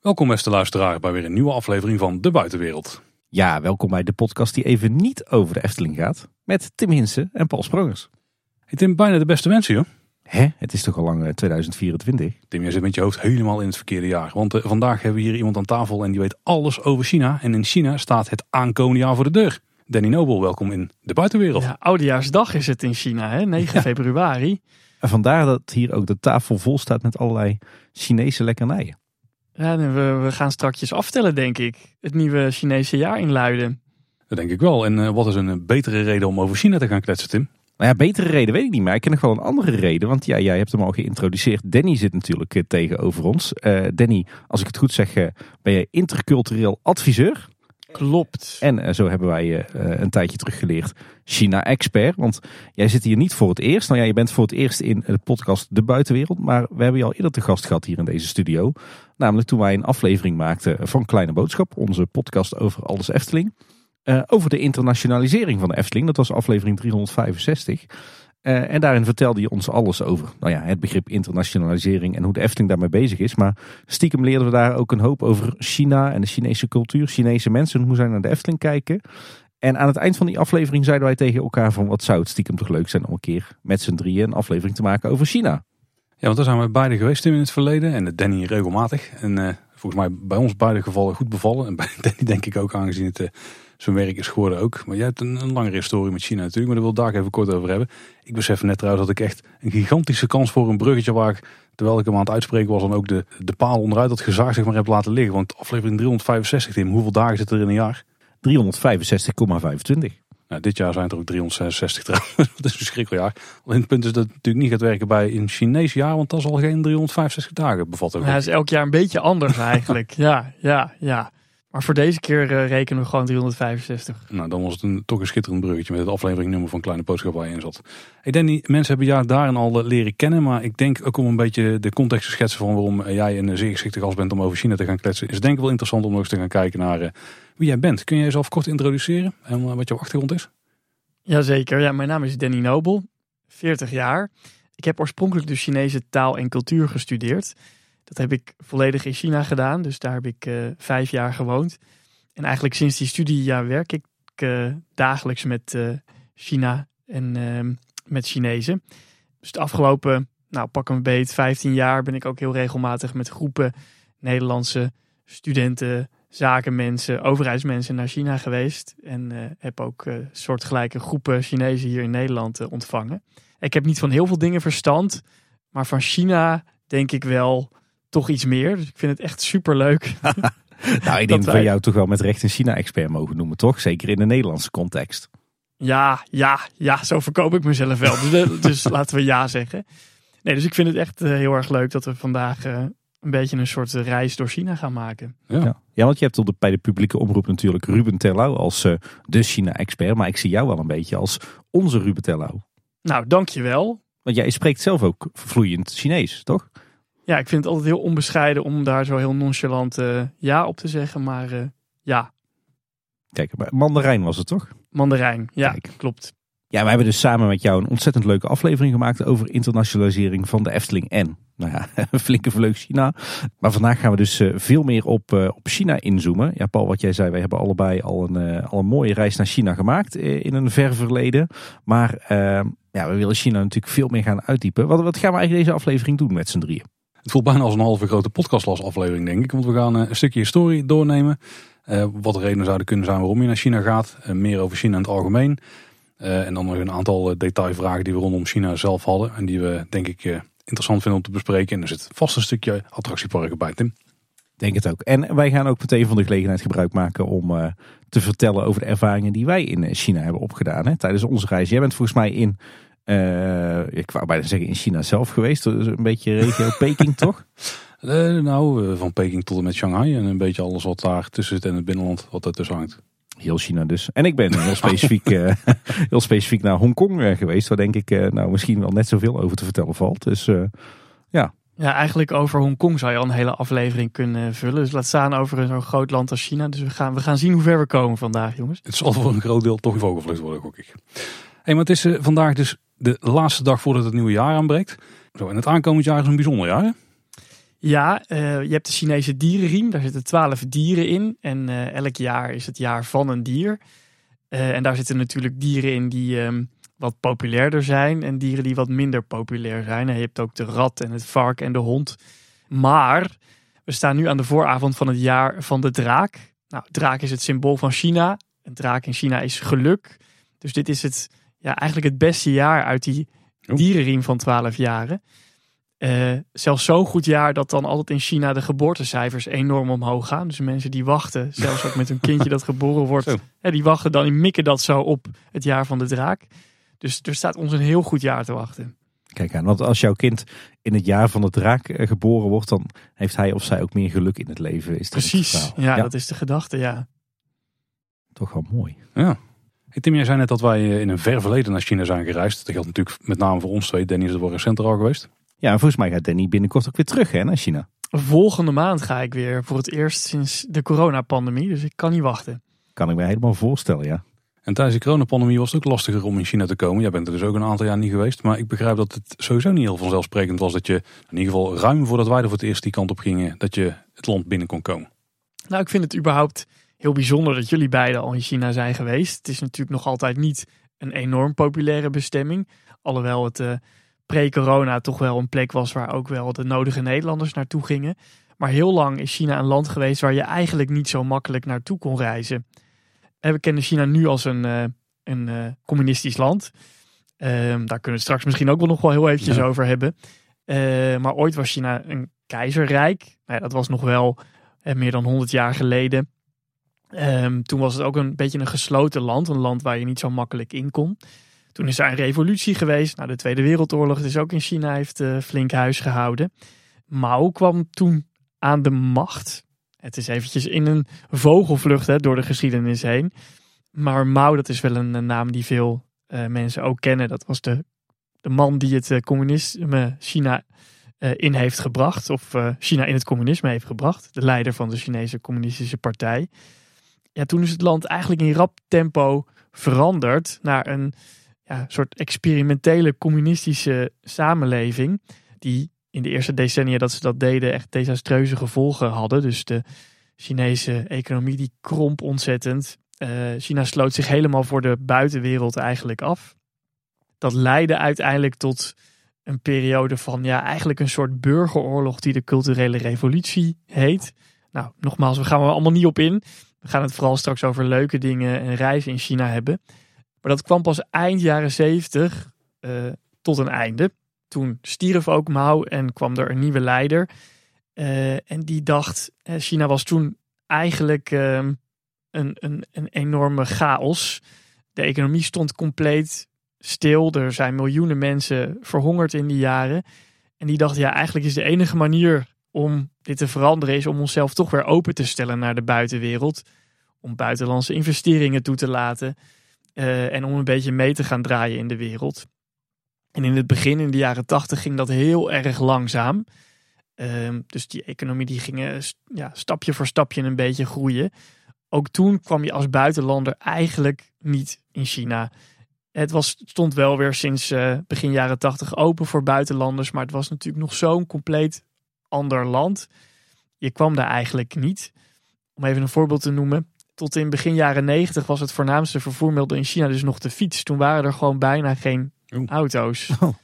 Welkom beste luisteraar bij weer een nieuwe aflevering van De Buitenwereld. Ja, welkom bij de podcast die even niet over de Efteling gaat. Met Tim Hinsen en Paul Sprongers. Hey Tim, bijna de beste wensen joh. Hè, het is toch al lang eh, 2024? Tim, jij zit met je hoofd helemaal in het verkeerde jaar. Want eh, vandaag hebben we hier iemand aan tafel en die weet alles over China. En in China staat het aankomende jaar voor de deur. Danny Nobel, welkom in De Buitenwereld. Ja, Oudejaarsdag is het in China, hè? 9 februari. En vandaar dat hier ook de tafel vol staat met allerlei Chinese lekkernijen. Ja, we, we gaan strakjes aftellen, denk ik. Het nieuwe Chinese jaar inluiden. Dat denk ik wel. En eh, wat is een eh, betere reden om over China te gaan kletsen, Tim? Nou ja, betere reden weet ik niet, maar ik ken nog wel een andere reden. Want ja, jij hebt hem al geïntroduceerd. Danny zit natuurlijk eh, tegenover ons. Eh, Danny, als ik het goed zeg, ben jij intercultureel adviseur. Klopt. En zo hebben wij je eh, een tijdje terug geleerd China-expert. Want jij zit hier niet voor het eerst. Nou ja, je bent voor het eerst in de podcast De Buitenwereld. Maar we hebben je al eerder te gast gehad hier in deze studio. Namelijk toen wij een aflevering maakten van Kleine Boodschap. Onze podcast over alles Efteling. Eh, over de internationalisering van de Efteling. Dat was aflevering 365. Eh, en daarin vertelde je ons alles over nou ja, het begrip internationalisering en hoe de Efteling daarmee bezig is. Maar stiekem leerden we daar ook een hoop over China en de Chinese cultuur, Chinese mensen, hoe zij naar de Efteling kijken. En aan het eind van die aflevering zeiden wij tegen elkaar van wat zou het stiekem toch leuk zijn om een keer met z'n drieën een aflevering te maken over China. Ja, want daar zijn we beide geweest in het verleden. En Danny regelmatig. En eh, volgens mij bij ons beide gevallen goed bevallen. En bij Danny denk ik ook aangezien het eh, zijn werk is geworden ook. Maar jij hebt een, een langere historie met China natuurlijk. Maar daar wil ik daar even kort over hebben. Ik besef net trouwens dat ik echt een gigantische kans voor een bruggetje waar ik, terwijl ik aan het uitspreken was, dan ook de, de paal onderuit dat gezaag zeg maar heb laten liggen. Want aflevering 365 Tim, hoeveel dagen zit er in een jaar? 365,25. Nou, dit jaar zijn het er ook 366 trouwens. dat is een verschrikkelijk jaar. Alleen het punt is dat het natuurlijk niet gaat werken bij een Chinees jaar. Want dat zal geen 365 dagen bevatten. Ja, het is elk jaar een beetje anders eigenlijk. ja, ja, ja. Maar voor deze keer eh, rekenen we gewoon 365. Nou, dan was het een, toch een schitterend bruggetje met het afleveringnummer van Kleine Boodschap waar je in zat. Hey Danny, mensen hebben jou daarin al eh, leren kennen. Maar ik denk ook om een beetje de context te schetsen van waarom eh, jij een zeer geschikte gast bent om over China te gaan kletsen. Is denk ik wel interessant om nog eens te gaan kijken naar wie jij bent. Kun je jezelf kort introduceren en wat jouw achtergrond is? Jazeker, ja, mijn naam is Danny Nobel, 40 jaar. Ik heb oorspronkelijk de Chinese taal en cultuur gestudeerd. Dat heb ik volledig in China gedaan, dus daar heb ik eh, vijf jaar gewoond. En eigenlijk sinds die studie ja, werk ik eh, dagelijks met eh, China en ehm, met Chinezen. Dus de afgelopen, nou pak een beet, 15 jaar ben ik ook heel regelmatig met groepen Nederlandse studenten, zakenmensen, overheidsmensen naar China geweest. En heb ook soortgelijke groepen Chinezen hier in Nederland ontvangen. Ik heb niet van heel veel dingen verstand, maar van China denk ik wel toch iets meer. Dus ik vind het echt super leuk. Nou, ik denk dat we jou toch wel met recht een China-expert mogen noemen, toch? Zeker in de Nederlandse context. Ja, ja, ja, zo verkoop ik mezelf wel. Dus, eh, dus laten we ja zeggen. Nee, dus ik vind het echt eh, heel erg leuk dat we vandaag eh, een beetje een soort reis door China gaan maken. Ja. Ja, ja want je hebt op de, bij de publieke omroep natuurlijk Ruben Terlouw als eh, de China-expert. Maar ik zie jou wel een beetje als onze Ruben Terlouw. Nou, dankjewel. Want jij spreekt zelf ook vloeiend Chinees, toch? Ja, ik vind het altijd heel onbescheiden om daar zo heel nonchalant eh, ja op te zeggen. Maar eh, ja, Kijk, maar Mandarijn was het toch? Mandarijn. Ja, Kijk. klopt. Ja, we hebben dus samen met jou een ontzettend leuke aflevering gemaakt over internationalisering van de Efteling en, nou ja, een flinke vleug China. Maar vandaag gaan we dus eh, veel meer op, op China inzoomen. Ja, Paul, wat jij zei, wij hebben allebei al een, al een mooie reis naar China gemaakt in een ver verleden. Maar eh, ja, we willen China natuurlijk veel meer gaan uitdiepen. Wat, wat gaan we eigenlijk deze aflevering doen met z'n drieën? Het voelt bijna als een halve grote podcastlas aflevering denk ik. Want we gaan eh, een stukje historie doornemen. Eh, wat de redenen zouden kunnen zijn waarom je naar China gaat. Eh, meer over China in het algemeen. En dan nog een aantal detailvragen die we rondom China zelf hadden. En die we denk ik interessant vinden om te bespreken. En er zit vast een stukje attractieparken bij Tim. Denk het ook. En wij gaan ook meteen van de gelegenheid gebruik maken om te vertellen over de ervaringen die wij in China hebben opgedaan hè, tijdens onze reis. Jij bent volgens mij in, ik wou bijna zeggen in China zelf geweest. Dus een beetje regio Peking toch? Eh, nou, eh, van Peking tot en met Shanghai. En een beetje alles wat daar tussen zit en het binnenland wat ertussen hangt. Heel China dus. En ik ben heel specifiek, eh, heel specifiek naar Hongkong eh, geweest. Waar denk ik eh, nou misschien wel net zoveel over te vertellen valt. Dus eh, Ja, eigenlijk over Hongkong zou je al een hele aflevering kunnen vullen. Dus laat staan over zo'n groot land als China. Dus we gaan, we gaan zien hoe ver we komen vandaag, jongens. Het zal voor een groot deel toch vogelvlucht worden, gok ik. Hey, maar het is eh, vandaag dus de laatste dag voordat het nieuwe jaar aanbreekt. Zo, en het aankomend jaar is een bijzonder jaar. hè? Ja, uh, je hebt de Chinese dierenriem. Daar zitten twaalf dieren in. En uh, elk jaar is het jaar van een dier. Uh, en daar zitten natuurlijk dieren in die um, wat populairder zijn. En dieren die wat minder populair zijn. Je hebt ook de rat en het vark en de hond. Maar we staan nu aan de vooravond van het jaar van de draak. Nou, draak is het symbool van China. Een draak in China is geluk. Dus dit is het, ja, eigenlijk het beste jaar uit die dierenriem van 12 jaren. Uh, zelfs zo'n goed jaar dat dan altijd in China de geboortecijfers enorm omhoog gaan. Dus mensen die wachten, zelfs ook met hun kindje dat geboren wordt, hè, die wachten dan, die mikken dat zo op het jaar van de draak. Dus er staat ons een heel goed jaar te wachten. Kijk aan, want als jouw kind in het jaar van de draak eh, geboren wordt, dan heeft hij of zij ook meer geluk in het leven. Is Precies, ja, ja, dat is de gedachte, ja. Toch wel mooi. Ja. Tim, jij zei net dat wij in een ver verleden naar China zijn gereisd. Dat geldt natuurlijk met name voor ons twee. Danny is er wel recenter al geweest. Ja, en volgens mij gaat Danny binnenkort ook weer terug hè, naar China. Volgende maand ga ik weer voor het eerst sinds de coronapandemie. Dus ik kan niet wachten. Kan ik me helemaal voorstellen, ja. En tijdens de coronapandemie was het ook lastiger om in China te komen. Jij bent er dus ook een aantal jaar niet geweest. Maar ik begrijp dat het sowieso niet heel vanzelfsprekend was dat je, in ieder geval ruim voordat wij er voor het eerst die kant op gingen, dat je het land binnen kon komen. Nou, ik vind het überhaupt heel bijzonder dat jullie beiden al in China zijn geweest. Het is natuurlijk nog altijd niet een enorm populaire bestemming. Alhoewel het uh, pre-corona toch wel een plek was waar ook wel de nodige Nederlanders naartoe gingen. Maar heel lang is China een land geweest waar je eigenlijk niet zo makkelijk naartoe kon reizen. En we kennen China nu als een, uh, een uh, communistisch land. Ehm, daar kunnen we het straks misschien ook wel nog wel heel eventjes ja. over hebben. maar ooit was China een keizerrijk. Nou ja, dat was nog wel meer dan 100 jaar geleden. Um, toen was het ook een beetje een gesloten land, een land waar je niet zo makkelijk in kon. Toen is er een revolutie geweest. Nou, de Tweede Wereldoorlog is ook in China heeft uh, flink huis gehouden. Mao kwam toen aan de macht. Het is eventjes in een vogelvlucht hè, door de geschiedenis heen. Maar Mao, dat is wel een, naam die veel uh, mensen ook kennen. Dat was de, de man die het uh, communisme China in heeft gebracht. Of China in het communisme heeft gebracht. De leider van de Chinese Communistische Partij ja, toen is het land eigenlijk in rap tempo veranderd naar een ja, soort experimentele communistische samenleving. Die in de eerste decennia dat ze dat deden echt desastreuze gevolgen hadden. Dus de Chinese economie die kromp ontzettend. Uh, China sloot zich helemaal voor de buitenwereld eigenlijk af. Dat leidde uiteindelijk tot een periode van ja, eigenlijk een soort burgeroorlog die de culturele revolutie heet. Nou, nogmaals, we gaan er allemaal niet op in. Gaan het vooral straks over leuke dingen en reizen in China hebben. Maar dat kwam pas eind jaren zeventig uh, tot een einde. Toen stierf ook Mao en kwam er een nieuwe leider. Uh, en die dacht, China was toen eigenlijk uh, een, een, een enorme chaos. De economie stond compleet stil. Er zijn miljoenen mensen verhongerd in die jaren. En die dacht, ja, eigenlijk is de enige manier om dit te veranderen is om onszelf toch weer open te stellen naar de buitenwereld. Om buitenlandse investeringen toe te laten. Uh, en om een beetje mee te gaan draaien in de wereld. En in het begin, in de jaren tachtig, ging dat heel erg langzaam. Uh, dus die economie die ging ja, stapje voor stapje een beetje groeien. Ook toen kwam je als buitenlander eigenlijk niet in China. Het was, stond wel weer sinds uh, begin jaren tachtig open voor buitenlanders. Maar het was natuurlijk nog zo'n compleet ander land. Je kwam daar eigenlijk niet. Om even een voorbeeld te noemen. Tot in begin jaren 90 was het voornaamste vervoermiddel in China dus nog de fiets. Toen waren er gewoon bijna geen Oeh. auto's. Oh.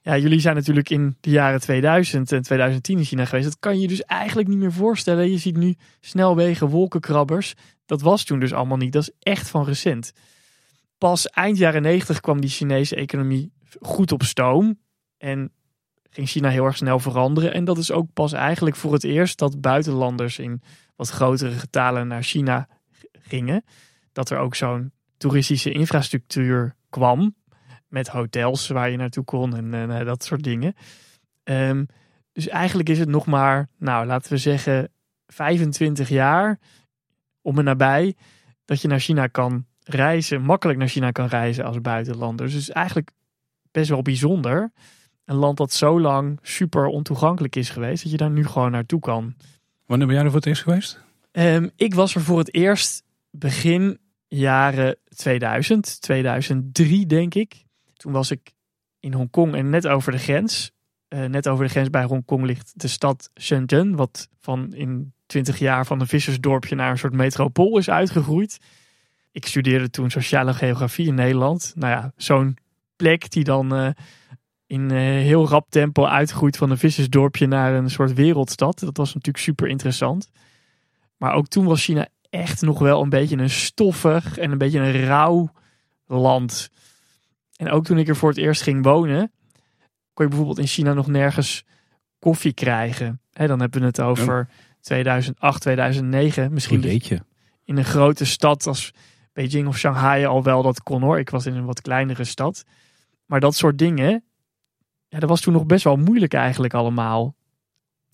Ja, jullie zijn natuurlijk in de jaren 2000 en 2010 in China geweest. Dat kan je dus eigenlijk niet meer voorstellen. Je ziet nu snelwegen, wolkenkrabbers. Dat was toen dus allemaal niet. Dat is echt van recent. Pas eind jaren 90 kwam die Chinese economie goed op stoom. En ging China heel erg snel veranderen. En dat is ook pas eigenlijk voor het eerst dat buitenlanders in wat grotere getalen naar China gingen. Dat er ook zo'n toeristische infrastructuur kwam. Met hotels waar je naartoe kon en, eh, dat soort dingen. Um, dus eigenlijk is het nog maar, nou laten we zeggen, 25 jaar om en nabij dat je naar China kan reizen, makkelijk naar China kan reizen als buitenlander. Dus eigenlijk best wel bijzonder. Een land dat zo lang super ontoegankelijk is geweest, dat je daar nu gewoon naartoe kan. Wanneer ben jij er voor het eerst geweest? Um, ik was er voor het eerst begin jaren 2000, 2003 denk ik. Toen was ik in Hongkong en net over de grens. eh, net over de grens bij Hongkong ligt de stad Shenzhen. Wat van in 20 jaar van een vissersdorpje naar een soort metropool is uitgegroeid. Ik studeerde toen sociale geografie in Nederland. Nou ja, zo'n plek die dan eh, in eh, heel rap tempo uitgroeit van een vissersdorpje naar een soort wereldstad. Dat was natuurlijk super interessant. Maar ook toen was China echt nog wel een beetje een stoffig en een beetje een rauw land. En ook toen ik er voor het eerst ging wonen, kon je bijvoorbeeld in China nog nergens koffie krijgen. Dan hebben we het over 2008, 2009. Misschien je? in een grote stad als Beijing of Shanghai al wel dat kon hoor. Ik was in een wat kleinere stad. Maar dat soort dingen, ja, dat was toen nog best wel moeilijk eigenlijk allemaal.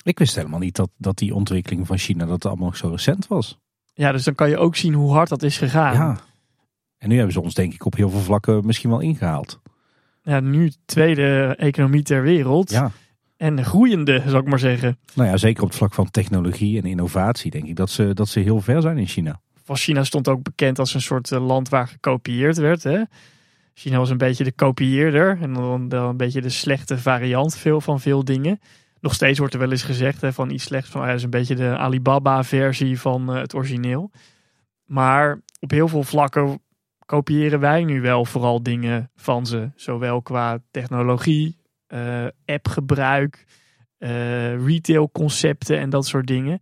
Ik wist helemaal niet dat, dat die ontwikkeling van China dat allemaal nog zo recent was. Ja, dus dan kan je ook zien hoe hard dat is gegaan. Ja. En nu hebben ze ons denk ik op heel veel vlakken misschien wel ingehaald. Ja, nu tweede economie ter wereld. Ja. En groeiende, zou ik maar zeggen. Nou ja, zeker op het vlak van technologie en innovatie denk ik dat ze, dat ze heel ver zijn in China. Van China stond ook bekend als een soort eh, land waar gekopieerd werd. Hè? China was een beetje de kopieerder en dan, een beetje de slechte variant veel van veel dingen. Nog steeds wordt er wel eens gezegd hè, van iets slechts van, dat is een beetje de Alibaba-versie van eh, het origineel. Maar op heel veel vlakken kopiëren wij nu wel vooral dingen van ze. Zowel qua technologie, eh, appgebruik, eh retailconcepten en dat soort dingen.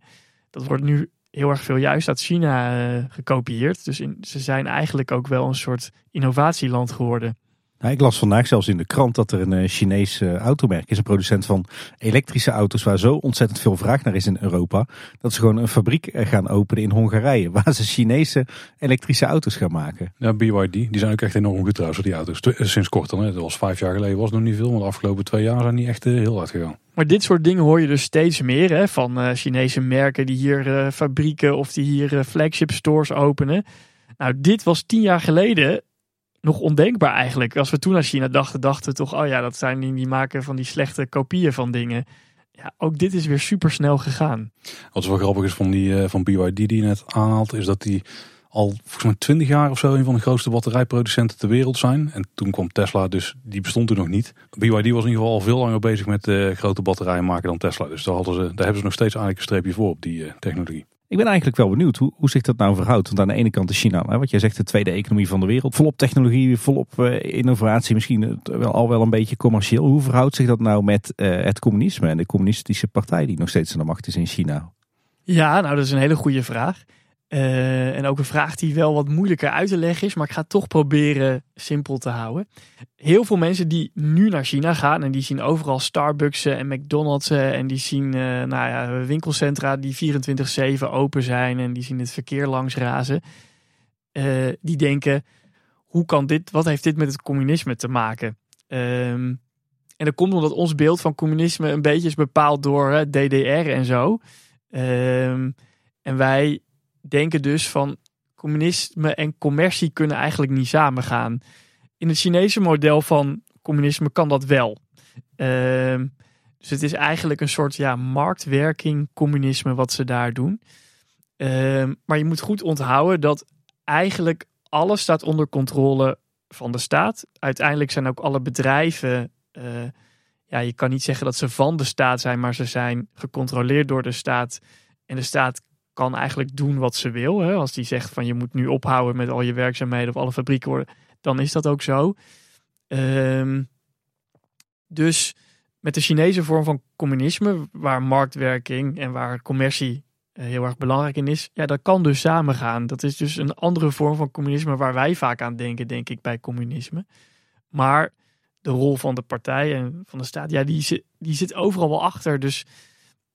Dat wordt nu heel erg veel juist uit China eh, gekopieerd. Dus in, ze zijn eigenlijk ook wel een soort innovatieland geworden. Nou, ik las vandaag zelfs in de krant dat er een eh, Chinees eh, automerk is, een producent van elektrische auto's, waar zo ontzettend veel vraag naar is in Europa, dat ze gewoon een fabriek gaan openen in Hongarije, waar ze Chinese elektrische auto's gaan maken. Ja, BYD, die zijn ook echt enorm goed trouwens, die auto's. Sinds kort dan, hè. dat was vijf jaar geleden, was het nog niet veel. Maar de afgelopen twee jaar zijn die echt heel hard gegaan. Maar dit soort dingen hoor je dus steeds meer hè, van eh, Chinese merken die hier eh, fabrieken of die hier eh, flagship stores openen. Nou, dit was tien jaar geleden nog ondenkbaar eigenlijk. Als we toen naar China dachten, dachten we toch, oh ja, dat zijn die, die maken van die slechte kopieën van dingen. Ja, ook dit is weer super snel gegaan. Wat wel grappig is van, die, van BYD die je net aanhaalt, is dat die al volgens mij 20 jaar of zo een van de grootste batterijproducenten ter wereld zijn. En toen kwam Tesla, dus die bestond toen nog niet. BYD was in ieder geval al veel langer bezig met eh, grote batterijen maken dan Tesla. Dus daar, hadden ze, daar hebben ze nog steeds eigenlijk een streepje voor op die eh, technologie. Ik ben eigenlijk wel benieuwd hoe, hoe zich dat nou verhoudt. Want aan de ene kant is China, hè, wat jij zegt, de tweede economie van de wereld. Volop technologie, volop eh, innovatie, misschien wel, al wel een beetje commercieel. Hoe verhoudt zich dat nou met eh, het communisme en de communistische partij die nog steeds aan de macht is in China? Ja, nou dat is een hele goede vraag. Eh, en ook een vraag die wel wat moeilijker uit te leggen is, maar ik ga het toch proberen simpel te houden. Heel veel mensen die nu naar China gaan en die zien overal Starbucks en McDonald's en die zien eh, nou ja, winkelcentra die 24/7 open zijn en die zien het verkeer langs razen. Eh, die denken, hoe kan dit, wat heeft dit met het communisme te maken? Ehm, en dat komt omdat ons beeld van communisme een beetje is bepaald door DDR en zo. Ehm, en wij denken dus van communisme en commercie kunnen eigenlijk niet samengaan. In het Chinese model van communisme kan dat wel. Ehm, dus het is eigenlijk een soort ja, marktwerking communisme wat ze daar doen. Ehm, maar je moet goed onthouden dat eigenlijk alles staat onder controle van de staat. Uiteindelijk zijn ook alle bedrijven, eh, ja, je kan niet zeggen dat ze van de staat zijn, maar ze zijn gecontroleerd door de staat. En de staat kan eigenlijk doen wat ze wil. Hè? Als die zegt van je moet nu ophouden met al je werkzaamheden of alle fabrieken worden, dan is dat ook zo. Ehm, dus met de Chinese vorm van communisme, waar marktwerking en waar commercie eh, heel erg belangrijk in is, ja, dat kan dus samengaan. Dat is dus een andere vorm van communisme waar wij vaak aan denken, denk ik, bij communisme. Maar de rol van de partij en van de staat, ja, die die zit overal wel achter. Dus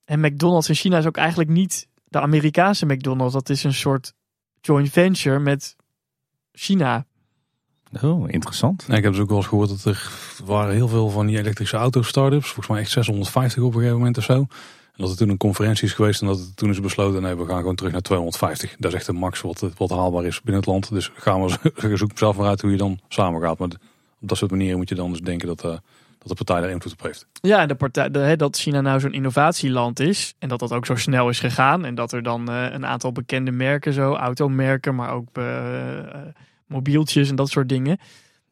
en McDonald's in China is ook eigenlijk niet de Amerikaanse McDonald's. Dat is een soort joint venture met China. Oh, interessant. Nee, ik heb dus ook wel eens gehoord dat er waren heel veel van die elektrische auto startups. Volgens mij echt 650 op een gegeven moment of zo. En dat er toen een conferentie is geweest en dat het toen is besloten, nee, we gaan gewoon terug naar 250. Dat is echt de max wat, wat haalbaar is binnen het land. Dus gaan we zoeken zelf maar uit hoe je dan samen gaat. Maar op dat soort manieren moet je dan dus denken dat, uh, dat de partij daar invloed op heeft. Ja, de partij, dat China nou zo'n innovatieland is en dat dat ook zo snel is gegaan. En dat er dan uh, een aantal bekende merken, zo automerken, maar ook uh, mobieltjes en dat soort dingen.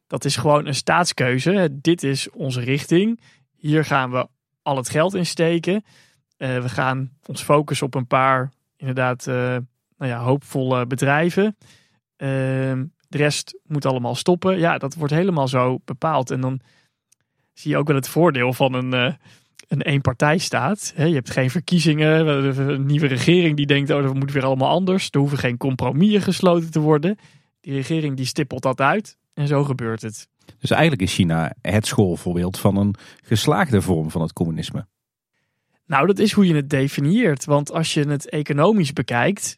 Dat is gewoon een staatskeuze. Dit is onze richting. Hier gaan we al het geld in steken. Eh, we gaan ons focussen op een paar inderdaad nou ja, hoopvolle bedrijven. Ehm, de rest moet allemaal stoppen. Ja, dat wordt helemaal zo bepaald. En dan zie je ook wel het voordeel van een, uh, een eenpartijstaat. je hebt geen verkiezingen, een nieuwe regering die denkt, oh, dat moet weer allemaal anders. Er hoeven geen compromissen gesloten te worden. Die regering die stippelt dat uit en zo gebeurt het. Dus eigenlijk is China het schoolvoorbeeld van een geslaagde vorm van het communisme. Nou, dat is hoe je het definieert. Want als je het economisch bekijkt,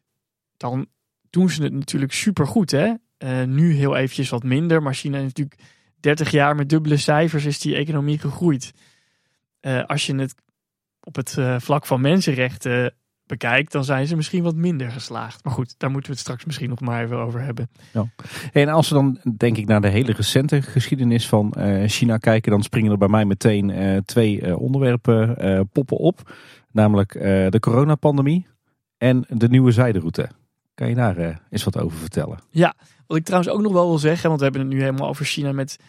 dan doen ze het natuurlijk supergoed. Hè? Uh, nu heel eventjes wat minder, maar China is natuurlijk 30 jaar met dubbele cijfers is die economie gegroeid. Uh, als je het op het uh, vlak van mensenrechten bekijkt, dan zijn ze misschien wat minder geslaagd. Maar goed, daar moeten we het straks misschien nog maar even over hebben. Ja. En als we dan denk ik naar de hele recente geschiedenis van uh, China kijken, dan springen er bij mij meteen twee onderwerpen poppen op. Namelijk de coronapandemie en de nieuwe zijderoute. Kan je daar eens wat over vertellen? Ja, wat ik trouwens ook nog wel wil zeggen, want we hebben het nu helemaal over China met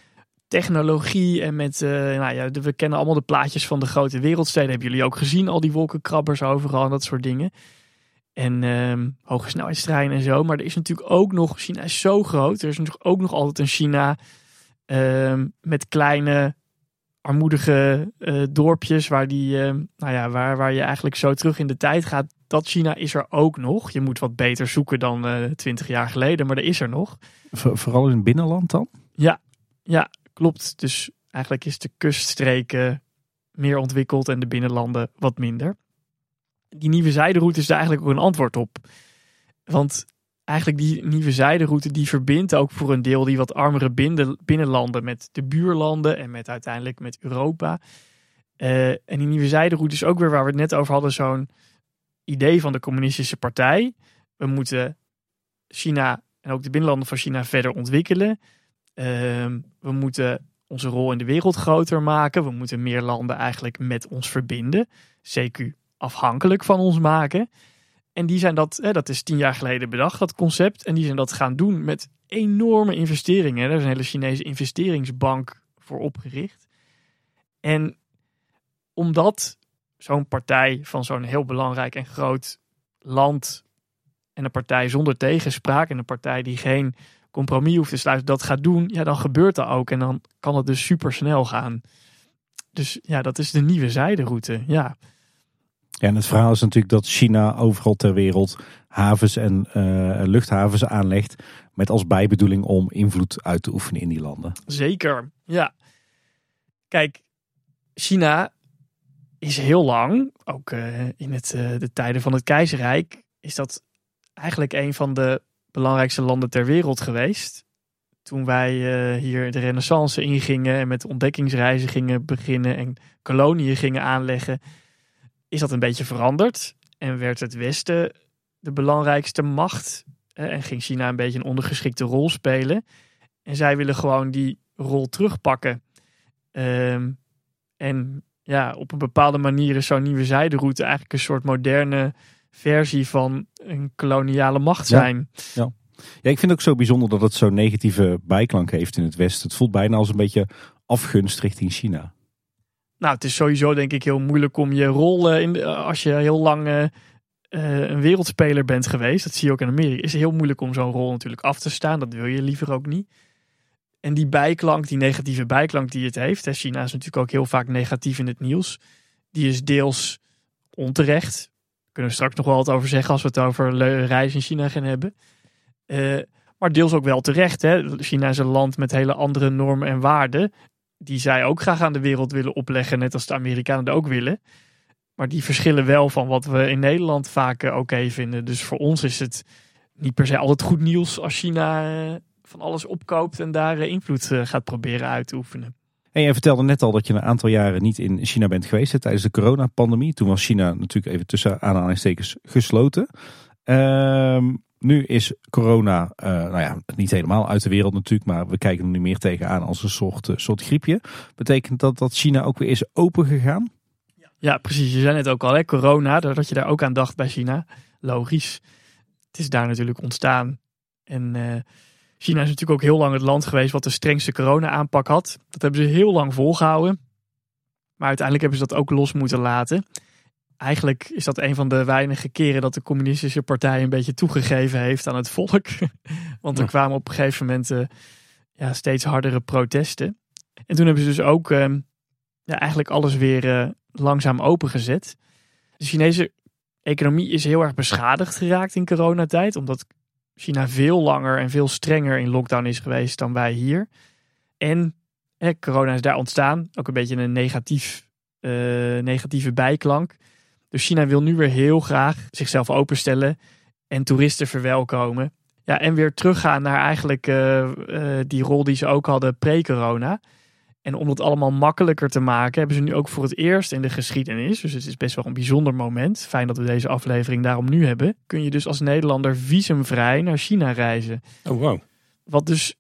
technologie en met, uh, nou ja, we kennen allemaal de plaatjes van de grote wereldsteden. Hebben jullie ook gezien, al die wolkenkrabbers overal en dat soort dingen. En uh, hoge snelheidstreinen en zo. Maar er is natuurlijk ook nog, China is zo groot. Er is natuurlijk ook nog altijd een China uh, met kleine, armoedige uh, dorpjes. Waar, die, ehm, nou ja, waar, waar je eigenlijk zo terug in de tijd gaat. Dat China is er ook nog. Je moet wat beter zoeken dan eh, twintig jaar geleden, maar er is er nog. Vooral in het binnenland dan? Ja, ja, Klopt, dus eigenlijk is de kuststreken meer ontwikkeld en de binnenlanden wat minder. Die nieuwe zijderoute is daar eigenlijk ook een antwoord op. Want eigenlijk die nieuwe zijderoute die verbindt ook voor een deel die wat armere binnenlanden met de buurlanden en met uiteindelijk met Europa. Uh, en die nieuwe zijderoute is ook weer waar we het net over hadden, zo'n idee van de communistische partij. We moeten China en ook de binnenlanden van China verder ontwikkelen. Ehm, we moeten onze rol in de wereld groter maken. We moeten meer landen eigenlijk met ons verbinden. CQ afhankelijk van ons maken. En die zijn dat, hè, dat is tien jaar geleden bedacht, dat concept. En die zijn dat gaan doen met enorme investeringen. Er is een hele Chinese investeringsbank voor opgericht. En omdat zo'n partij van zo'n heel belangrijk en groot land en een partij zonder tegenspraak en een partij die geen compromis hoeft te sluiten, dat gaat doen, ja, dan gebeurt dat ook. En dan kan het dus super snel gaan. Dus ja, dat is de nieuwe zijderoute. Ja. Ja, en het verhaal is natuurlijk dat China overal ter wereld havens en uh, luchthavens aanlegt. Met als bijbedoeling om invloed uit te oefenen in die landen. Zeker, ja. Kijk, China is heel lang, ook uh, in het, uh, de tijden van het keizerrijk, is dat eigenlijk een van de belangrijkste landen ter wereld geweest. Toen wij uh, hier de renaissance ingingen en met ontdekkingsreizen gingen beginnen en koloniën gingen aanleggen, is dat een beetje veranderd. En werd het Westen de belangrijkste macht. en ging China een beetje een ondergeschikte rol spelen. En zij willen gewoon die rol terugpakken. Um, en ja, op een bepaalde manier is zo'n nieuwe zijderoute eigenlijk een soort moderne versie van een koloniale macht zijn. Ja, ja. ik vind het ook zo bijzonder dat het zo'n negatieve bijklank heeft in het Westen. Het voelt bijna als een beetje afgunst richting China. Nou, het is sowieso denk ik heel moeilijk om je rol uh, in, als je heel lang uh, een wereldspeler bent geweest. Dat zie je ook in Amerika. Is heel moeilijk om zo'n rol natuurlijk af te staan. Dat wil je liever ook niet. En die bijklank, die negatieve bijklank die het heeft. China is natuurlijk ook heel vaak negatief in het nieuws. Die is deels onterecht kunnen we straks nog wel wat over zeggen als we het over reis in China gaan hebben. Uh, maar deels ook wel terecht. Hè? China is een land met hele andere normen en waarden. Die zij ook graag aan de wereld willen opleggen, net als de Amerikanen dat ook willen. Maar die verschillen wel van wat we in Nederland vaak eh, oké vinden. Dus voor ons is het niet per se altijd goed nieuws als China eh, van alles opkoopt en daar invloed gaat proberen uit te oefenen. En jij vertelde net al dat je een aantal jaren niet in China bent geweest tijdens de coronapandemie. Toen was China natuurlijk even tussen aanhalingstekens gesloten. Ehm, nu is corona, uh, nou ja, niet helemaal uit de wereld natuurlijk, maar we kijken er nu meer tegenaan als een soort, uh, soort griepje. Betekent dat dat China ook weer is open gegaan? Ja, precies. Je zei net ook al, hè, corona, dat je daar ook aan dacht bij China. Logisch. Het is daar natuurlijk ontstaan. En China is natuurlijk ook heel lang het land geweest wat de strengste corona-aanpak had. Dat hebben ze heel lang volgehouden. Maar uiteindelijk hebben ze dat ook los moeten laten. Eigenlijk is dat een van de weinige keren dat de communistische partij een beetje toegegeven heeft aan het volk. Want er Ja. kwamen op een gegeven moment eh, ja, steeds hardere protesten. En toen hebben ze dus ook ehm, ja, eigenlijk alles weer eh, langzaam opengezet. De Chinese economie is heel erg beschadigd geraakt in coronatijd. Omdat China veel langer en veel strenger in lockdown is geweest dan wij hier. En eh, corona is daar ontstaan. Ook een beetje een negatief, eh, negatieve bijklank. Dus China wil nu weer heel graag zichzelf openstellen en toeristen verwelkomen. Ja, en weer teruggaan naar eigenlijk eh, eh, die rol die ze ook hadden pre-corona. En om dat allemaal makkelijker te maken, hebben ze nu ook voor het eerst in de geschiedenis, dus het is best wel een bijzonder moment, fijn dat we deze aflevering daarom nu hebben, kun je dus als Nederlander visumvrij naar China reizen. Oh, wow. Wat dus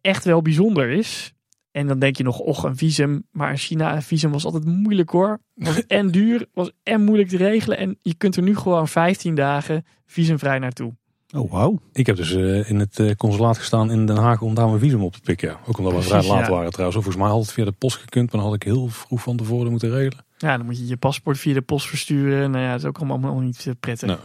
echt wel bijzonder is. En dan denk je nog, och, een visum. Maar in China, een visum was altijd moeilijk hoor. Was en duur, was en moeilijk te regelen. En je kunt er nu gewoon 15 dagen visumvrij naartoe. Oh, wauw. Ik heb dus eh, in het eh, consulaat gestaan in Den Haag om daar mijn visum op te pikken. ja. Ook omdat we Precies, vrij laat ja. waren trouwens. Volgens mij had het via de post gekund, maar dan had ik heel vroeg van tevoren moeten regelen. Ja, dan moet je je paspoort via de post versturen. Nou ja, dat is ook allemaal niet eh, prettig. Nou.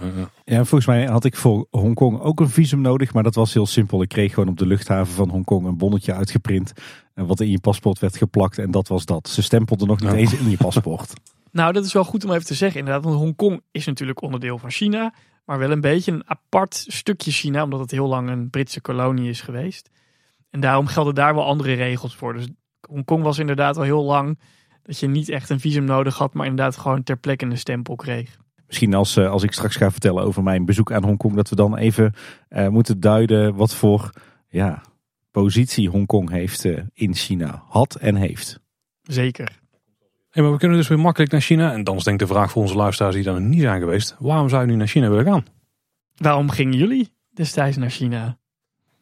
Ja, volgens mij had ik voor Hongkong ook een visum nodig, maar dat was heel simpel. Ik kreeg gewoon op de luchthaven van Hongkong een bonnetje uitgeprint, eh, wat in je paspoort werd geplakt en dat was dat. Ze stempelden nog niet eens in je paspoort. Nou, dat is wel goed om even te zeggen inderdaad. Want Hongkong is natuurlijk onderdeel van China. Maar wel een beetje een apart stukje China. Omdat het heel lang een Britse kolonie is geweest. En daarom gelden daar wel andere regels voor. Dus Hongkong was inderdaad al heel lang dat je niet echt een visum nodig had. Maar inderdaad gewoon ter plekke een stempel kreeg. Misschien als, eh, als ik straks ga vertellen over mijn bezoek aan Hongkong, dat we dan even eh, moeten duiden wat voor ja, positie Hongkong heeft eh, in China. Had en heeft. Zeker. Hey, maar we kunnen dus weer makkelijk naar China. En dan is denk ik de vraag voor onze luisteraars die daar nog niet zijn geweest. Waarom zou je nu naar China willen gaan? Waarom gingen jullie destijds naar China?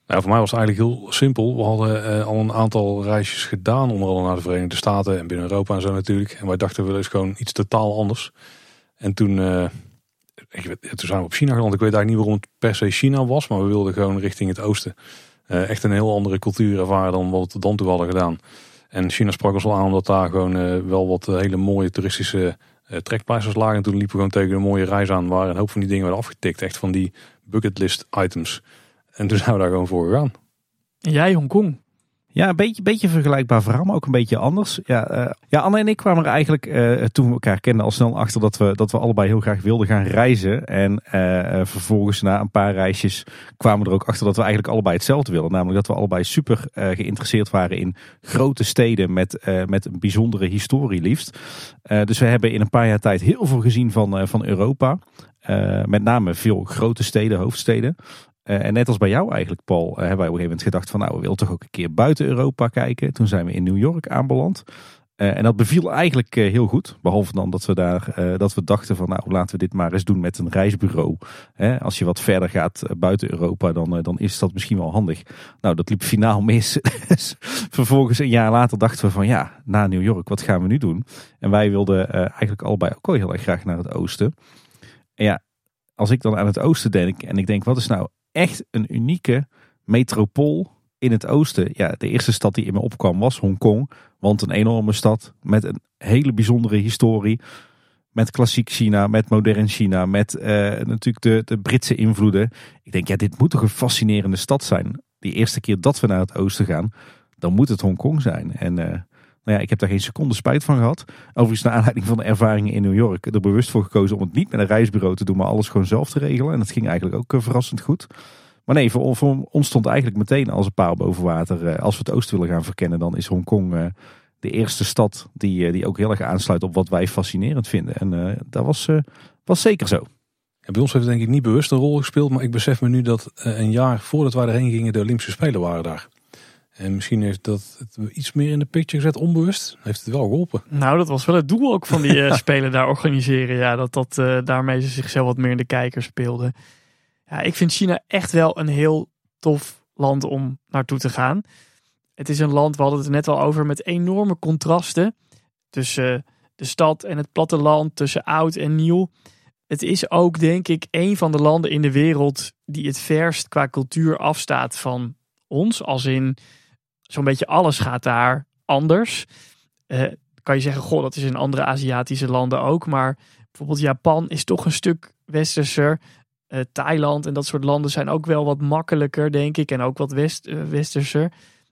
Nou, voor mij was het eigenlijk heel simpel. We hadden eh, al een aantal reisjes gedaan, onder andere naar de Verenigde Staten en binnen Europa en zo natuurlijk. En wij dachten, we willen eens gewoon iets totaal anders. En toen, eh, ik weet, toen zijn we op China geland. Ik weet eigenlijk niet waarom het per se China was, maar we wilden gewoon richting het oosten. Eh, echt een heel andere cultuur ervaren dan wat we tot dan toe hadden gedaan. En China sprak ons wel aan omdat daar gewoon eh, wel wat hele mooie toeristische eh trekpleisters lagen. En toen liepen we gewoon tegen een mooie reis aan waar een hoop van die dingen werden afgetikt. Echt van die bucketlist items. En toen zijn we daar gewoon voor gegaan. En jij Hongkong? Ja, een beetje, beetje vergelijkbaar verhaal, maar ook een beetje anders. Ja, eh, ja Anne en ik kwamen er eigenlijk eh, toen we elkaar kenden al snel achter dat we, dat we allebei heel graag wilden gaan reizen. En eh, vervolgens na een paar reisjes kwamen we er ook achter dat we eigenlijk allebei hetzelfde wilden. Namelijk dat we allebei super geïnteresseerd waren in grote steden met, met een bijzondere historie liefst. Dus we hebben in een paar jaar tijd heel veel gezien van, van Europa. Met name veel grote steden, hoofdsteden. Eh, en net als bij jou eigenlijk, Paul, eh, hebben wij op een gegeven moment gedacht van nou, we willen toch ook een keer buiten Europa kijken. Toen zijn we in New York aanbeland. Eh, en dat beviel eigenlijk heel goed. Behalve dan dat we daar dat we dachten van nou, laten we dit maar eens doen met een reisbureau. Als je wat verder gaat buiten Europa, dan, dan is dat misschien wel handig. Nou, dat liep finaal mis. Dus Vervolgens een jaar later dachten we van ja, na New York, wat gaan we nu doen? En wij wilden eigenlijk allebei ook wel heel erg graag naar het oosten. En ja, als ik dan aan het oosten denk en ik denk, wat is nou echt een unieke metropool in het oosten? Ja, de eerste stad die in me opkwam was Hongkong. Want een enorme stad met een hele bijzondere historie. Met klassiek China, met modern China, met eh, natuurlijk de, de Britse invloeden. Ik denk, ja, dit moet toch een fascinerende stad zijn. Die eerste keer dat we naar het oosten gaan, dan moet het Hongkong zijn. En eh, nou ja, ik heb daar geen seconde spijt van gehad. Overigens, naar aanleiding van de ervaringen in New York, er bewust voor gekozen om het niet met een reisbureau te doen, maar alles gewoon zelf te regelen. En dat ging eigenlijk ook eh, verrassend goed. Maar nee, voor, ons stond eigenlijk meteen als een paal boven water. eh, als we het oosten willen gaan verkennen, dan is Hongkong eh, de eerste stad die, die ook heel erg aansluit op wat wij fascinerend vinden. En dat was, was zeker zo. Bij ons heeft het denk ik niet bewust een rol gespeeld, maar ik besef me nu dat een jaar voordat wij erheen gingen de Olympische Spelen waren daar. En misschien heeft dat het iets meer in de picture gezet, onbewust. Heeft het wel geholpen. Nou, dat was wel het doel ook van die eh, spelen daar organiseren. Ja, dat, dat eh, daarmee ze zichzelf wat meer in de kijker speelden. Ja, ik vind China echt wel een heel tof land om naartoe te gaan. Het is een land, we hadden het er net al over, met enorme contrasten. Tussen eh, de stad en het platteland, tussen oud en nieuw. Het is ook, denk ik, een van de landen in de wereld die het verst qua cultuur afstaat van ons. Als in, zo'n beetje alles gaat daar anders. Eh, kan je zeggen, goh, dat is in andere Aziatische landen ook. Maar bijvoorbeeld Japan is toch een stuk westerser. Uh, Thailand en dat soort landen zijn ook wel wat makkelijker, denk ik. En ook wat west, uh, westerser.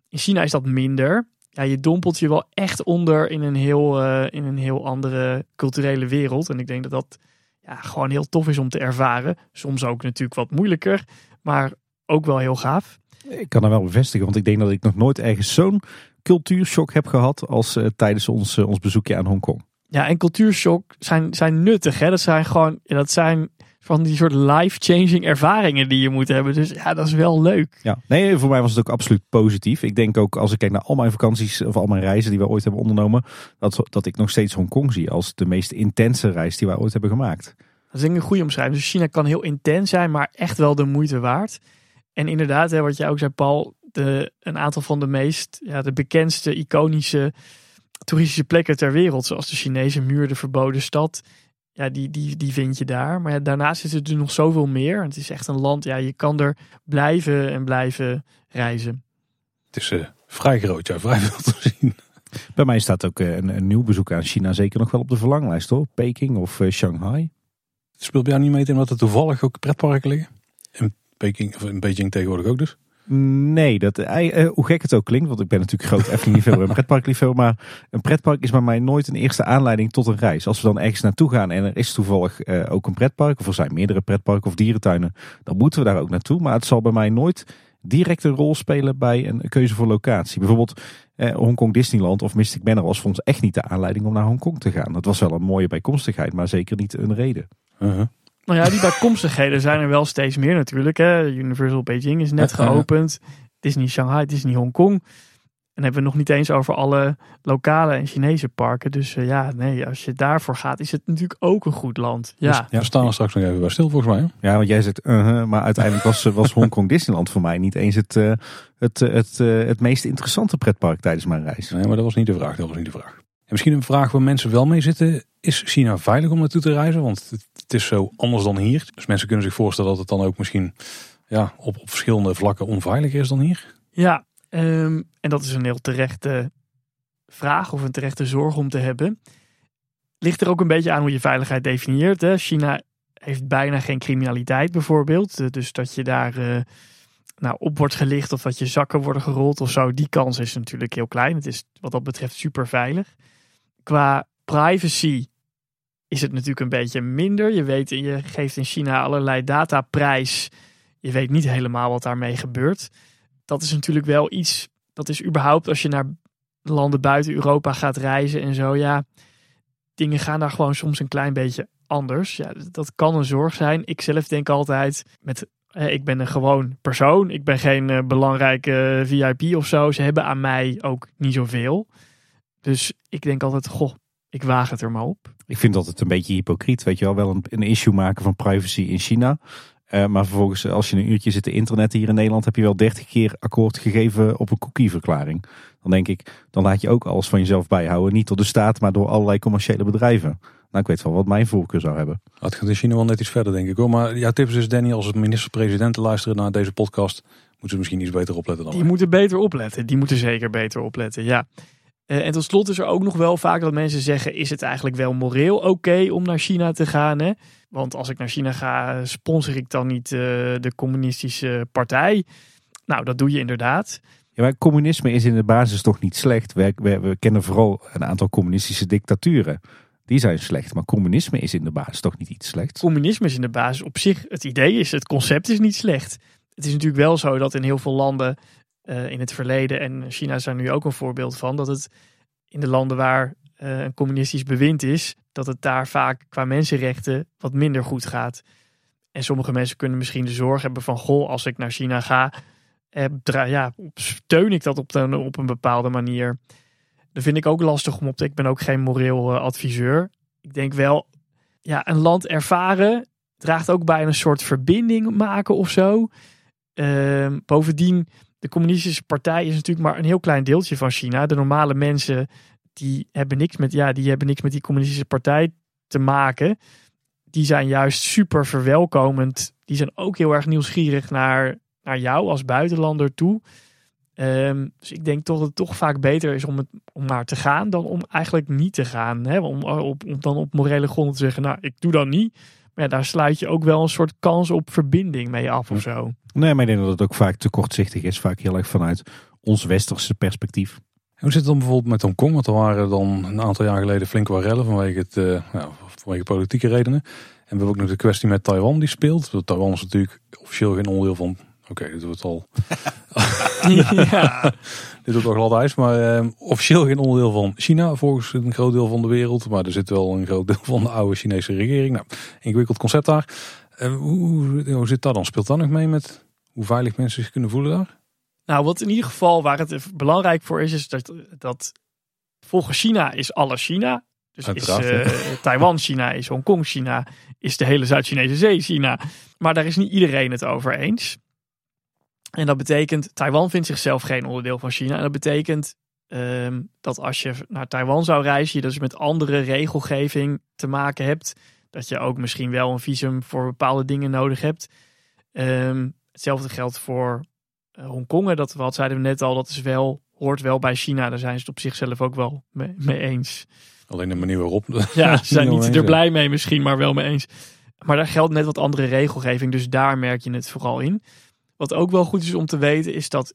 In China is dat minder. Ja, je dompelt je wel echt onder in een, heel, in een heel andere culturele wereld. En ik denk dat dat ja, gewoon heel tof is om te ervaren. Soms ook natuurlijk wat moeilijker, maar ook wel heel gaaf. Ik kan dat wel bevestigen, want ik denk dat ik nog nooit ergens zo'n cultuurshock heb gehad als uh, tijdens ons, uh, ons bezoekje aan Hongkong. Ja, en cultuurshock zijn, zijn nuttig. Hè? Dat zijn gewoon, dat zijn van die soort life-changing ervaringen die je moet hebben. Dus ja, dat is wel leuk. Ja, nee, voor mij was het ook absoluut positief. Ik denk ook als ik kijk naar al mijn vakanties of al mijn reizen die we ooit hebben ondernomen, dat, dat ik nog steeds Hongkong zie als de meest intense reis die wij ooit hebben gemaakt. Dat is denk ik een goede omschrijving. Dus China kan heel intens zijn, maar echt wel de moeite waard. En inderdaad, hè, wat jij ook zei, Paul, de, een aantal van de meest, ja, de bekendste, iconische toeristische plekken ter wereld, zoals de Chinese muur, de verboden stad. Ja, die, die, die vind je daar. Maar ja, daarnaast is er nog zoveel meer. Het is echt een land, ja, je kan er blijven en blijven reizen. Het is uh, vrij groot, ja, vrij veel te zien. Bij mij staat ook een, een, nieuw bezoek aan China zeker nog wel op de verlanglijst hoor. Peking of uh, Shanghai. Het speelt bij jou niet mee in wat er toevallig ook pretparken liggen? In Peking, of in Beijing tegenwoordig ook dus? Nee, dat, uh, hoe gek het ook klinkt, want ik ben natuurlijk groot Efteling-liefhebber en pretparkliefhebber, maar een pretpark is bij mij nooit een eerste aanleiding tot een reis. Als we dan ergens naartoe gaan en er is toevallig uh, ook een pretpark, of er zijn meerdere pretparken of dierentuinen, dan moeten we daar ook naartoe. Maar het zal bij mij nooit direct een rol spelen bij een keuze voor locatie. Bijvoorbeeld eh, Hongkong Disneyland of Mystic Manor was voor ons echt niet de aanleiding om naar Hongkong te gaan. Dat was wel een mooie bijkomstigheid, maar zeker niet een reden. Uh -huh. Nou ja, die bijkomstigheden zijn er wel steeds meer natuurlijk. Hè. Universal Beijing is net geopend. Disney Shanghai, Disney Hongkong. En hebben we nog niet eens over alle lokale en Chinese parken. Dus uh, ja, nee, als je daarvoor gaat, is het natuurlijk ook een goed land. Ja, dus, ja we staan er straks nog even bij stil volgens mij. Ja, want jij zegt, uh -huh, maar uiteindelijk was, was Hongkong Disneyland voor mij niet eens het, uh, het, het, het meest interessante pretpark tijdens mijn reis. Nee, maar dat was niet de vraag. Dat was niet de vraag. En misschien een vraag waar mensen wel mee zitten. Is China veilig om naartoe te reizen? Want het, het is zo anders dan hier. Dus mensen kunnen zich voorstellen dat het dan ook misschien ja, op, op verschillende vlakken onveiliger is dan hier. Ja, um, en dat is een heel terechte vraag of een terechte zorg om te hebben. Ligt er ook een beetje aan hoe je veiligheid definieert. Hè? China heeft bijna geen criminaliteit bijvoorbeeld. Dus dat je daar uh, nou, op wordt gelicht of dat je zakken worden gerold of zo. Die kans is natuurlijk heel klein. Het is wat dat betreft super veilig. Qua privacy is het natuurlijk een beetje minder. Je weet, je geeft in China allerlei dataprijs. Je weet niet helemaal wat daarmee gebeurt. Dat is natuurlijk wel iets. Dat is überhaupt als je naar landen buiten Europa gaat reizen en zo. Ja, dingen gaan daar gewoon soms een klein beetje anders. Ja, dat kan een zorg zijn. Ik zelf denk altijd met. Ik ben een gewoon persoon. Ik ben geen uh, belangrijke VIP of zo. Ze hebben aan mij ook niet zoveel. Dus ik denk altijd, goh, ik waag het er maar op. Ik vind dat het een beetje hypocriet, weet je wel. Wel een, een issue maken van privacy in China. Uh, maar vervolgens, als je een uurtje zit te internet hier in Nederland, heb je wel dertig keer akkoord gegeven op een cookieverklaring. Dan denk ik, dan laat je ook alles van jezelf bijhouden. Niet door de staat, maar door allerlei commerciële bedrijven. Nou, ik weet wel wat mijn voorkeur zou hebben. Het gaat in China wel net iets verder, denk ik hoor. Maar ja, tips is Danny, als het minister-president luisteren naar deze podcast, moeten ze misschien iets beter opletten dan Die wij. moeten beter opletten. Die moeten zeker beter opletten, ja. Uh, en tot slot is er ook nog wel vaak dat mensen zeggen: is het eigenlijk wel moreel oké okay om naar China te gaan? Hè? Want als ik naar China ga, sponsor ik dan niet uh, de communistische partij? Nou, dat doe je inderdaad. Ja, maar communisme is in de basis toch niet slecht. We, we, we, kennen vooral een aantal communistische dictaturen. Die zijn slecht, maar communisme is in de basis toch niet iets slechts? Communisme is in de basis op zich, het idee is, het concept is niet slecht. Het is natuurlijk wel zo dat in heel veel landen in het verleden, en China is daar nu ook een voorbeeld van, dat het in de landen waar uh, een communistisch bewind is, dat het daar vaak qua mensenrechten wat minder goed gaat. En sommige mensen kunnen misschien de zorg hebben van, goh, als ik naar China ga, eh, ja, steun ik dat op, de, op een bepaalde manier. Dat vind ik ook lastig om op te. Ik ben ook geen moreel uh, adviseur. Ik denk wel, ja, een land ervaren draagt ook bij een soort verbinding maken of zo. Uh, bovendien, de communistische partij is natuurlijk maar een heel klein deeltje van China. De normale mensen die hebben niks met, ja, die hebben niks met die communistische partij te maken. Die zijn juist super verwelkomend. Die zijn ook heel erg nieuwsgierig naar, naar jou als buitenlander toe. Ehm, dus ik denk toch dat het toch vaak beter is om, het, om maar te gaan dan om eigenlijk niet te gaan. Hè? Om, op, om dan op morele gronden te zeggen, nou, ik doe dan niet. Maar ja, daar sluit je ook wel een soort kans op verbinding mee af of zo. Nee, maar ik denk dat het ook vaak te kortzichtig is. Vaak heel erg vanuit ons westerse perspectief. Hoe zit het dan bijvoorbeeld met Hongkong? Want er waren dan een aantal jaar geleden flink wat rellen vanwege, het, uh, nou, vanwege politieke redenen. En we hebben ook nog de kwestie met Taiwan die speelt. Taiwan is natuurlijk officieel geen onderdeel van Oké, dit wordt al. ja. dit wordt al glad ijs. Maar uh, officieel geen onderdeel van China, volgens een groot deel van de wereld. Maar er zit wel een groot deel van de oude Chinese regering. Nou, ingewikkeld concept daar. Uh, hoe, hoe, zit dat dan? Speelt dat nog mee met hoe veilig mensen zich kunnen voelen daar? Nou, wat in ieder geval waar het belangrijk voor is, is dat, dat volgens China is alles China. Dus is uh, Taiwan China, is Hongkong China, is de hele Zuid-Chinese zee China. Maar daar is niet iedereen het over eens. En dat betekent, Taiwan vindt zichzelf geen onderdeel van China. En dat betekent um, dat als je naar Taiwan zou reizen, je dus met andere regelgeving te maken hebt. Dat je ook misschien wel een visum voor bepaalde dingen nodig hebt. Um, hetzelfde geldt voor uh, Hongkong. Dat wat zeiden we net al, dat is wel, hoort wel bij China. Daar zijn ze het op zichzelf ook wel mee, mee eens. Alleen de manier waarop. Ja, ze zijn niet er blij mee misschien, maar wel mee eens. Maar daar geldt net wat andere regelgeving. Dus daar merk je het vooral in. Wat ook wel goed is om te weten is dat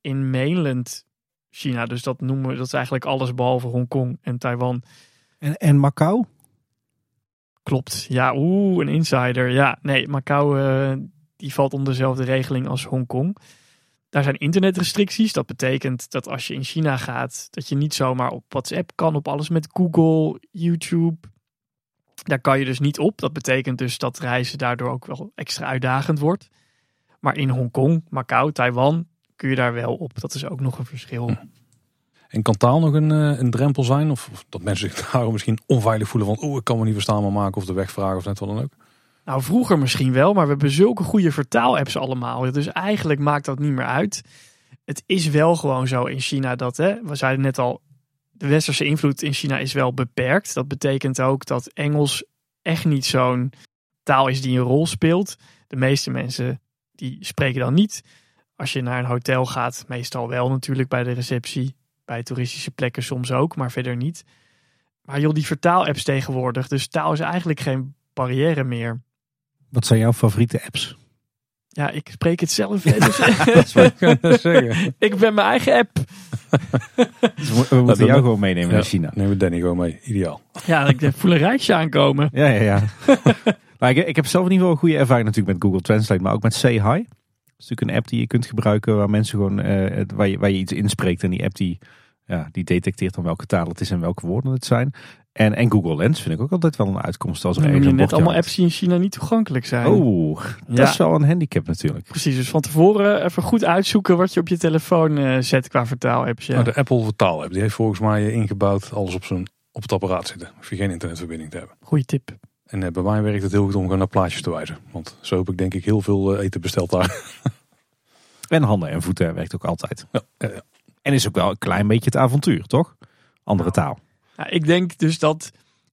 in mainland China, dus dat noemen we, dat is eigenlijk alles behalve Hongkong en Taiwan. En, en Macau? Klopt, ja, oeh, een insider. Ja, nee, Macau uh, die valt onder dezelfde regeling als Hongkong. Daar zijn internetrestricties. Dat betekent dat als je in China gaat, dat je niet zomaar op WhatsApp kan, op alles met Google, YouTube. Daar kan je dus niet op. Dat betekent dus dat reizen daardoor ook wel extra uitdagend wordt. Maar in Hongkong, Macau, Taiwan kun je daar wel op. Dat is ook nog een verschil. En kan taal nog een, eh, een drempel zijn? Of, of, dat mensen zich daarom misschien onveilig voelen van... oh, ik kan me niet verstaanbaar maken of de weg vragen of net wat dan ook? Nou, vroeger misschien wel, maar we hebben zulke goede vertaalapps allemaal. Dus eigenlijk maakt dat niet meer uit. Het is wel gewoon zo in China dat, hè, we zeiden net al... de westerse invloed in China is wel beperkt. Dat betekent ook dat Engels echt niet zo'n taal is die een rol speelt. De meeste mensen die spreken dan niet. Als je naar een hotel gaat, meestal wel natuurlijk bij de receptie. Bij toeristische plekken soms ook, maar verder niet. Maar joh, die vertaalapps tegenwoordig. Dus taal is eigenlijk geen barrière meer. Wat zijn jouw favoriete apps? Ja, ik spreek het zelf. Dus, ik ben mijn eigen app. Dus we moeten jou gewoon meenemen naar China. Neem we Danny gewoon mee. Ideaal. Ja, ik voel een reisje aankomen. Ja, ja, ja. Maar ik, ik, heb zelf in ieder geval een goede ervaring natuurlijk met Google Translate, maar ook met Say Hi. Dat is natuurlijk een app die je kunt gebruiken waar mensen gewoon, uh, waar, je, waar je iets inspreekt en die app die, ja, die detecteert dan welke taal het is en welke woorden het zijn. En, en Google Lens vind ik ook altijd wel een uitkomst als er ergens een net allemaal apps die in China niet toegankelijk zijn. Oh, dat is wel een handicap natuurlijk. Precies, dus van tevoren even goed uitzoeken wat je op je telefoon uh, zet qua vertaalapps. Ja. Nou, de Apple vertaal app, die heeft volgens mij ingebouwd alles op, zijn, op het apparaat zitten. Hoef je geen internetverbinding te hebben. Goeie tip. En eh, bij mij werkt het heel goed om gewoon naar plaatjes te wijzen. Want zo heb ik denk ik heel veel eh, eten besteld daar. En handen en voeten werkt ook altijd. Ja, ja, En is ook wel een klein beetje het avontuur, toch? Andere taal. Ja, ik denk dus dat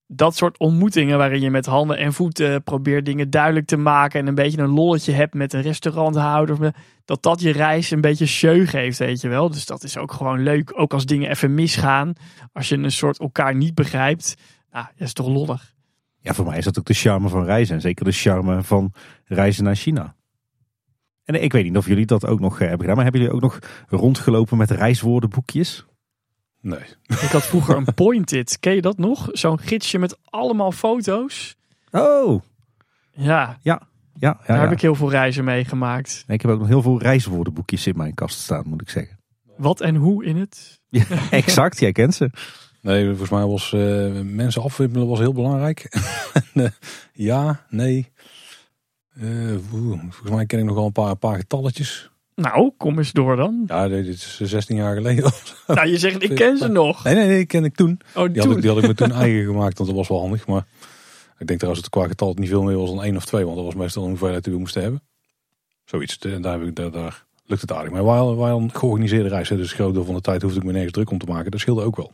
dat soort ontmoetingen waarin je met handen en voeten probeert dingen duidelijk te maken en een beetje een lolletje hebt met een restauranthouder, dat dat je reis een beetje show geeft, weet je wel. Dus dat is ook gewoon leuk, ook als dingen even misgaan, als je een soort elkaar niet begrijpt. Nou, dat is toch lollig. Ja, voor mij is dat ook de charme van reizen. En zeker de charme van reizen naar China. En ik weet niet of jullie dat ook nog eh, hebben gedaan. Maar hebben jullie ook nog rondgelopen met reiswoordenboekjes? Nee. Ik had vroeger een Pointed. Ken je dat nog? Zo'n gidsje met allemaal foto's. Oh. Ja. Ja. Ja, Daar heb ik heel veel reizen meegemaakt. Ik heb ook nog heel veel reiswoordenboekjes in mijn kast staan, moet ik zeggen. Wat en hoe in het? Ja, exact, jij kent ze. Nee, volgens mij was uh, mensen afwimpelen was heel belangrijk. ja, nee. Uh, volgens mij ken ik nog wel een paar, een paar getalletjes. Nou, kom eens door dan. Ja, dit is 16 jaar geleden. Nou, je zegt, ik ken ze nog. Nee, nee, nee, ken ik toen. Oh, die, toen. Had ik, die had ik me toen eigen gemaakt, want dat was wel handig. Maar ik denk trouwens dat qua getal het niet veel meer was dan één of twee. Want dat was meestal een hoeveelheid die we moesten hebben. Zoiets, daar, heb ik, daar, daar lukt het aardig. Maar wij, wij een georganiseerde reis, dus een groot deel van de tijd hoefde ik me nergens druk om te maken. Dat scheelde ook wel.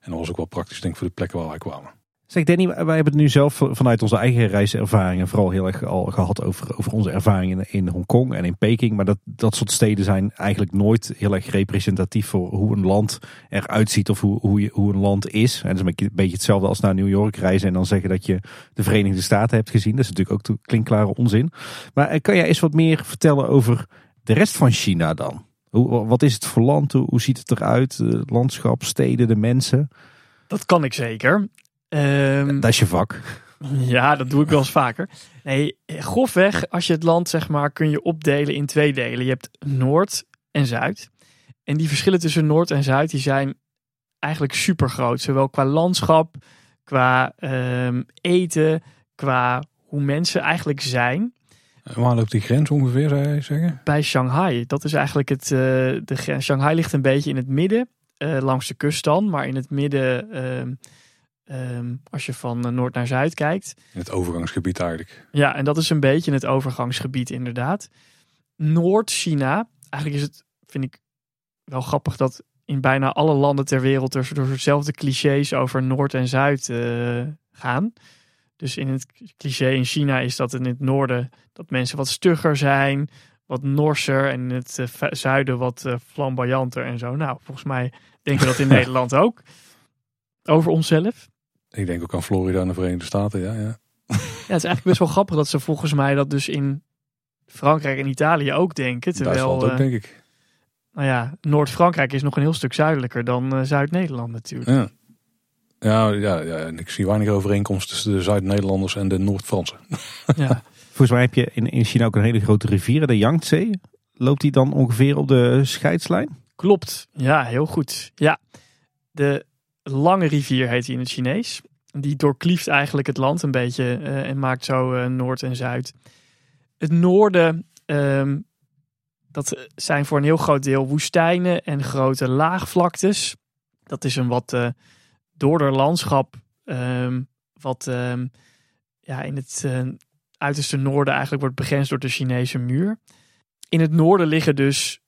En dat was ook wel praktisch denk ik voor de plekken waar wij kwamen. Zeg Danny, wij hebben het nu zelf vanuit onze eigen reiservaringen vooral heel erg al gehad over, over onze ervaringen in Hongkong en in Peking. Maar dat, dat soort steden zijn eigenlijk nooit heel erg representatief voor hoe een land eruit ziet of hoe, hoe, je, hoe een land is. En dat is een beetje hetzelfde als naar New York reizen en dan zeggen dat je de Verenigde Staten hebt gezien. Dat is natuurlijk ook klinkklare onzin. Maar eh, kan jij eens wat meer vertellen over de rest van China dan? Hoe, wat is het voor land? Hoe, ziet het eruit? Landschap, steden, de mensen? Dat kan ik zeker. Um, dat is je vak. Ja, dat doe ik wel eens vaker. Nee, grofweg, als je het land zeg maar, kun je opdelen in twee delen. Je hebt Noord en Zuid. En die verschillen tussen Noord en Zuid, die zijn eigenlijk super groot. Zowel qua landschap, qua um, eten, qua hoe mensen eigenlijk zijn. Waar loopt die grens ongeveer, zou je zeggen? Bij Shanghai. Dat is eigenlijk het, uh, de grens. Shanghai ligt een beetje in het midden, uh, langs de kust dan. Maar in het midden... Uh, Um, als je van eh, noord naar zuid kijkt. In het overgangsgebied eigenlijk. Ja, en dat is een beetje het overgangsgebied inderdaad. Noord-China, eigenlijk is het, vind ik wel grappig dat in bijna alle landen ter wereld er door dezelfde clichés over Noord en Zuid uh, gaan. Dus in het cliché in China is dat in het noorden dat mensen wat stugger zijn, wat norser en in het uh, zuiden wat uh, flamboyanter en zo. Nou, volgens mij denken we dat in Nederland ook over onszelf. Ik denk ook aan Florida en de Verenigde Staten, ja. Ja, ja het is eigenlijk best wel grappig dat ze volgens mij dat dus in Frankrijk en Italië ook denken. Terwijl, Duitsland ook, uh, denk ik. Nou ja, Noord-Frankrijk is nog een heel stuk zuidelijker dan uh, Zuid-Nederland natuurlijk. Ja. Ja, ja, ja, en ik zie weinig overeenkomst tussen de Zuid-Nederlanders en de Noord-Fransen. Ja. Volgens mij heb je in, in China ook een hele grote rivier, de Yangtze. Loopt die dan ongeveer op de scheidslijn? Klopt, ja, heel goed. Ja, de Lange rivier heet hij in het Chinees. Die doorklieft eigenlijk het land een beetje uh, en maakt zo uh, Noord en Zuid. Het noorden, um, dat zijn voor een heel groot deel woestijnen en grote laagvlaktes. Dat is een wat uh, doorder landschap, um, wat um, ja, in het uiterste noorden eigenlijk wordt begrensd door de Chinese muur. In het noorden liggen dus,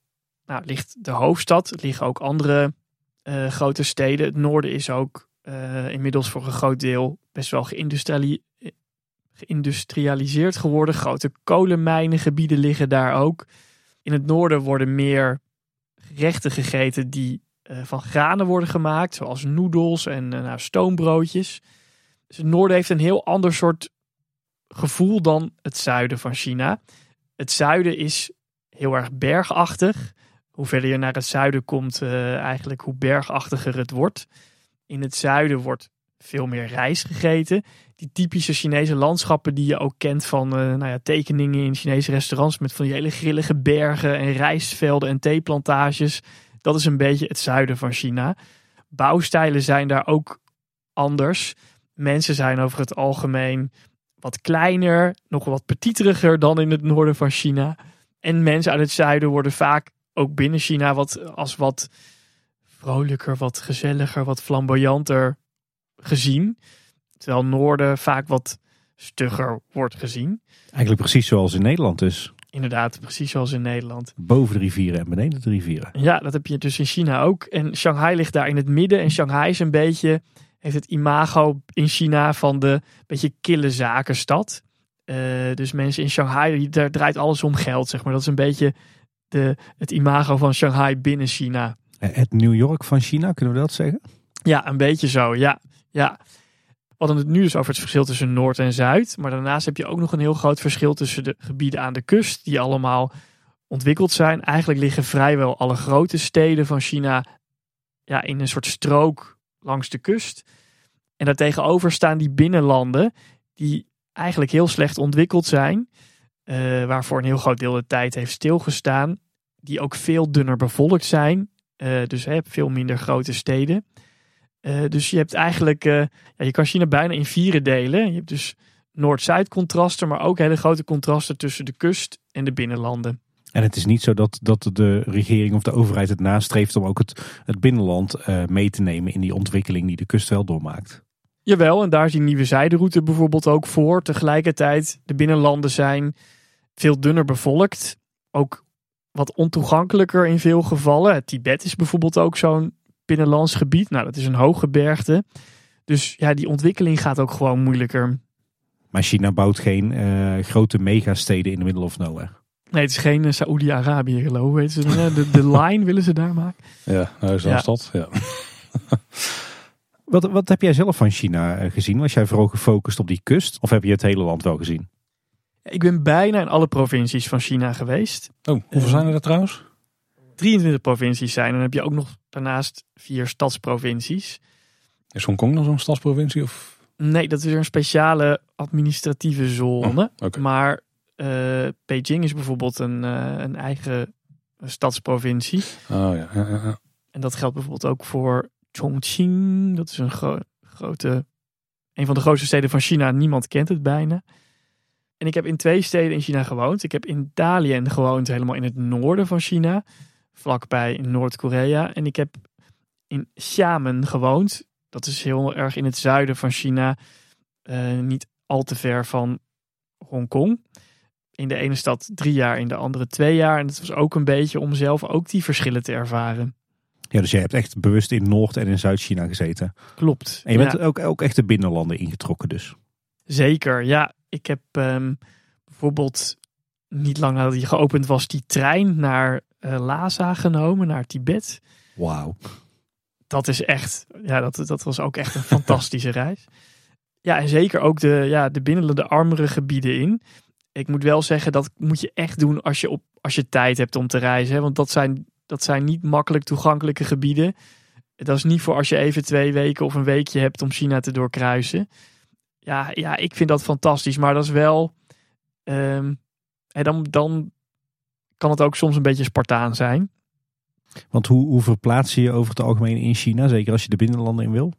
nou, ligt de hoofdstad, liggen ook andere uh, grote steden. Het noorden is ook uh, inmiddels voor een groot deel best wel geïndustrialiseerd geworden. Grote kolenmijnengebieden liggen daar ook. In het noorden worden meer gerechten gegeten die uh, van granen worden gemaakt, zoals noedels en nou, stoombroodjes. Dus het noorden heeft een heel ander soort gevoel dan het zuiden van China. Het zuiden is heel erg bergachtig hoe verder je naar het zuiden komt, uh, eigenlijk hoe bergachtiger het wordt. In het zuiden wordt veel meer rijst gegeten. Die typische Chinese landschappen die je ook kent van uh, nou ja, tekeningen in Chinese restaurants met van die hele grillige bergen en rijstvelden en theeplantages. Dat is een beetje het zuiden van China. Bouwstijlen zijn daar ook anders. Mensen zijn over het algemeen wat kleiner, nog wat petieteriger dan in het noorden van China. En mensen uit het zuiden worden vaak ook binnen China wat, als wat vrolijker, wat gezelliger, wat flamboyanter gezien. Terwijl Noorden vaak wat stugger wordt gezien. Eigenlijk precies zoals in Nederland dus. Inderdaad, precies zoals in Nederland. Boven de rivieren en beneden de rivieren. Ja, dat heb je dus in China ook. En Shanghai ligt daar in het midden. En Shanghai is een beetje, heeft het imago in China van de beetje kille zakenstad. Uh, dus mensen in Shanghai, daar draait alles om geld, zeg maar. Dat is een beetje de, het imago van Shanghai binnen China. Het New York van China, kunnen we dat zeggen? Ja, een beetje zo. Ja, ja. We hadden het nu dus over het verschil tussen Noord en Zuid. Maar daarnaast heb je ook nog een heel groot verschil tussen de gebieden aan de kust, die allemaal ontwikkeld zijn. Eigenlijk liggen vrijwel alle grote steden van China ja, in een soort strook langs de kust. En daartegenover staan die binnenlanden, die eigenlijk heel slecht ontwikkeld zijn. Uh, waarvoor een heel groot deel de tijd heeft stilgestaan. Die ook veel dunner bevolkt zijn. Uh, dus je hebt veel minder grote steden. Uh, dus je hebt eigenlijk, ja, je kan China bijna in vieren delen. Je hebt dus Noord-Zuid contrasten, maar ook hele grote contrasten tussen de kust en de binnenlanden. En het is niet zo dat, dat de regering of de overheid het nastreeft om ook het, het binnenland mee te nemen in die ontwikkeling die de kust wel doormaakt. Jawel, en daar is die nieuwe zijderoute bijvoorbeeld ook voor. Tegelijkertijd, de binnenlanden zijn veel dunner bevolkt. Ook wat ontoegankelijker in veel gevallen. Het Tibet is bijvoorbeeld ook zo'n binnenlands gebied. Nou, dat is een hooggebergte. Dus ja, die ontwikkeling gaat ook gewoon moeilijker. Maar China bouwt geen uh, grote megasteden in de middle of nowhere. Nee, het is geen uh, Saoedi-Arabië geloof Weet ze de, de line willen ze daar maken. Ja, nou is dat ja. stad. Ja. wat, wat heb jij zelf van China eh, gezien? Was jij vooral gefocust op die kust? Of heb je het hele land wel gezien? Ik ben bijna in alle provincies van China geweest. Oh, hoeveel zijn er trouwens? 23 provincies zijn. En dan heb je ook nog daarnaast vier stadsprovincies. Is Hongkong dan zo'n stadsprovincie? Of? Nee, dat is een speciale administratieve zone. Oh, Maar uh, Beijing is bijvoorbeeld een, uh, een eigen stadsprovincie. Oh ja. Ja, ja. En dat geldt bijvoorbeeld ook voor Chongqing. Dat is een gro grote, een van de grootste steden van China. Niemand kent het bijna. En ik heb in twee steden in China gewoond. Ik heb in Dalian gewoond, helemaal in het noorden van China, vlakbij Noord-Korea. En ik heb in Xiamen gewoond. Dat is heel erg in het zuiden van China, uh, niet al te ver van Hongkong. In de ene stad drie jaar, in de andere twee jaar. En dat was ook een beetje om zelf ook die verschillen te ervaren. Ja, dus jij hebt echt bewust in Noord- en in Zuid-China gezeten. Klopt. En je bent ook, ook echt de binnenlanden ingetrokken dus. Zeker, ja. Ik heb um, bijvoorbeeld niet lang nadat die geopend was, die trein naar uh, Lhasa genomen, naar Tibet. Wauw. Dat is echt, ja, dat, dat was ook echt een fantastische reis. Ja, en zeker ook de, ja, de binnenlanden, de armere gebieden in. Ik moet wel zeggen, dat moet je echt doen als je, op, als je tijd hebt om te reizen. Want dat zijn, dat zijn niet makkelijk toegankelijke gebieden. Dat is niet voor als je even twee weken of een weekje hebt om China te doorkruisen. Ja, ja ik vind dat fantastisch. Maar dat is wel. Um, dan, dan kan het ook soms een beetje Spartaan zijn. Want hoe, hoe verplaats je je over het algemeen in China? Zeker als je de binnenlanden in wil?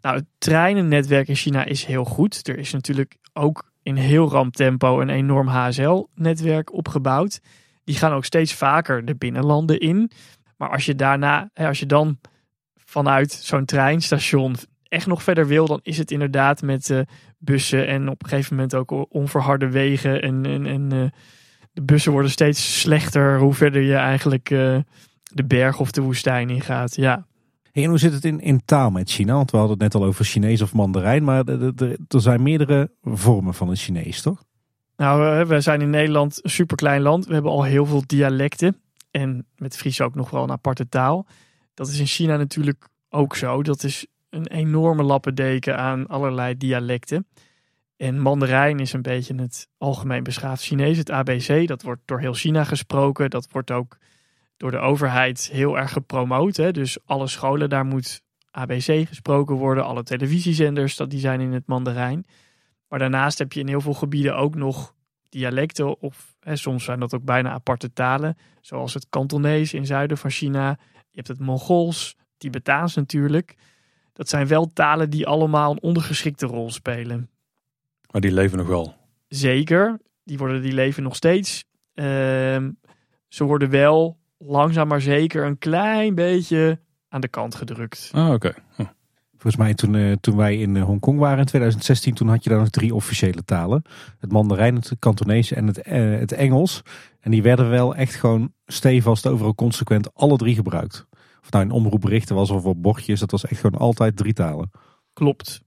Nou, het treinennetwerk in China is heel goed. Er is natuurlijk ook in heel ram tempo een enorm HSL-netwerk opgebouwd. Die gaan ook steeds vaker de binnenlanden in. Maar als je daarna, als je dan vanuit zo'n treinstation echt nog verder wil, dan is het inderdaad met uh, bussen en op een gegeven moment ook onverharde wegen. En, en, en uh, de bussen worden steeds slechter hoe verder je eigenlijk uh, de berg of de woestijn ingaat. Ja. en hoe zit het in, in taal met China? Want we hadden het net al over Chinees of Mandarijn, maar er zijn meerdere vormen van het Chinees, toch? Nou, we zijn in Nederland een superklein land. We hebben al heel veel dialecten. En met Fries ook nog wel een aparte taal. Dat is in China natuurlijk ook zo. Dat is een enorme lappendeken aan allerlei dialecten. En Mandarijn is een beetje het algemeen beschaafd Chinees, het ABC. Dat wordt door heel China gesproken. Dat wordt ook door de overheid heel erg gepromoot. Hè? Dus alle scholen, daar moet ABC gesproken worden. Alle televisiezenders, dat, die zijn in het Mandarijn. Maar daarnaast heb je in heel veel gebieden ook nog dialecten. Of hè, soms zijn dat ook bijna aparte talen. Zoals het Kantonees in zuiden van China. Je hebt het Mongols, Tibetaans natuurlijk. Dat zijn wel talen die allemaal een ondergeschikte rol spelen. Maar die leven nog wel. Zeker, die, worden, die leven nog steeds. Ehm, ze worden wel langzaam maar zeker een klein beetje aan de kant gedrukt. Ah, oké. Hm. Volgens mij toen, uh, toen wij in uh, Hongkong waren in 2016, toen had je daar nog drie officiële talen. Het Mandarijn, het Kantonees en het, uh, het Engels. En die werden wel echt gewoon stevast overal consequent alle drie gebruikt. Of nou in omroepberichten was of op bordjes, dat was echt gewoon altijd drie talen. Klopt.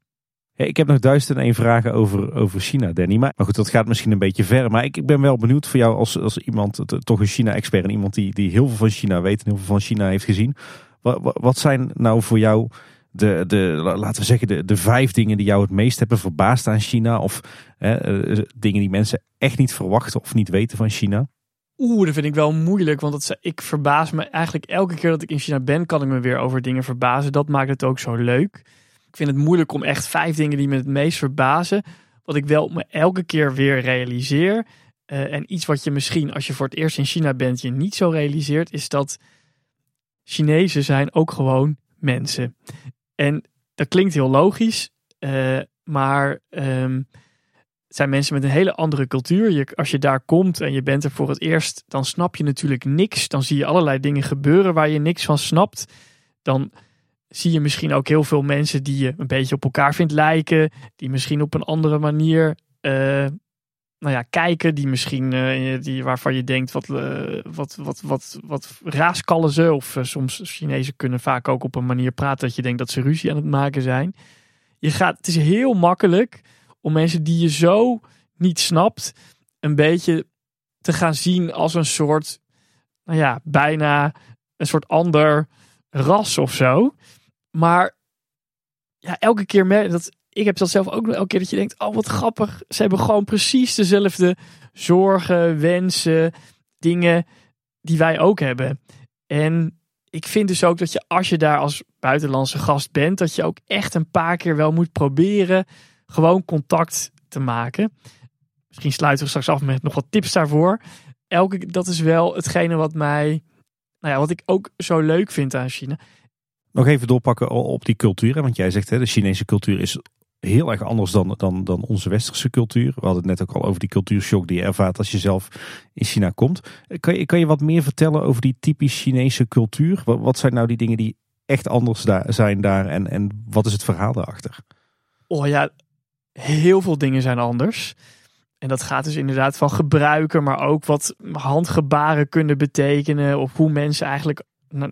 ik heb nog duizend en één vragen over, over China, Danny. Maar, maar goed, dat gaat misschien een beetje ver. Maar ik, ik ben wel benieuwd voor jou als, als iemand, toch een China-expert en iemand die, die heel veel van China weet en heel veel van China heeft gezien. Wat, wat zijn nou voor jou de, de, laten we zeggen, de, de vijf dingen die jou het meest hebben verbaasd aan China? Of hè, eh, dingen die mensen echt niet verwachten of niet weten van China? Oeh, dat vind ik wel moeilijk, want dat, ik verbaas me eigenlijk elke keer dat ik in China ben, kan ik me weer over dingen verbazen. Dat maakt het ook zo leuk. Ik vind het moeilijk om echt vijf dingen die me het meest verbazen. Wat ik wel me elke keer weer realiseer. Uh, en iets wat je misschien als je voor het eerst in China bent, je niet zo realiseert, is dat Chinezen zijn ook gewoon mensen. En dat klinkt heel logisch, uh, maar het zijn mensen met een hele andere cultuur. Je, als je daar komt en je bent er voor het eerst, dan snap je natuurlijk niks. Dan zie je allerlei dingen gebeuren waar je niks van snapt. Dan zie je misschien ook heel veel mensen die je een beetje op elkaar vindt lijken. Die misschien op een andere manier uh, nou ja, kijken. Die misschien uh, die, waarvan je denkt, wat, uh, wat, wat, wat, wat raaskallen ze. Of soms Chinezen kunnen vaak ook op een manier praten dat je denkt dat ze ruzie aan het maken zijn je gaat, het is heel makkelijk om mensen die je zo niet snapt, een beetje te gaan zien als een soort, nou ja, bijna een soort ander ras of zo. Maar ja, elke keer dat ik heb dat zelf ook elke keer dat je denkt, oh wat grappig, ze hebben gewoon precies dezelfde zorgen, wensen, dingen die wij ook hebben. En ik vind dus ook dat je als je daar als buitenlandse gast bent, dat je ook echt een paar keer wel moet proberen gewoon contact te maken. Misschien sluiten we straks af met nog wat tips daarvoor. Elke, dat is wel hetgene wat mij, nou ja, wat ik ook zo leuk vind aan China. Nog even doorpakken op die cultuur. Want jij zegt hè, de Chinese cultuur is heel erg anders dan, dan, dan onze westerse cultuur. We hadden het net ook al over die cultuurshock die je ervaart als je zelf in China komt. Kan je, kan je wat meer vertellen over die typisch Chinese cultuur? Wat, wat zijn nou die dingen die echt anders daar, zijn daar en, en wat is het verhaal daarachter? Oh ja, heel veel dingen zijn anders. En dat gaat dus inderdaad van gebruiken, maar ook wat handgebaren kunnen betekenen. Of hoe mensen eigenlijk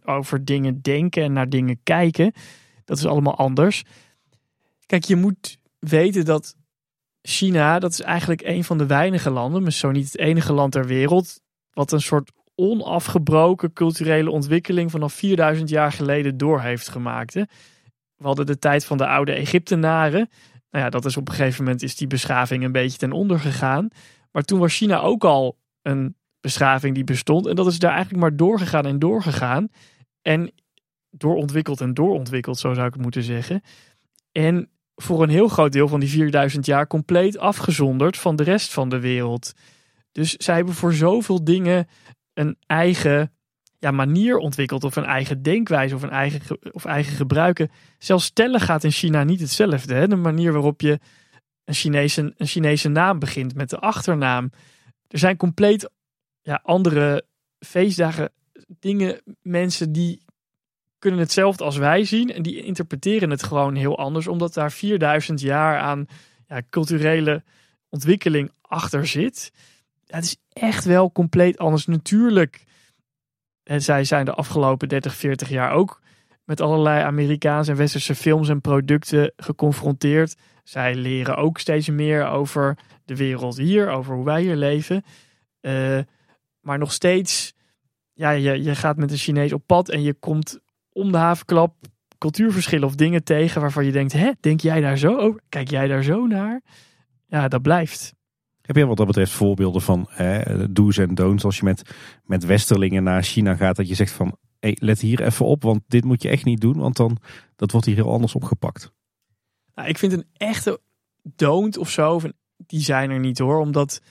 over dingen denken en naar dingen kijken. Dat is allemaal anders. Kijk, je moet weten dat China, dat is eigenlijk een van de weinige landen, maar zo niet het enige land ter wereld, wat een soort onafgebroken culturele ontwikkeling vanaf 4000 jaar geleden door heeft gemaakt. Hè. We hadden de tijd van de oude Egyptenaren. Nou ja, dat is op een gegeven moment is die beschaving een beetje ten onder gegaan. Maar toen was China ook al een beschaving die bestond. En dat is daar eigenlijk maar doorgegaan en doorgegaan. En doorontwikkeld en doorontwikkeld, zo zou ik het moeten zeggen. En voor een heel groot deel van die 4000 jaar compleet afgezonderd van de rest van de wereld. Dus zij hebben voor zoveel dingen een eigen ja, manier ontwikkeld, of een eigen denkwijze, of een eigen, of eigen gebruiken. Zelfs stellen gaat in China niet hetzelfde. Hè? De manier waarop je een Chinese, een Chinese naam begint met de achternaam. Er zijn compleet ja, andere feestdagen, dingen, mensen die kunnen hetzelfde als wij zien. En die interpreteren het gewoon heel anders. Omdat daar 4000 jaar aan ja, culturele ontwikkeling achter zit. het is echt wel compleet anders. Natuurlijk, en zij zijn de afgelopen 30, 40 jaar ook met allerlei Amerikaanse en westerse films en producten geconfronteerd. Zij leren ook steeds meer over de wereld hier, over hoe wij hier leven. Uh, maar nog steeds, ja, je, je gaat met een Chinees op pad en je komt om de havenklap cultuurverschillen of dingen tegen waarvan je denkt, hè, denk jij daar zo over? Kijk jij daar zo naar? Ja, dat blijft. Heb je wat dat betreft voorbeelden van do's en don'ts als je met, met westerlingen naar China gaat, dat je zegt van, hey, let hier even op, want dit moet je echt niet doen, want dan dat wordt hier heel anders opgepakt. Nou, ik vind een echte don't of zo, die zijn er niet hoor, omdat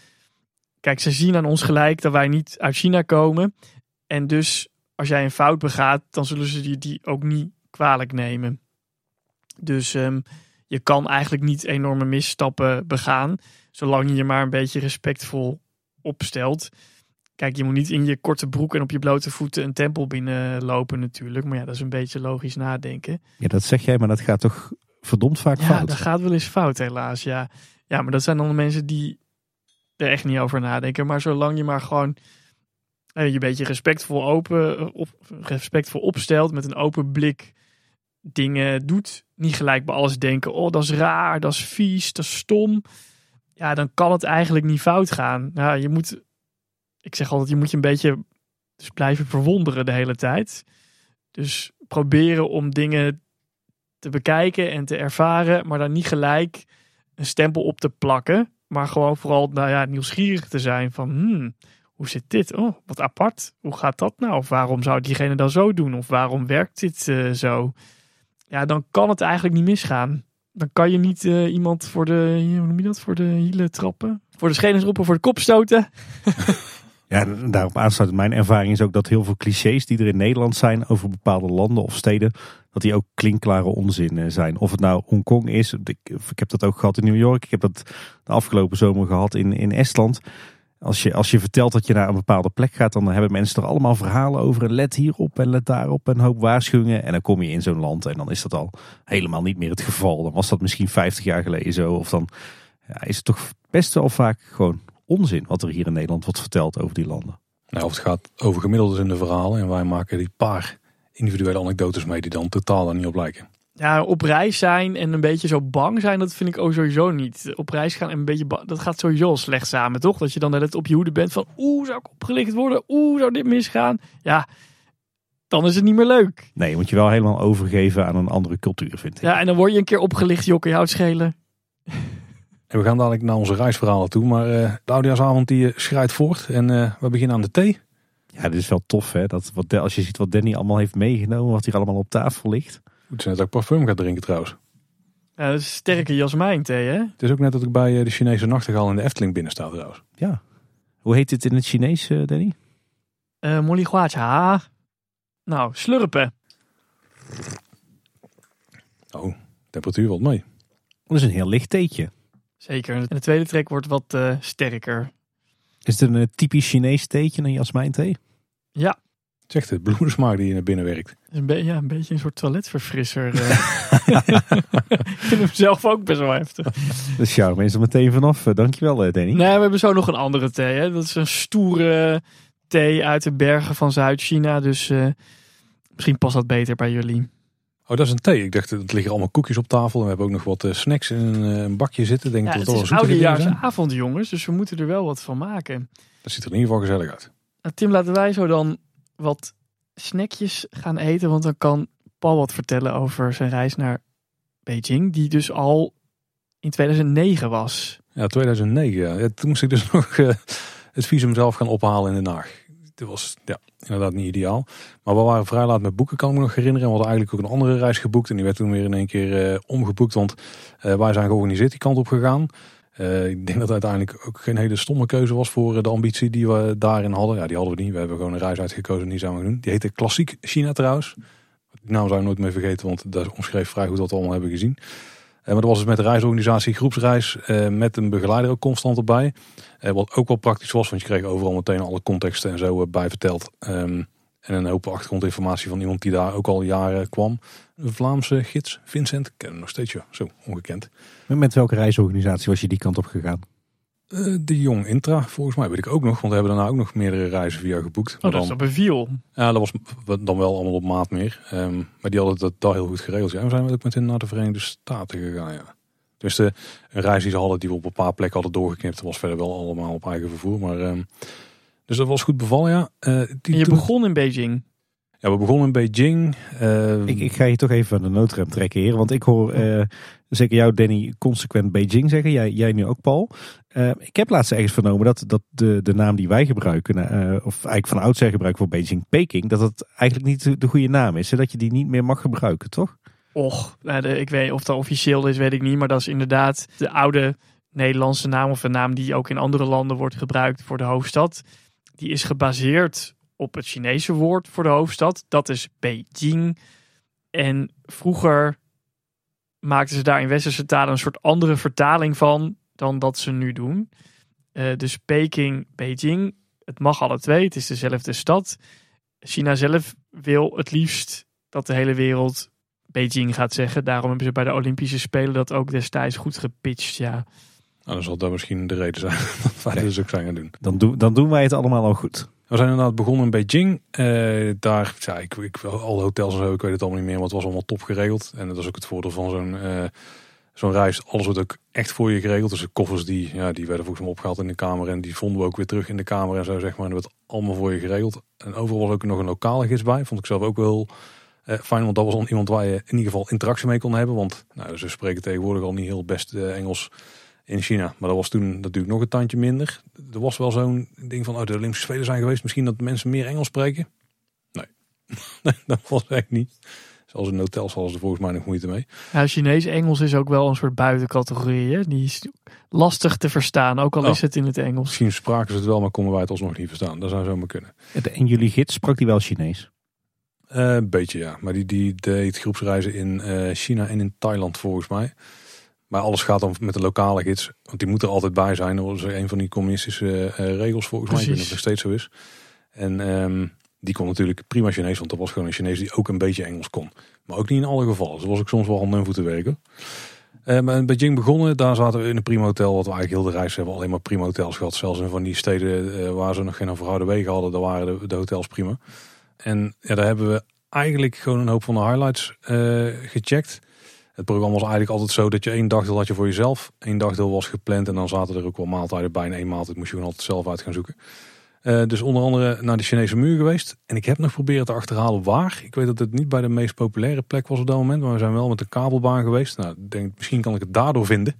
Kijk, ze zien aan ons gelijk dat wij niet uit China komen. En dus als jij een fout begaat, dan zullen ze die, die ook niet kwalijk nemen. Dus um, je kan eigenlijk niet enorme misstappen begaan, zolang je je maar een beetje respectvol opstelt. Kijk, je moet niet in je korte broek en op je blote voeten een tempel binnenlopen natuurlijk. Maar ja, dat is een beetje logisch nadenken. Ja, dat zeg jij, maar dat gaat toch verdomd vaak ja, fout? Ja, dat gaat wel eens fout helaas, ja. Ja, maar dat zijn dan de mensen die er echt niet over nadenken. Maar zolang je maar gewoon eh, je een beetje respectvol open, eh, op, respectvol opstelt met een open blik dingen doet. Niet gelijk bij alles denken, oh dat is raar, dat is vies, dat is stom. Ja, dan kan het eigenlijk niet fout gaan. Ja, je moet, ik zeg altijd, je moet je een beetje dus blijven verwonderen de hele tijd. Dus proberen om dingen te bekijken en te ervaren, maar dan niet gelijk een stempel op te plakken. Maar gewoon vooral nou ja, nieuwsgierig te zijn van hmm, hoe zit dit? Oh, wat apart. Hoe gaat dat nou? Of waarom zou diegene dan zo doen? Of waarom werkt dit uh, zo? Ja, dan kan het eigenlijk niet misgaan. Dan kan je niet uh, iemand voor de, hoe noem je dat, voor de hielen trappen? Voor de schenen roepen, voor de kop stoten. Ja, daarop aansluit mijn ervaring is ook dat heel veel clichés die er in Nederland zijn over bepaalde landen of steden, dat die ook klinkklare onzin eh, zijn. Of het nou Hongkong is, ik, ik heb dat ook gehad in New York, ik heb dat de afgelopen zomer gehad in, in Estland. Als je, als je vertelt dat je naar een bepaalde plek gaat, dan hebben mensen er allemaal verhalen over. En let hierop en let daarop en een hoop waarschuwingen. En dan kom je in zo'n land en dan is dat al helemaal niet meer het geval. Dan was dat misschien 50 jaar geleden zo. Of dan ja, is het toch best wel vaak gewoon onzin wat er hier in Nederland wordt verteld over die landen. Nou, of het gaat over gemiddeldes in de verhalen en wij maken die paar individuele anekdotes mee die dan totaal er niet op lijken. Ja, op reis zijn en een beetje zo bang zijn, dat vind ik ook sowieso niet. Op reis gaan en een beetje bang, dat gaat sowieso slecht samen, toch? Dat je dan net op je hoede bent van, oeh, zou ik opgelicht worden? Oeh, zou dit misgaan? Ja, dan is het niet meer leuk. Nee, je moet je wel helemaal overgeven aan een andere cultuur, vind ik. Ja, en dan word je een keer opgelicht, jokken, je houdt schelen. En we gaan dadelijk naar onze reisverhalen toe. Maar eh, de oudejaarsavond die eh, schrijdt voort. En eh, we beginnen aan de thee. Ja, dit is wel tof, hè? Dat, wat, als je ziet wat Danny allemaal heeft meegenomen, wat hier allemaal op tafel ligt. Ze net ook parfum gaat drinken trouwens. Ja, dat is sterke jasmijnthee, hè? Het is ook net dat ik bij eh, de Chinese nachtegaal in de Efteling binnen sta trouwens. Ja. Hoe heet dit in het Chinees, eh, Danny? Eh Molly Guacha. Nou, slurpen. Oh, temperatuur valt mee. Dat is een heel licht theetje. Zeker. En de tweede trek wordt wat eh, sterker. Is het een eh, typisch Chinees theetje, een jasmijnthee? Ja, Het echt de bloemensmaak die naar binnen werkt. het een, be- ja, een beetje een soort toiletverfrisser. eh. ik vind hem zelf ook best wel heftig. De charme is er meteen vanaf. Eh, Dankjewel, eh, Danny. Nee, we hebben zo nog een andere thee. Hè? Dat is een stoere thee uit de bergen van Zuid-China. Dus misschien past dat beter bij jullie. Oh, dat is een thee. Ik dacht, er liggen allemaal koekjes op tafel. En we hebben ook nog wat snacks in een, bakje zitten. Denk Ja, dat het het is oudejaarsavond, jongens. Dus we moeten er wel wat van maken. Dat ziet er in ieder geval gezellig uit. Nou, Tim, laten wij zo dan wat snackjes gaan eten. Want dan kan Paul wat vertellen over zijn reis naar Beijing. Die dus al in 2009 was. Ja, 2009. Ja. Toen moest ik dus nog eh, het visum zelf gaan ophalen in Den Haag. Dat was ja, inderdaad niet ideaal. Maar we waren vrij laat met boeken, kan ik me nog herinneren. En we hadden eigenlijk ook een andere reis geboekt. En die werd toen weer in één keer eh, omgeboekt. Want eh, wij zijn georganiseerd die kant op gegaan. Eh, ik denk dat het uiteindelijk ook geen hele stomme keuze was voor eh, de ambitie die we daarin hadden. Ja, die hadden we niet. We hebben gewoon een reis uitgekozen en die zijn we doen. Die heette Klassiek China trouwens. Die naam zou ik nooit meer vergeten, want dat omschreef vrij goed wat we allemaal hebben gezien. Eh, maar dat was dus met de reisorganisatie groepsreis met een begeleider ook constant erbij. Wat ook wel praktisch was, want je kreeg overal meteen alle contexten en zo bij verteld. Ehm, en een hoop achtergrondinformatie van iemand die daar ook al jaren kwam. Vlaamse gids, Vincent. Ik ken hem nog steeds, ja. Zo, ongekend. Met- Met welke reisorganisatie was je die kant op gegaan? Eh, de Jong Intra, volgens mij weet ik ook nog. Want we hebben daarna ook nog meerdere reizen via geboekt. Oh, Maar dat is dat beviel. ja, dat was dan wel allemaal op maat meer. Ehm, maar die hadden dat daar heel goed geregeld. Ja, we zijn ook met hen naar de Verenigde Staten gegaan, ja. Dus de, een reis die ze hadden, die we op een paar plekken hadden doorgeknipt. Dat was verder wel allemaal op eigen vervoer. Maar, ehm, dus dat was goed bevallen, ja. Eh, die En je toen- begon in Beijing. Ja, we begonnen in Beijing. Eh, Ik, ik ga je toch even aan de noodrem trekken, heer. Want ik hoor eh, zeker jou, Danny, consequent Beijing zeggen. Jij, jij nu ook, Paul. Eh, ik heb laatst ergens vernomen dat, dat de, de naam die wij gebruiken, eh, of eigenlijk van oudsher gebruiken voor Beijing, Peking, dat het eigenlijk niet de, de goede naam is. Dat je die niet meer mag gebruiken, toch? Och, nou, de- ik weet of dat officieel is, weet ik niet. Maar dat is inderdaad de oude Nederlandse naam. Of een naam die ook in andere landen wordt gebruikt voor de hoofdstad. Die is gebaseerd op het Chinese woord voor de hoofdstad. Dat is Beijing. En vroeger maakten ze daar in westerse talen een soort andere vertaling van dan dat ze nu doen. Eh, dus Peking, Beijing, het mag alle twee. Het is dezelfde stad. China zelf wil het liefst dat de hele wereld Beijing gaat zeggen. Daarom hebben ze bij de Olympische Spelen dat ook destijds goed gepitcht. Ja, nou, dan zal dat misschien de reden zijn dat wij dat dus ook zijn gaan doen. Dan, doen dan doen wij het allemaal al goed. We zijn inderdaad begonnen in Beijing. Eh, daar, ja, ik, ik, alle hotels en zo, ik weet het allemaal niet meer, maar het was allemaal top geregeld. En dat is ook het voordeel van zo'n eh, zo'n reis. Alles wordt ook echt voor je geregeld. Dus de koffers die, ja, die werden volgens mij opgehaald in de kamer en die vonden we ook weer terug in de kamer en zo zeg maar. En dat werd allemaal voor je geregeld. En overal was ook nog een lokale gids bij. Vond ik zelf ook wel eh, fijn, want dat was dan iemand waar je in ieder geval interactie mee kon hebben. Want nou, ze spreken tegenwoordig al niet heel best Engels in China. Maar dat was toen natuurlijk nog een tandje minder. Er was wel zo'n ding van, oh, de Olympische Spelen zijn geweest. Misschien dat mensen meer Engels spreken. Nee, Nee, dat was echt niet. Zelfs in hotels hadden ze er volgens mij nog moeite mee. ja Chinees-Engels is ook wel een soort buitencategorie. Hè? Die is lastig te verstaan, ook al Oh. is het in het Engels. Misschien spraken ze het wel, maar konden wij het alsnog niet verstaan. Dat zou zomaar kunnen. En jullie gids sprak die wel Chinees? Eh, een beetje ja, maar die, die deed groepsreizen in eh, China en in Thailand volgens mij. Maar alles gaat dan met de lokale gids, want die moet er altijd bij zijn. Dat was een van die communistische eh, regels volgens mij. Ik weet niet of het nog steeds zo is. En ehm, die kon natuurlijk prima Chinees, want dat was gewoon een Chinees die ook een beetje Engels kon. Maar ook niet in alle gevallen. Dus was ook soms wel handen en voeten werken. Maar in Beijing begonnen, daar zaten we in een prima hotel. Wat we eigenlijk heel de reis hebben alleen maar prima hotels gehad. Zelfs in van die steden eh, waar ze nog geen verhouden wegen hadden, daar waren de, de hotels prima. En ja, daar hebben we eigenlijk gewoon een hoop van de highlights eh, gecheckt. Het programma was eigenlijk altijd zo dat je één dagdeel had je voor jezelf. één dagdeel was gepland en dan zaten er ook wel maaltijden bij. En één maaltijd moest je gewoon altijd zelf uit gaan zoeken. Uh, dus onder andere naar de Chinese muur geweest. En ik heb nog proberen te achterhalen waar. Ik weet dat het niet bij de meest populaire plek was op dat moment. Maar we zijn wel met de kabelbaan geweest. Nou, denk, misschien kan ik het daardoor vinden.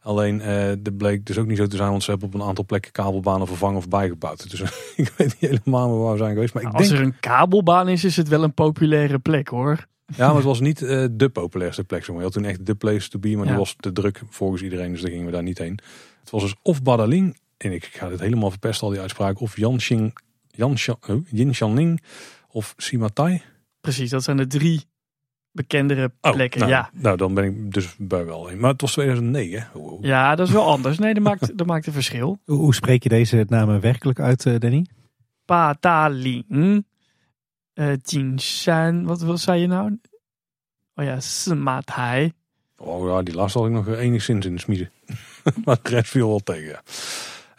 Alleen, uh, dat bleek dus ook niet zo te zijn. Want ze hebben op een aantal plekken kabelbanen vervangen of bijgebouwd. Dus ik weet niet helemaal waar we zijn geweest. Maar ik Als denk... er een kabelbaan is, is het wel een populaire plek hoor. Ja, maar het was niet uh, de populairste plek. Zeg maar. Je had toen echt de place to be. Maar ja. die was te druk volgens iedereen. Dus daar gingen we daar niet heen. Het was dus of Badaling en ik ga dit helemaal verpesten al die uitspraak, of Yanxing, Yanshan, oh, Yinshanling of Simatai. Precies, dat zijn de drie bekendere plekken. Oh, nou, ja. nou, dan ben ik dus bij wel een. Maar het was 2009. Wow. Ja, dat is wel anders. Nee, dat maakt, dat maakt een verschil. Hoe, spreek je deze namen werkelijk uit, uh, Danny? Pataling, uh, Jinshan, wat, wat zei je nou? Oh ja. Oh ja, die laatste had ik nog enigszins in de smiezen. maar de rest viel wel tegen, ja.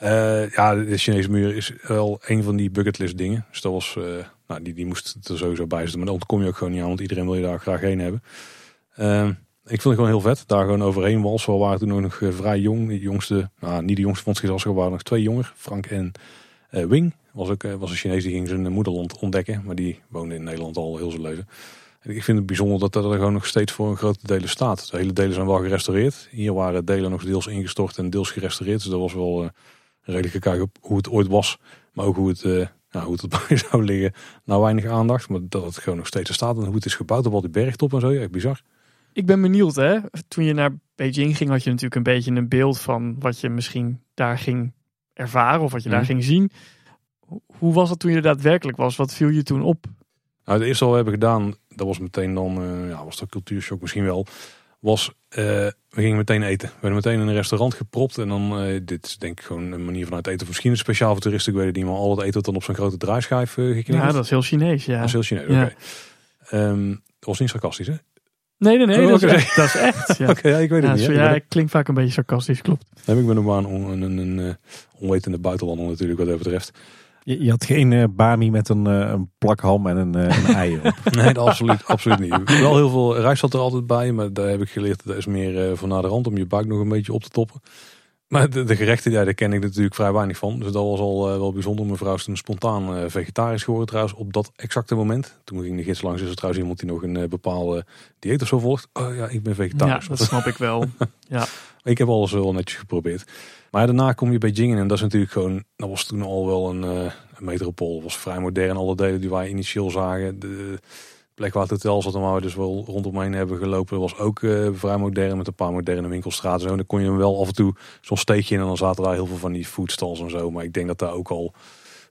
Uh, ja, de Chinese muur is wel een van die bucketlist dingen. Dus dat was, uh, nou, die, die moest er sowieso bij zitten. Maar dan kom je ook gewoon niet aan, want iedereen wil je daar graag heen hebben. Uh, ik vind het gewoon heel vet. Daar gewoon overheen was. We waren toen nog vrij jong. De jongste, nou, niet de jongste van het gezelschap, waren nog twee jonger. Frank en Wing. Was ook was een Chinees die ging zijn moederland ontdekken. Maar die woonde in Nederland al heel zijn leven. En ik vind het bijzonder dat dat er gewoon nog steeds voor een grote delen staat. De hele delen zijn wel gerestaureerd. Hier waren delen nog deels ingestort en deels gerestaureerd. Dus dat was wel redelijk gekeken op hoe het ooit was. Maar ook hoe het, uh, nou, hoe het erbij zou liggen. Nou, weinig aandacht. Maar dat het gewoon nog steeds staat. En hoe het is gebouwd op al die bergtop en zo. Echt bizar. Ik ben benieuwd hè. Toen je naar Beijing ging had je natuurlijk een beetje een beeld van wat je misschien daar ging ervaren. Of wat je daar ging zien. Hoe was het toen je er daadwerkelijk was? Wat viel je toen op? Nou, het eerste wat we hebben gedaan, dat was meteen dan, uh, ja, was dat cultuurshock misschien wel was, uh, we gingen meteen eten. We werden meteen in een restaurant gepropt. En dan, uh, dit is denk ik gewoon een manier van uit eten. Of misschien speciaal voor toeristen. Ik weet het niet, maar al het eten dan op zo'n grote draaischijf geknipt. Ja, dat is heel Chinees, ja. Dat is heel Chinees, oké. Okay. Um, dat was niet sarcastisch, hè? Nee, nee, nee, dat is echt. Dat is echt ja. oké, okay, ja, ik weet het ja, niet. Zo, ja, ik klink vaak een beetje sarcastisch, klopt. heb ik ben nog maar een, een, een onwetende buitenlander natuurlijk wat dat betreft. Je, je, had geen uh, bami met een, uh, een plak ham en een, uh, een ei op. nee, absoluut, absoluut niet. Wel heel veel rijst zat er altijd bij, maar daar heb ik geleerd dat is meer voor naar de rand om je buik nog een beetje op te toppen. Maar de, de gerechten, ja, daar ken ik natuurlijk vrij weinig van. Dus dat was al wel bijzonder. Mijn vrouw is toen spontaan vegetarisch geworden trouwens op dat exacte moment. Toen ging de gids langs, is er trouwens iemand die nog een bepaalde dieet of zo volgt. Oh ja, ik ben vegetarisch. Ja, dat snap ik wel. Ja. ik heb alles wel netjes geprobeerd. Maar daarna kom je bij Jingen en dat is natuurlijk gewoon, dat was toen al wel een, een metropool. Was vrij modern. Alle delen die wij initieel zagen. De plek waar het hotel zat en waar we dus wel rondomheen hebben gelopen, was ook uh, vrij modern met een paar moderne winkelstraten. En dan kon je hem wel af en toe zo'n steekje in en dan zaten daar heel veel van die foodstalls en zo. Maar ik denk dat daar ook al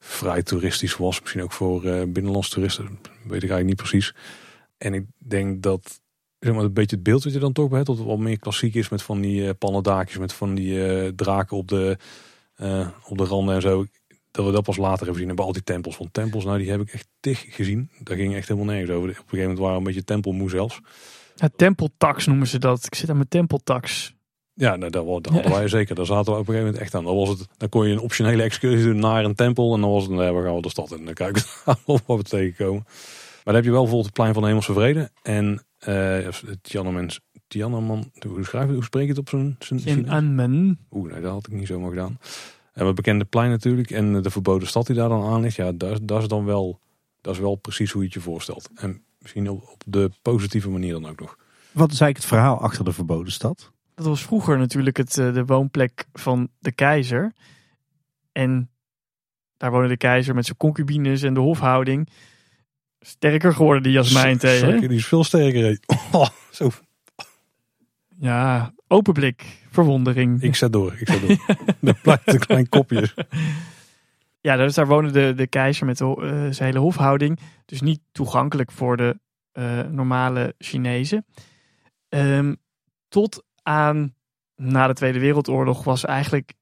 vrij toeristisch was. Misschien ook voor uh, binnenlandse toeristen, weet ik eigenlijk niet precies. En ik denk dat zeg maar, een beetje het beeld dat je dan toch bij hebt. Dat het wel meer klassiek is met van die uh, pannendaakjes. Met van die uh, draken op de, uh, op de randen en zo. Dat we dat pas later hebben gezien. En bij al die tempels. Want tempels, nou die heb ik echt tig gezien. Daar ging echt helemaal nergens over. Op een gegeven moment waren we een beetje tempelmoe zelfs. Ja, tempeltax noemen ze dat. Ik zit aan mijn tempeltax. Ja, nou, dat, dat hadden wij zeker. Daar zaten we op een gegeven moment echt aan. Dan, was het, dan kon je een optionele excursie doen naar een tempel. En dan was het, nou, we gaan we de stad in. En dan kijken we wat we tegenkomen. Maar dan heb je wel bijvoorbeeld het plein van de Hemelse Vrede. En uh, Tiananmen, Tiananmen, hoe schrijf je, hoe spreek je het op zo'n... Tiananmen. Oeh, nee, dat had ik niet zomaar gedaan. En het bekende plein natuurlijk en de verboden stad die daar dan aan ligt. Ja, dat, dat is dan wel, dat is wel precies hoe je het je voorstelt. En misschien op, op de positieve manier dan ook nog. Wat is eigenlijk het verhaal achter de verboden stad? Dat was vroeger natuurlijk het, de woonplek van de keizer. En daar woonde de keizer met zijn concubines en de hofhouding. Sterker geworden, die Jasmijn tegen. Die is veel sterker. Oh, zo. Ja, open blik, verwondering. Ik zet door, ik zet door. Er blijft een klein kopje. Ja, dus daar woonde de, de keizer met de, uh, zijn hele hofhouding. Dus niet toegankelijk voor de uh, normale Chinezen. Um, tot aan na de Tweede Wereldoorlog was eigenlijk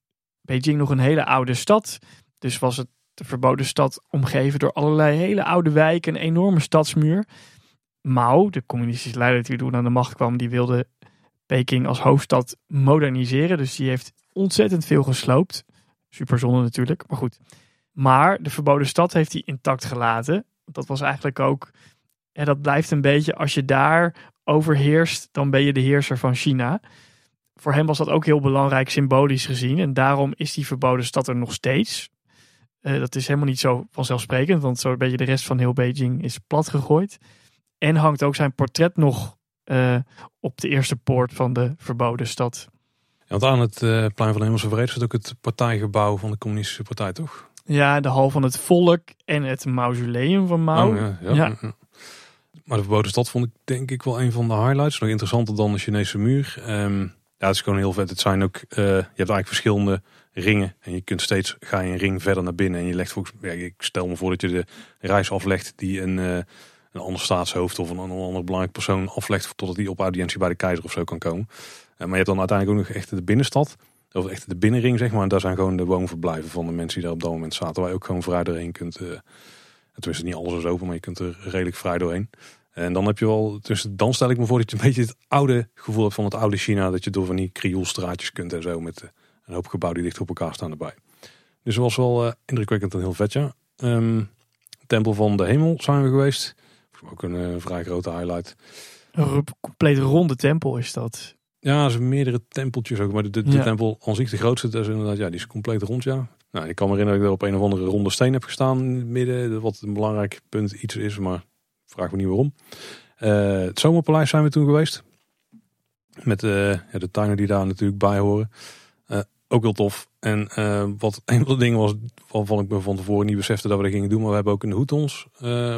Beijing nog een hele oude stad. Dus was het de verboden stad omgeven door allerlei hele oude wijken, een enorme stadsmuur. Mao, de communistische leider die toen aan de macht kwam, die wilde Peking als hoofdstad moderniseren. Dus die heeft ontzettend veel gesloopt. Super zonde natuurlijk, maar goed. Maar de verboden stad heeft hij intact gelaten. Dat was eigenlijk ook ja, dat blijft een beetje, als je daar overheerst, dan ben je de heerser van China. Voor hem was dat ook heel belangrijk symbolisch gezien. En daarom is die verboden stad er nog steeds. Uh, dat is helemaal niet zo vanzelfsprekend, want zo'n beetje de rest van heel Beijing is plat gegooid. En hangt ook zijn portret nog uh, op de eerste poort van de verboden stad. Ja, want aan het uh, plein van de Hemelse Vrede zit ook het partijgebouw van de Communistische Partij, toch? Ja, de hal van het volk en het mausoleum van Mao. Oh, ja, ja, ja. Maar de verboden stad vond ik denk ik wel een van de highlights. Nog interessanter dan de Chinese muur. Um, ja, het is gewoon heel vet. Het zijn ook, je hebt eigenlijk verschillende ringen. En je kunt steeds, ga je een ring verder naar binnen. En je legt volgens ik stel me voor dat je de reis aflegt die een, uh, een ander staatshoofd of een, een ander belangrijk persoon aflegt. Totdat die op audiëntie bij de keizer of zo kan komen. Uh, maar je hebt dan uiteindelijk ook nog echt de binnenstad. Of echt de binnenring, zeg maar. En daar zijn gewoon de woonverblijven van de mensen die daar op dat moment zaten. Waar je ook gewoon vrij doorheen kunt. Uh, tenminste, niet alles is open, maar je kunt er redelijk vrij doorheen. En dan heb je wel, dus dan stel ik me voor dat je een beetje het oude gevoel hebt van het oude China. Dat je door van die krioelstraatjes kunt en zo met een hoop gebouwen die dicht op elkaar staan erbij. Dus het was wel uh, indrukwekkend en heel vet, ja. Um, Tempel van de Hemel zijn we geweest. Ook een uh, vrij grote highlight. Een compleet ronde tempel is dat. Ja, er zijn meerdere tempeltjes ook. Maar de, de, de ja. tempel aan zich, de grootste, dat is inderdaad, ja, die is compleet rond, ja. Nou, ik kan me herinneren dat ik er op een of andere ronde steen heb gestaan in het midden. Wat een belangrijk punt iets is, maar vraag me niet waarom. Uh, het Zomerpaleis zijn we toen geweest. Met uh, ja, de tuinen die daar natuurlijk bij horen. Uh, ook heel tof. En wat een van de dingen was waarvan ik me van tevoren niet besefte dat we dat gingen doen. Maar we hebben ook in de Hoetongs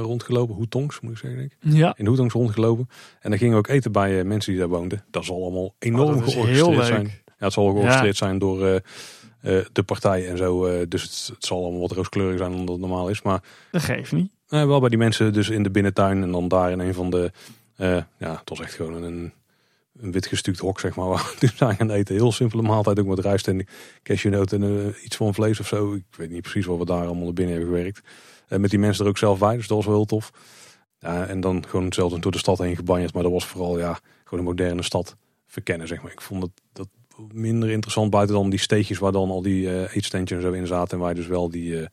rondgelopen. Hoetongs moet ik zeggen denk ik. Ja. In de Hoetongs rondgelopen. En dan gingen we ook eten bij mensen die daar woonden. Dat zal allemaal enorm oh, georchestreerd zijn. Ja, het zal georchestreerd ja. zijn door uh, de partij en zo. Uh, dus het, het, zal allemaal wat rooskleurig zijn dan dat het normaal is. Maar dat geeft niet. Uh, wel bij die mensen dus in de binnentuin en dan daar in een van de... ja, het was echt gewoon een, een wit gestuukt hok, zeg maar. Waar we zijn gaan eten. Heel simpele maaltijd, ook met rijst en cashewnoot en iets van vlees of zo. Ik weet niet precies wat we daar allemaal naar binnen hebben gewerkt. met die mensen er ook zelf bij, dus dat was wel heel tof. En dan gewoon zelfs door de stad heen gebanjerd. Maar dat was vooral ja, gewoon een moderne stad verkennen, zeg maar. Ik vond dat, dat minder interessant buiten dan die steegjes waar dan al die uh, en zo in zaten. En waar je dus wel die,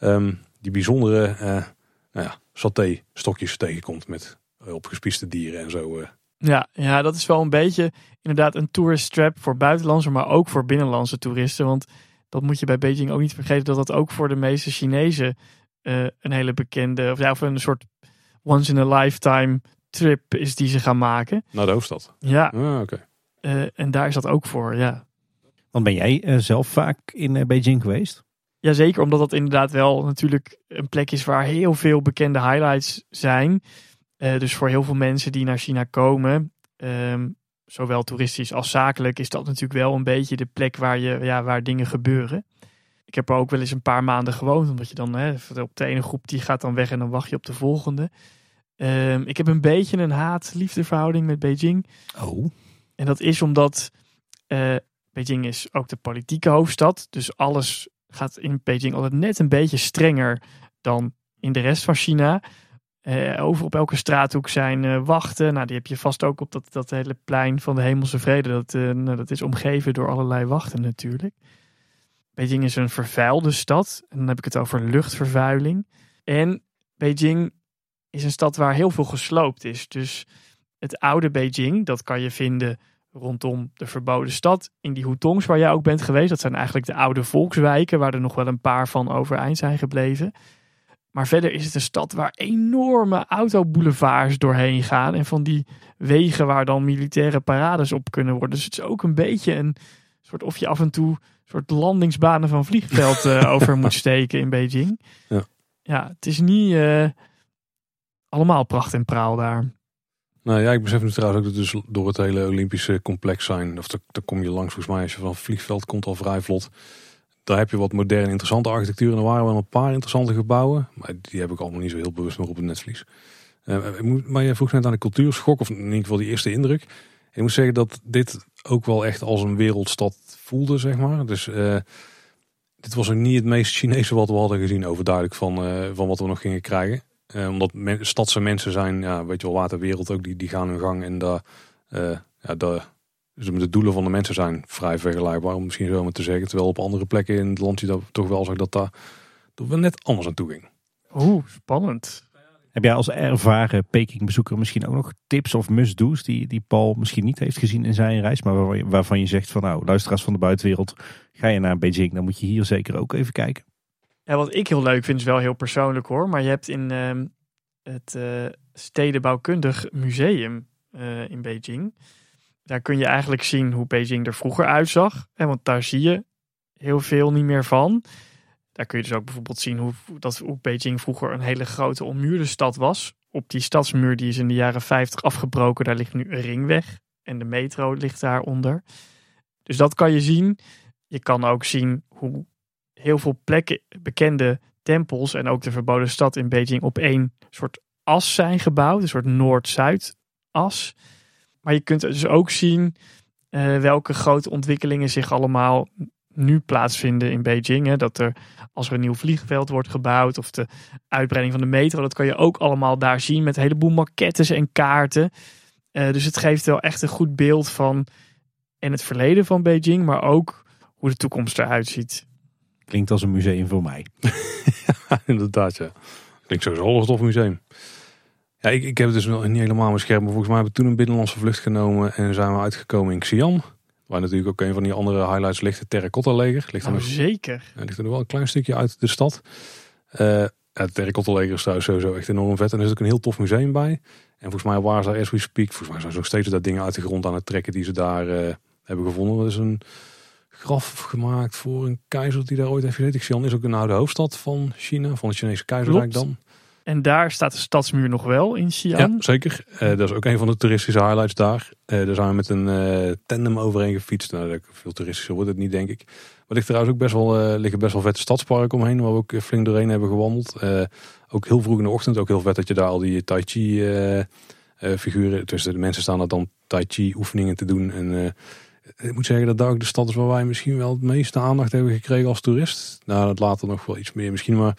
um, die bijzondere nou ja, saté stokjes tegenkomt met opgespieste dieren en zo. Ja, ja, dat is wel een beetje inderdaad een tourist trap voor buitenlandse, maar ook voor binnenlandse toeristen. Want dat moet je bij Beijing ook niet vergeten dat dat ook voor de meeste Chinezen een hele bekende, of ja, of een soort once in a lifetime trip is die ze gaan maken. Naar de hoofdstad? Ja. Ah, oké. Okay. Uh, en daar is dat ook voor, ja. Want ben jij uh, zelf vaak in uh, Beijing geweest? Jazeker, omdat dat inderdaad wel natuurlijk een plek is waar heel veel bekende highlights zijn. Dus voor heel veel mensen die naar China komen, um, zowel toeristisch als zakelijk, is dat natuurlijk wel een beetje de plek waar, je, ja, waar dingen gebeuren. Ik heb er ook wel eens een paar maanden gewoond, omdat je dan hè, op de ene groep die gaat dan weg en dan wacht je op de volgende. Um, ik heb een beetje een haat-liefde verhouding met Beijing. Oh. En dat is omdat uh, Beijing is ook de politieke hoofdstad. Dus alles gaat in Beijing altijd net een beetje strenger dan in de rest van China. Uh, over op elke straathoek zijn uh, wachten. Nou, die heb je vast ook op dat, dat hele plein van de Hemelse Vrede. Dat, nou, dat is omgeven door allerlei wachten natuurlijk. Beijing is een vervuilde stad. En dan heb ik het over luchtvervuiling. En Beijing is een stad waar heel veel gesloopt is. Dus het oude Beijing, dat kan je vinden rondom de verboden stad. In die Hutongs waar jij ook bent geweest. Dat zijn eigenlijk de oude volkswijken waar er nog wel een paar van overeind zijn gebleven. Maar verder is het een stad waar enorme autoboulevards doorheen gaan. En van die wegen waar dan militaire parades op kunnen worden. Dus het is ook een beetje een soort of je af en toe soort landingsbanen van vliegveld uh, over moet steken in Beijing. Ja, ja het is niet uh, allemaal pracht en praal daar. Nou ja, ik besef nu trouwens ook dat dus door het hele Olympische complex zijn. Of daar kom je langs volgens mij als je van het vliegveld komt al vrij vlot. Daar heb je wat moderne interessante architectuur. En er waren wel een paar interessante gebouwen. Maar die heb ik allemaal niet zo heel bewust nog op het netvlies. Uh, maar je vroeg net aan de cultuurschok. Of in ieder geval die eerste indruk. Ik moet zeggen dat dit ook wel echt als een wereldstad voelde, zeg maar. Dus uh, dit was ook niet het meest Chinese wat we hadden gezien overduidelijk van, van wat we nog gingen krijgen. Omdat men, stadse mensen zijn, ja, weet je wel, waterwereld ook, die, die gaan hun gang. En daar, ja, daar, dus de doelen van de mensen zijn vrij vergelijkbaar, om misschien zo maar te zeggen. Terwijl op andere plekken in het land je dat toch wel zag dat daar dat we net anders aan toe ging. Oeh, spannend. Heb jij als ervaren Peking-bezoeker misschien ook nog tips of must-do's die, die Paul misschien niet heeft gezien in zijn reis, maar waarvan je, waarvan je zegt van nou, luisteraars van de buitenwereld, ga je naar Beijing, dan moet je hier zeker ook even kijken. Ja, wat ik heel leuk vind, is wel heel persoonlijk hoor. Maar je hebt in ehm, het uh, Stedenbouwkundig Museum uh, in Beijing. Daar kun je eigenlijk zien hoe Beijing er vroeger uitzag. Want daar zie je heel veel niet meer van. Daar kun je dus ook bijvoorbeeld zien hoe, dat, Beijing vroeger een hele grote ommuurde stad was. Op die stadsmuur die is in de jaren 50 afgebroken. Daar ligt nu een ringweg. En de metro ligt daaronder. Dus dat kan je zien. Je kan ook zien hoe heel veel plekken, bekende tempels en ook de verboden stad in Beijing op één soort as zijn gebouwd. Een soort Noord-Zuid as. Maar je kunt dus ook zien uh, welke grote ontwikkelingen zich allemaal nu plaatsvinden in Beijing. Hè. Dat er als er een nieuw vliegveld wordt gebouwd of de uitbreiding van de metro, dat kan je ook allemaal daar zien met een heleboel maquettes en kaarten. Uh, dus het geeft wel echt een goed beeld van en het verleden van Beijing, maar ook hoe de toekomst eruit ziet. Klinkt als een museum voor mij. ja, inderdaad, ja. Klinkt sowieso een tof museum. Ja, ik, ik heb het dus nog niet helemaal mijn scherm. Maar volgens mij hebben we toen een binnenlandse vlucht genomen en zijn we uitgekomen in Xi'an. Waar natuurlijk ook een van die andere highlights ligt, het Terracotta leger. Ligt oh, zeker. Ja, ligt er nog wel een klein stukje uit de stad. Uh, het Terracotta leger is trouwens sowieso echt enorm vet. En er is ook een heel tof museum bij. En volgens mij waren ze as we speak, volgens mij zijn ze nog steeds dat dingen uit de grond aan het trekken die ze daar uh, hebben gevonden. Dat is een graf gemaakt voor een keizer die daar ooit heeft gezeten. Xi'an is ook een oude hoofdstad van China, van het Chinese keizerrijk dan. En daar staat de stadsmuur nog wel in Xi'an. Ja, zeker. Uh, dat is ook een van de toeristische highlights daar. Uh, daar zijn we met een uh, tandem overheen gefietst. Nou, veel toeristischer wordt het niet, denk ik. Maar ligt trouwens ook best wel, liggen best wel vette stadsparken omheen, waar we ook flink doorheen hebben gewandeld. ook heel vroeg in de ochtend, ook heel vet dat je daar al die Tai Chi figuren, tussen de mensen staan er dan Tai Chi oefeningen te doen. En ik moet zeggen dat daar ook de stad is waar wij misschien wel het meeste aandacht hebben gekregen als toerist. Nou, dat later nog wel iets meer misschien, maar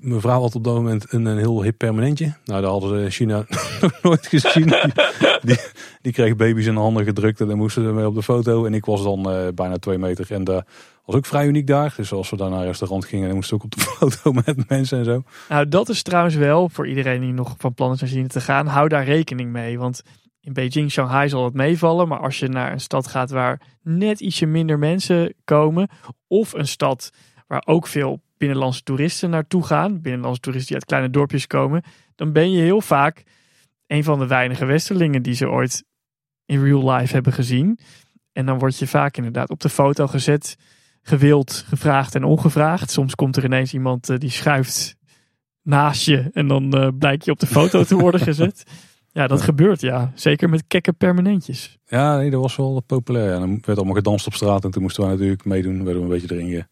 mevrouw had op dat moment een, een heel hip permanentje. Nou, daar hadden ze in China nooit gezien. Die, kreeg baby's in de handen gedrukt en dan moesten ze mee op de foto. En ik was dan uh, bijna twee meter en daar was ook vrij uniek daar. Dus als we daar naar een restaurant gingen, dan moesten ook op de foto met mensen en zo. Nou, dat is trouwens wel voor iedereen die nog van plan is naar China te gaan. Hou daar rekening mee, want in Beijing, Shanghai zal het meevallen. Maar als je naar een stad gaat waar net ietsje minder mensen komen. Of een stad waar ook veel binnenlandse toeristen naartoe gaan. Binnenlandse toeristen die uit kleine dorpjes komen. Dan ben je heel vaak een van de weinige westerlingen die ze ooit in real life hebben gezien. En dan word je vaak inderdaad op de foto gezet. Gewild, gevraagd en ongevraagd. Soms komt er ineens iemand uh, die schuift naast je. En dan uh, blijkt je op de foto te worden gezet. Ja, dat gebeurt ja. Zeker met kekke permanentjes. Ja, nee, dat was wel populair. Ja, dan werd allemaal gedanst op straat en toen moesten we natuurlijk meedoen. Werden we een beetje erin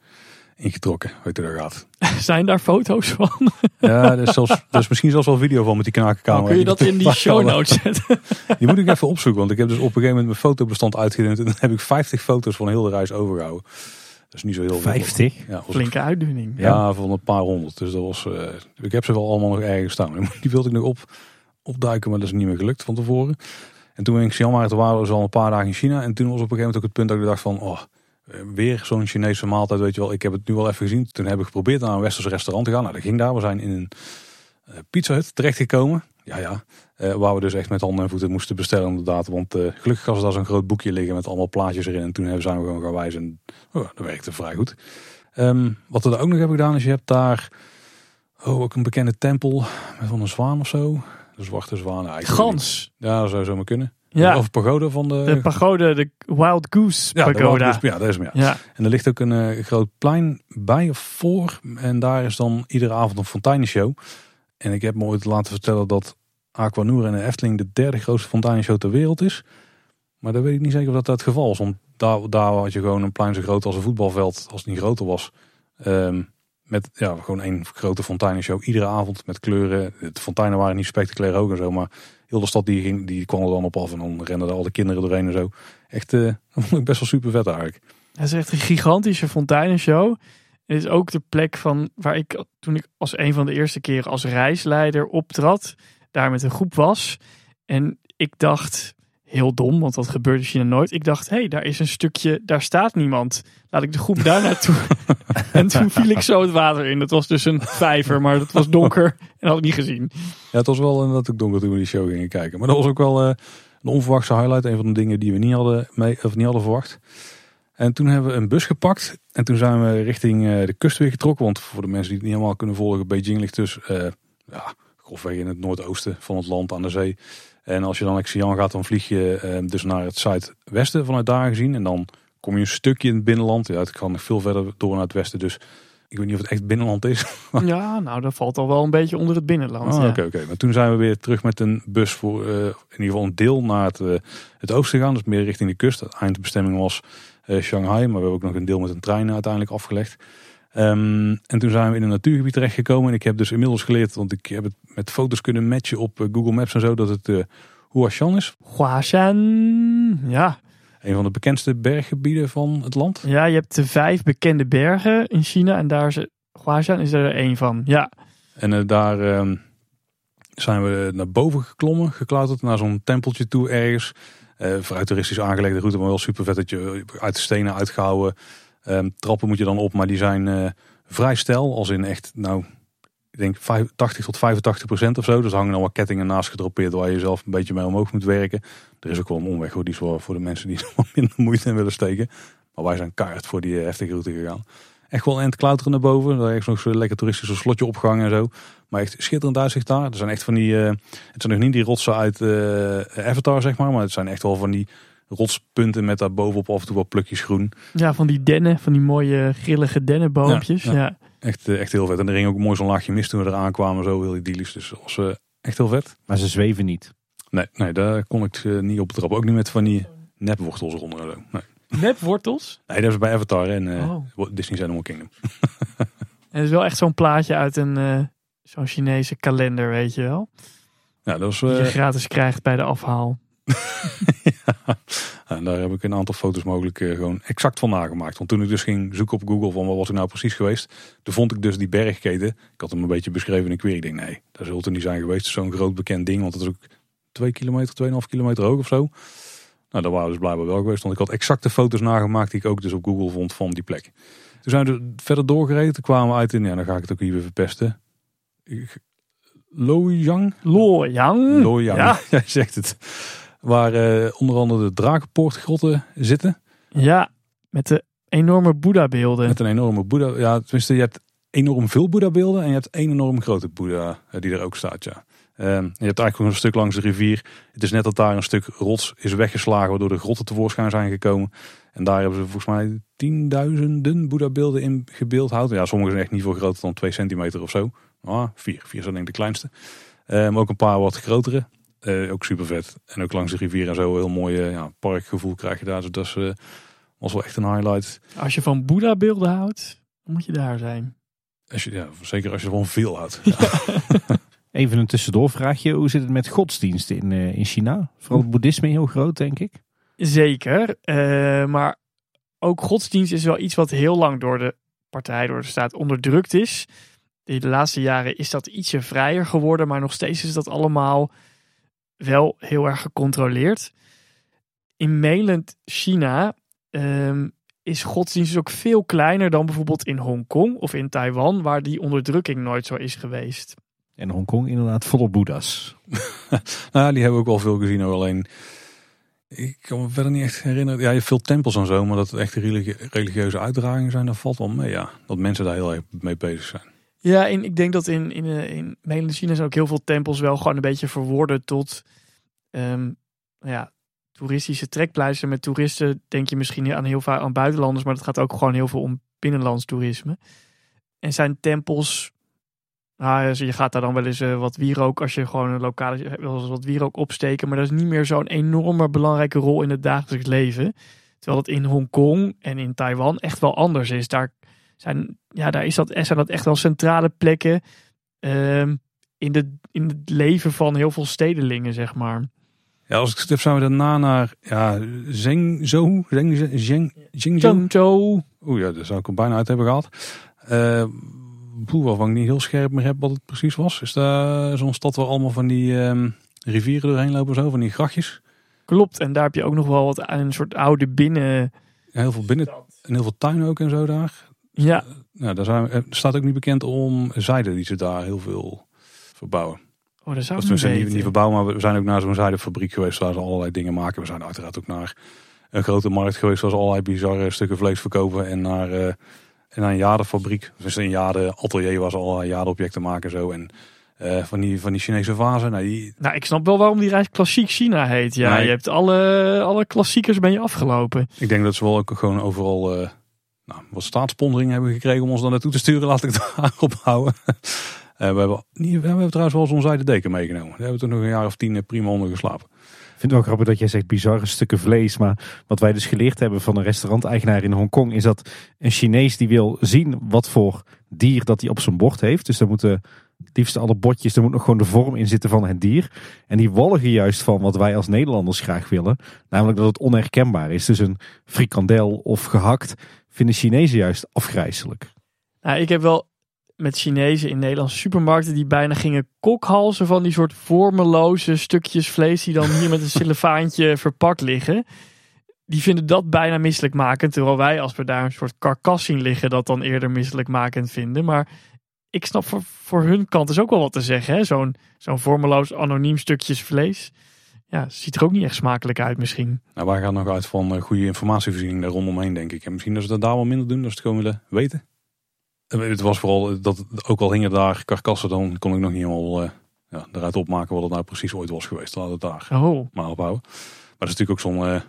ingetrokken. Je daar gaat. Zijn daar foto's van? Ja, er is, zelfs, er is misschien zelfs wel video van met die knakenkamer. Oh, kun je dat in die show notes zetten? Die moet ik even opzoeken, want ik heb dus op een gegeven moment mijn fotobestand uitgedund. En dan heb ik 50 foto's van heel de reis overgehouden. Dat is niet zo heel 50? veel. Ja, Flinke uitdunning. Ja, van een paar honderd. Dus dat was, uh, ik heb ze wel allemaal nog ergens staan. Die wilde ik nog op, opduiken, maar dat is niet meer gelukt van tevoren. En toen we in Xi'an toen waren we al een paar dagen in China. En toen was op een gegeven moment ook het punt dat ik dacht van... Oh, eh, weer zo'n Chinese maaltijd, weet je wel. Ik heb het nu wel even gezien. Toen heb ik geprobeerd naar een westers restaurant te gaan. Nou, dat ging daar. We zijn in een uh, pizza hut terechtgekomen. Ja, ja. Uh, waar we dus echt met handen en voeten moesten bestellen inderdaad. Want uh, gelukkig was er daar zo'n groot boekje liggen met allemaal plaatjes erin. En toen zijn we gewoon gaan wijzen. En oh, dat werkte vrij goed. Um, wat we daar ook nog hebben gedaan is je hebt daar oh, ook een bekende tempel met van een zwaan of zo. De zwarte zwaan. Eigenlijk. Gans. Ja, dat zou zomaar kunnen. Ja. Of pagode van de... De pagode, de Wild Goose pagoda. Ja, ja, dat is hem, ja. En er ligt ook een uh, groot plein bij of voor. En daar is dan iedere avond een fonteinenshow. En ik heb me ooit laten vertellen dat Aquanura en de Efteling de derde grootste fonteinenshow ter wereld is. Maar dat weet ik niet zeker of dat, dat het geval is. Want daar, daar had je gewoon een plein zo groot als een voetbalveld, als het niet groter was. Um, met ja, gewoon één grote fonteinenshow iedere avond met kleuren. De fonteinen waren niet spectaculair hoog en zo, maar heel stad die, ging, die kwam er dan op af en dan renden er al de kinderen doorheen en zo. Echt, uh, dat vond ik best wel super vet eigenlijk. Het is echt een gigantische fonteinenshow. Het is ook de plek van waar ik toen ik als een van de eerste keren als reisleider optrad, daar met een groep was. En ik dacht, heel dom, want dat gebeurt in China nooit. Ik dacht, hé, hey, daar is een stukje, daar staat niemand. Laat ik de groep daar naartoe. en toen viel ik zo het water in. Het was dus een vijver, maar het was donker en had ik niet gezien. Ja, het was wel inderdaad ook donker toen we die show gingen kijken. Maar dat was ook wel uh, een onverwachte highlight. Een van de dingen die we niet hadden, mee, of niet hadden verwacht. En toen hebben we een bus gepakt. En toen zijn we richting uh, de kust weer getrokken. Want voor de mensen die het niet helemaal kunnen volgen, Beijing ligt dus uh, ja, grofweg in het noordoosten van het land aan de zee. En als je dan naar Xi'an gaat, dan vlieg je uh, dus naar het zuidwesten vanuit daar gezien. En dan kom je een stukje in het binnenland. Ja, het kan nog veel verder door naar het westen. Dus ik weet niet of het echt binnenland is. ja, nou dat valt al wel een beetje onder het binnenland. Oké, ja. oké. Okay, Maar toen zijn we weer terug met een bus voor uh, in ieder geval een deel naar het, uh, het oosten gaan. Dus meer richting de kust. De eindbestemming was uh, Shanghai. Maar we hebben ook nog een deel met een trein uiteindelijk afgelegd. Um, en toen zijn we in een natuurgebied terechtgekomen. En ik heb dus inmiddels geleerd, want ik heb het met foto's kunnen matchen op Google Maps en zo, dat het uh, Huashan is. Huashan, ja. Een van de bekendste berggebieden van het land. Ja, je hebt de vijf bekende bergen in China en daar is Huashan is er één van, ja. En uh, daar uh, zijn we naar boven geklommen, geklauterd naar zo'n tempeltje toe ergens. Uh, vrij toeristisch aangelegde route, maar wel super vet dat je uit de stenen uitgehouden. Um, trappen moet je dan op, maar die zijn uh, vrij stijl. Als in echt, nou, ik denk 80 tot 85 procent of zo. Dus hangen allemaal kettingen naast gedropeerd waar je zelf een beetje mee omhoog moet werken. Er is ook wel een omweg hoor, die is voor, de mensen die er wat minder moeite in willen steken. Maar wij zijn kaart voor die heftige route gegaan. Echt wel een klauteren naar boven. Daar is nog zo'n lekker toeristisch slotje opgehangen en zo. Maar echt schitterend uitzicht daar. Er zijn echt van die, uh, het zijn nog niet die rotsen uit uh, Avatar zeg maar. Maar het zijn echt wel van die rotspunten met daar bovenop af en toe wat plukjes groen. Ja, van die dennen, van die mooie grillige dennenboompjes. Ja, ja. ja. Echt, echt heel vet. En er ging ook mooi zo'n laagje mist toen we eraan kwamen. Zo heel idyllisch. Dus dat was uh, echt heel vet. Maar ze zweven niet. Nee, nee daar kon ik uh, niet op trappen. Ook niet met van die nepwortels eronder. Zo. Nee. Nepwortels? Nee, dat is bij Avatar en uh, oh. Disney Animal Kingdom. en het is wel echt zo'n plaatje uit een uh, zo'n Chinese kalender, weet je wel. Ja, dat was, Die je gratis krijgt bij de afhaal. ja, en daar heb ik een aantal foto's mogelijk uh, gewoon exact van nagemaakt. Want toen ik dus ging zoeken op Google van wat was ik nou precies geweest. Toen vond ik dus die bergketen. Ik had hem een beetje beschreven in een query. Ik denk nee, dat zult er niet zijn geweest. Zo'n groot bekend ding. Want het is ook 2 kilometer, 2,5 kilometer hoog of zo. Nou, dat waren dus blijkbaar wel geweest. Want ik had exacte foto's nagemaakt die ik ook dus op Google vond van die plek. Toen zijn we er verder doorgereden. Toen kwamen we uit in, ja dan ga ik het ook hier weer verpesten. Loyang? Loyang, ja. jij zegt het. Waar uh, onder andere de drakenpoortgrotten zitten. Ja, met de enorme Boeddha-beelden. Met een enorme Boeddha. Ja, tenminste, je hebt enorm veel Boeddha-beelden en je hebt één enorm grote Boeddha uh, die er ook staat. Ja. Uh, je hebt eigenlijk nog een stuk langs de rivier. Het is net dat daar een stuk rots is weggeslagen, waardoor de grotten tevoorschijn zijn gekomen. En daar hebben ze volgens mij tienduizenden Boeddha-beelden in gebeeldhouwd. Ja, sommige zijn echt niet veel groter dan 2 centimeter of zo. Ah, vier. Vier zijn denk ik de kleinste. Uh, maar ook een paar wat grotere. Uh, ook super vet. En ook langs de rivier en zo heel mooi uh, ja, parkgevoel krijg je daar. Dus dat is, uh, was wel echt een highlight. Als je van Boeddha beelden houdt, dan moet je daar zijn. Als je, ja, zeker als je ervan veel houdt. Ja. Even een tussendoorvraagje. Hoe zit het met godsdiensten in, in China? Vooral het boeddhisme heel groot, denk ik. Zeker. maar ook godsdienst is wel iets wat heel lang door de partij, door de staat onderdrukt is. De laatste jaren is dat ietsje vrijer geworden, maar nog steeds is dat allemaal wel heel erg gecontroleerd. In mainland China um, is godsdienst ook veel kleiner dan bijvoorbeeld in Hongkong of in Taiwan, waar die onderdrukking nooit zo is geweest. En Hongkong inderdaad volop boeddha's. nou, die hebben we ook wel veel gezien, alleen ik kan me verder niet echt herinneren. Ja, je hebt veel tempels en zo, maar dat het echt religieuze uitdragingen zijn, daar valt wel mee. Ja, dat mensen daar heel erg mee bezig zijn. Ja, en ik denk dat in, in, in mainland China zijn ook heel veel tempels wel gewoon een beetje verworden tot um, ja, toeristische trekpleister. Met toeristen denk je misschien aan heel vaak aan buitenlanders, maar dat gaat ook gewoon heel veel om binnenlands toerisme. En zijn tempels, nou, je gaat daar dan wel eens uh, wat wierook, als je gewoon een lokale, wel wat wierook opsteken, maar dat is niet meer zo'n enorme belangrijke rol in het dagelijks leven. Terwijl het in Hongkong en in Taiwan echt wel anders is. Daar zijn, ja, daar is dat, zijn dat echt wel centrale plekken um, in, de, in het leven van heel veel stedelingen, zeg maar. Ja, als ik het heb, zijn we daarna naar ja, Zhengzhou. Zheng, Zheng, Zhengzhou. Oeh ja, daar zou ik hem bijna uit hebben gehad. Uh, Poeh, waarvan ik niet heel scherp meer heb wat het precies was. Is daar zo'n stad waar allemaal van die um, rivieren doorheen lopen, zo, van die grachtjes? Klopt, en daar heb je ook nog wel wat een soort oude binnen. Heel veel binnen en heel veel tuin ook en zo daar. Ja, Nou, daar zijn, er staat ook niet bekend om zijde die ze daar heel veel verbouwen. oh, dat zou Dat niet niet, verbouwen, maar we zijn ook naar zo'n zijdefabriek geweest waar ze allerlei dingen maken. We zijn uiteraard ook naar een grote markt geweest waar ze allerlei bizarre stukken vlees verkopen. En naar, eh, en naar een jadefabriek. Dus een jade atelier waar ze allerlei jadeobjecten maken en zo. En eh, van, die, van die Chinese vazen. Nou, die, Nou, ik snap wel waarom die reis klassiek China heet. Ja, Nee. je hebt alle, alle klassiekers ben je afgelopen. ik denk dat ze wel ook gewoon overal eh, nou, wat staatssponsoring hebben gekregen om ons daar naartoe te sturen. Laat ik het daarop houden. Eh, we, hebben, we hebben trouwens wel zo'n zijde deken meegenomen. Daar hebben we toen nog een jaar of tien eh, prima onder geslapen. Ik vind het wel grappig dat jij zegt bizarre stukken vlees. Maar wat wij dus geleerd hebben van een restauranteigenaar in Hongkong... is dat een Chinees die wil zien wat voor dier dat hij op zijn bord heeft. Dus daar moeten liefst alle bordjes, er moet nog gewoon de vorm in zitten van het dier. En die walgen juist van wat wij als Nederlanders graag willen. Namelijk dat het onherkenbaar is. Dus een frikandel of gehakt vinden Chinezen juist afgrijzelijk. Nou, ik heb wel met Chinezen in Nederlandse supermarkten die bijna gingen kokhalzen van die soort vormeloze stukjes vlees die dan hier met een cellofaantje verpakt liggen. Die vinden dat bijna misselijkmakend, terwijl wij als we daar een soort karkas zien liggen dat dan eerder misselijkmakend vinden. Maar ik snap voor, voor hun kant is ook wel wat te zeggen. Zo'n zo'n vormeloos anoniem stukjes vlees. Ja, ziet er ook niet echt smakelijk uit misschien. Nou, wij gaan nog uit van eh, goede informatievoorziening daar rondomheen, denk ik. En misschien dat ze dat daar wel minder doen, dat ze het gewoon willen weten. En Het was vooral dat, ook al hingen daar karkassen, dan kon ik nog niet helemaal eh, ja, eruit opmaken wat het nou precies ooit was geweest. Laat het daar Oh, maar ophouden. Maar dat is natuurlijk ook zo'n eh,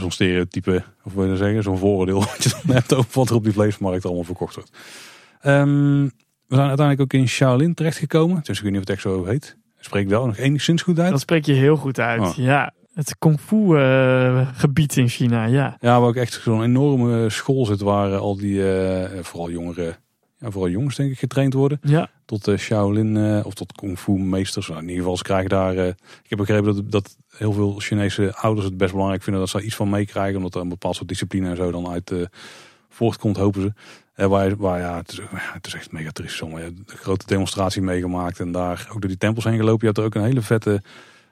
zo'n stereotype, of wil je zeggen, zo'n vooroordeel wat je dan hebt over wat er op die vleesmarkt allemaal verkocht wordt. Ehm, we zijn uiteindelijk ook in Shaolin terechtgekomen. Dus ik weet niet of het echt zo heet. Spreek ik wel nog enigszins goed uit. dat spreek je heel goed uit. Oh. Ja, het kung fu eh, gebied in China, ja. Ja, waar ook echt zo'n enorme school zit waar eh, al die, eh, vooral jongeren, ja, vooral jongens denk ik, getraind worden. Ja, Tot Shaolin of tot kung fu meesters. Nou, in ieder geval, ze krijgen daar, ik heb begrepen dat, dat heel veel Chinese ouders het best belangrijk vinden dat ze daar iets van meekrijgen. Omdat er een bepaald soort discipline en zo dan uit voortkomt, hopen ze. Eh, waar, waar ja, het is, ja, het is echt mega triest. Allemaal. Ja, een grote demonstratie meegemaakt en daar ook door die tempels heen gelopen. Je hebt er ook een hele vette,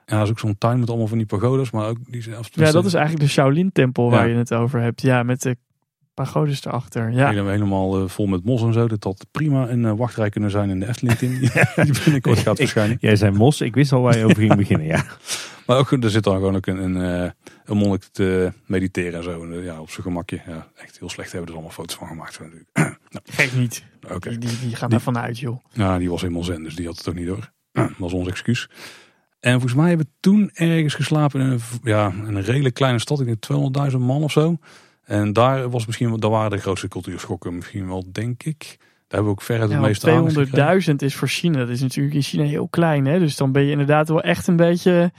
ja, dat is ook zo'n tuin met allemaal van die pagodas. Maar ook die, of ja, dat is eigenlijk de Shaolin-tempel waar Ja. je het over hebt. Ja, met de pagodes erachter. Ja, Helemaal, helemaal eh, vol met mos en zo. Dat had prima een eh, wachtrij kunnen zijn in de Efteling. Tim. die binnenkort gaat verschijnen. Jij zei mos, ik wist al waar je over ging beginnen. Ja. Maar ook, er zit dan gewoon ook een, een, eh, een monnik te mediteren en zo. En, ja, op zijn gemakje. Ja, echt heel slecht hebben er allemaal foto's van gemaakt. natuurlijk. gek niet. Oké. Die, die, die gaan daarvan uit, joh. Ja, die was helemaal zen, dus die had het ook niet door. Dat was ons excuus. En volgens mij hebben we toen ergens geslapen in een, ja, in een redelijk kleine stad. Ik denk 200.000 man of zo. En daar, was misschien, daar waren de grootste cultuurschokken misschien wel, denk ik. Daar hebben we ook ver het Ja, meeste want gekregen. 200.000 is voor China. Dat is natuurlijk in China heel klein. Hè? Dus dan ben je inderdaad wel echt een beetje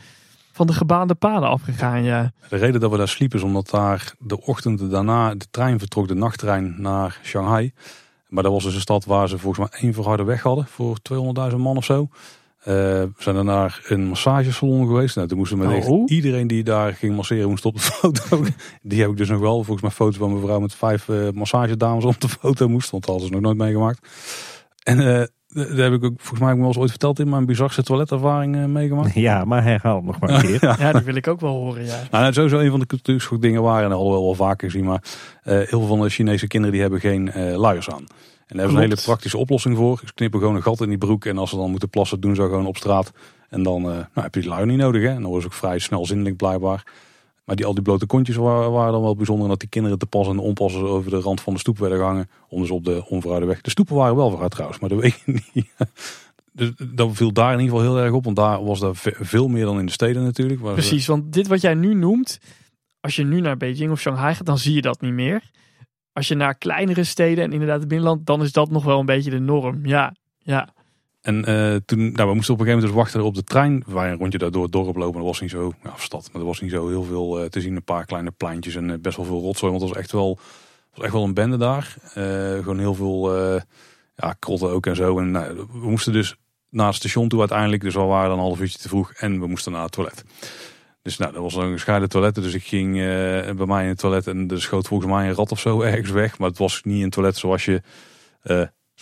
van de gebaande paden afgegaan. Ja. De reden dat we daar sliepen is omdat daar de ochtend daarna de trein vertrok, de nachttrein naar Shanghai. Maar dat was dus een stad waar ze volgens mij één verharde weg hadden voor 200.000 man of zo. Eh, we zijn dan naar een massagesalon geweest. Nou, toen moesten we Oh. iedereen die daar ging masseren moest op de foto. Die heb ik dus nog wel. Volgens mij foto's van mijn vrouw met vijf eh massagedames op de foto moest. Want dat hadden ze nog nooit meegemaakt. En eh daar heb ik ook, volgens mij heb ik me wel eens ooit verteld in mijn bizarste toiletervaring eh, meegemaakt. ja, maar herhaal het nog maar een keer. ja, die wil ik ook wel horen. Ja. Nou, dat sowieso een van de cultuurschok dingen waren, en dat hadden we wel vaker gezien, maar eh, heel veel van de Chinese kinderen die hebben geen eh luiers aan. En daar hebben ze een hele praktische oplossing voor. Ze knippen gewoon een gat in die broek en als ze dan moeten plassen, doen ze gewoon op straat. En dan eh, nou, heb je die luier niet nodig. Hè? En dan ze ook vrij snel zindelijk blijkbaar. Maar die, al die blote kontjes waren, dan wel bijzonder. Dat die kinderen te pas en onpas over de rand van de stoep werden gehangen. Om dus op de onverharde weg. De stoepen waren wel verhard trouwens, maar weet ik niet. Dus dat viel daar in ieder geval heel erg op. Want daar was ve- veel meer dan in de steden natuurlijk. Precies, want dit wat jij nu noemt, als je nu naar Beijing of Shanghai gaat, dan zie je dat niet meer. Als je naar kleinere steden en inderdaad het binnenland, dan is dat nog wel een beetje de norm. Ja, ja. En eh, toen, nou, we moesten op een gegeven moment dus wachten op de trein. Waren een rondje daar door het dorp lopen. Dat was niet zo, of stad, maar er was niet zo heel veel eh, te zien. Een paar kleine pleintjes en eh, best wel veel rotzooi. Want het was echt wel, was echt wel een bende daar. Gewoon heel veel ja, krotten ook en zo. En nou, we moesten dus naar het station toe uiteindelijk. Dus we waren dan een half uurtje te vroeg. En we moesten naar het toilet. Dus nou, dat was een gescheiden toilet. Dus ik ging bij mij in het toilet. En er schoot volgens mij een rat of zo ergens weg. Maar het was niet een toilet zoals je...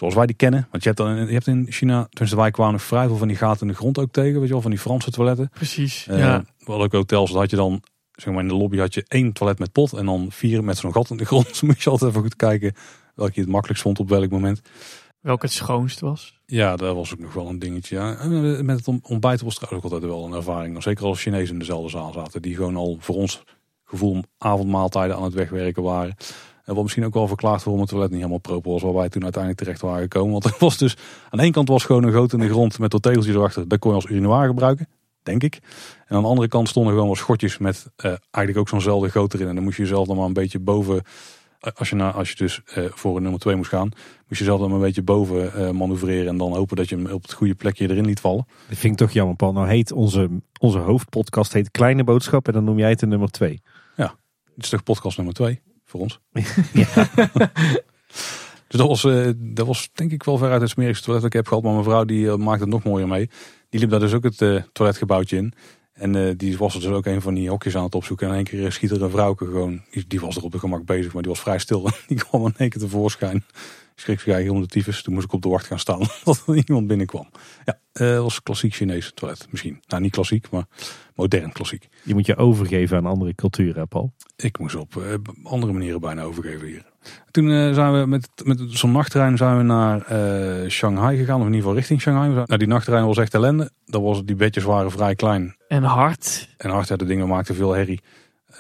eh, zoals wij die kennen. Want je hebt, dan, je hebt in China, tenminste wij kwamen nog vrij veel van die gaten in de grond ook tegen. Weet je wel, van die Franse toiletten. Precies. Uh, ja. Wel ook hotels, dat had je dan, zeg maar in de lobby had je één toilet met pot. En dan vier met zo'n gat in de grond. Dus moet je altijd even goed kijken welke je het makkelijkst vond op welk moment. Welke het schoonst was. Ja, dat was ook nog wel een dingetje. Ja. En met het ontbijt was trouwens ook altijd wel een ervaring. Zeker als Chinezen in dezelfde zaal zaten. Die gewoon al voor ons gevoel avondmaaltijden aan het wegwerken waren. En wat misschien ook wel verklaard waarom het toilet niet helemaal proper was. Waar wij toen uiteindelijk terecht waren gekomen. Want er was dus, aan de ene kant was gewoon een goot in de grond met dat tegeltje erachter. Dat kon je als urinoir gebruiken, denk ik. En aan de andere kant stonden gewoon wat schotjes met uh, eigenlijk ook zo'nzelfde goot erin. En dan moest je jezelf dan maar een beetje boven... Als je, nou, als je dus uh, voor een nummer 2 moest gaan, moest je zelf dan een beetje boven uh, manoeuvreren. En dan hopen dat je hem op het goede plekje erin liet vallen. Dat vind ik toch jammer, Paul. Nou heet onze, onze hoofdpodcast heet Kleine Boodschap. En dan noem jij het de nummer 2. Ja, dit is toch podcast nummer 2 voor ons. ja. dus dat was, uh, dat was denk ik wel veruit het smerigste toilet dat ik heb gehad. Maar mijn vrouw die uh, maakte het nog mooier mee. Die liep daar dus ook het uh, toiletgebouwtje in. En die was er dus ook een van die hokjes aan het opzoeken. En in één keer schiet er een vrouwke gewoon. Die, die was er op de gemak bezig, maar die was vrij stil. die kwam in één keer tevoorschijn. Schrik zich eigenlijk om de tyfus. Toen moest ik op de wacht gaan staan. Dat er iemand binnenkwam. Ja, dat was klassiek Chinees toilet. Misschien. Nou, niet klassiek, maar modern klassiek. Je moet je overgeven aan andere culturen, Paul. Ik moest op uh, andere manieren bijna overgeven hier. Toen uh, zijn we met, met zo'n nachttrein zijn we naar uh, Shanghai gegaan. Of in ieder geval richting Shanghai. Nou, die nachttrein was echt ellende. Dat was, die bedjes waren vrij klein. En hard. En hard, ja, de dingen maakten veel herrie.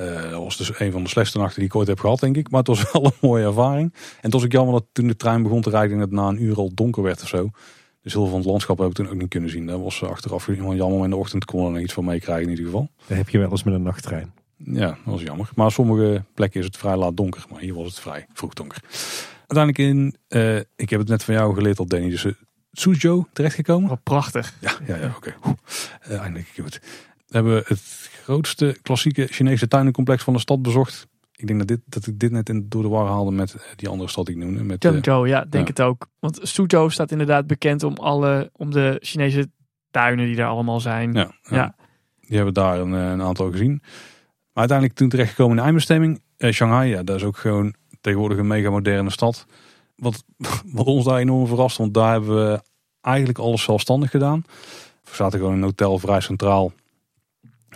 Uh, dat was dus een van de slechtste nachten die ik ooit heb gehad, denk ik. Maar het was wel een mooie ervaring. En het was ook jammer dat toen de trein begon te rijden, dat het na een uur al donker werd of zo. Dus heel veel van het landschap hebben we toen ook niet kunnen zien. Dat was achteraf helemaal jammer. Maar in de ochtend kon er iets van meekrijgen in ieder geval. Dat heb je wel eens met een nachttrein. Ja, dat was jammer. Maar op sommige plekken is het vrij laat donker. Maar hier was het vrij vroeg donker. Uiteindelijk in, uh, ik heb het net van jou geleerd al Danny, dus uh, Suzhou terechtgekomen. Prachtig. Ja, ja, ja oké. Okay. Uh, eindelijk goed. We hebben het grootste klassieke Chinese tuinencomplex van de stad bezocht. Ik denk dat, dit, dat ik dit net in, door de war haalde met die andere stad die ik noemde. Met, Zhengzhou, ja, denk ja. het ook. Want Suzhou staat inderdaad bekend om, alle, om de Chinese tuinen die daar allemaal zijn. Ja, ja. ja. die hebben daar een, een, aantal gezien. Maar uiteindelijk toen terechtgekomen in de eindbestemming. Eh, Shanghai, ja, dat is ook gewoon tegenwoordig een mega moderne stad. Wat, wat ons daar enorm verrast, want daar hebben we eigenlijk alles zelfstandig gedaan. We zaten gewoon in een hotel vrij centraal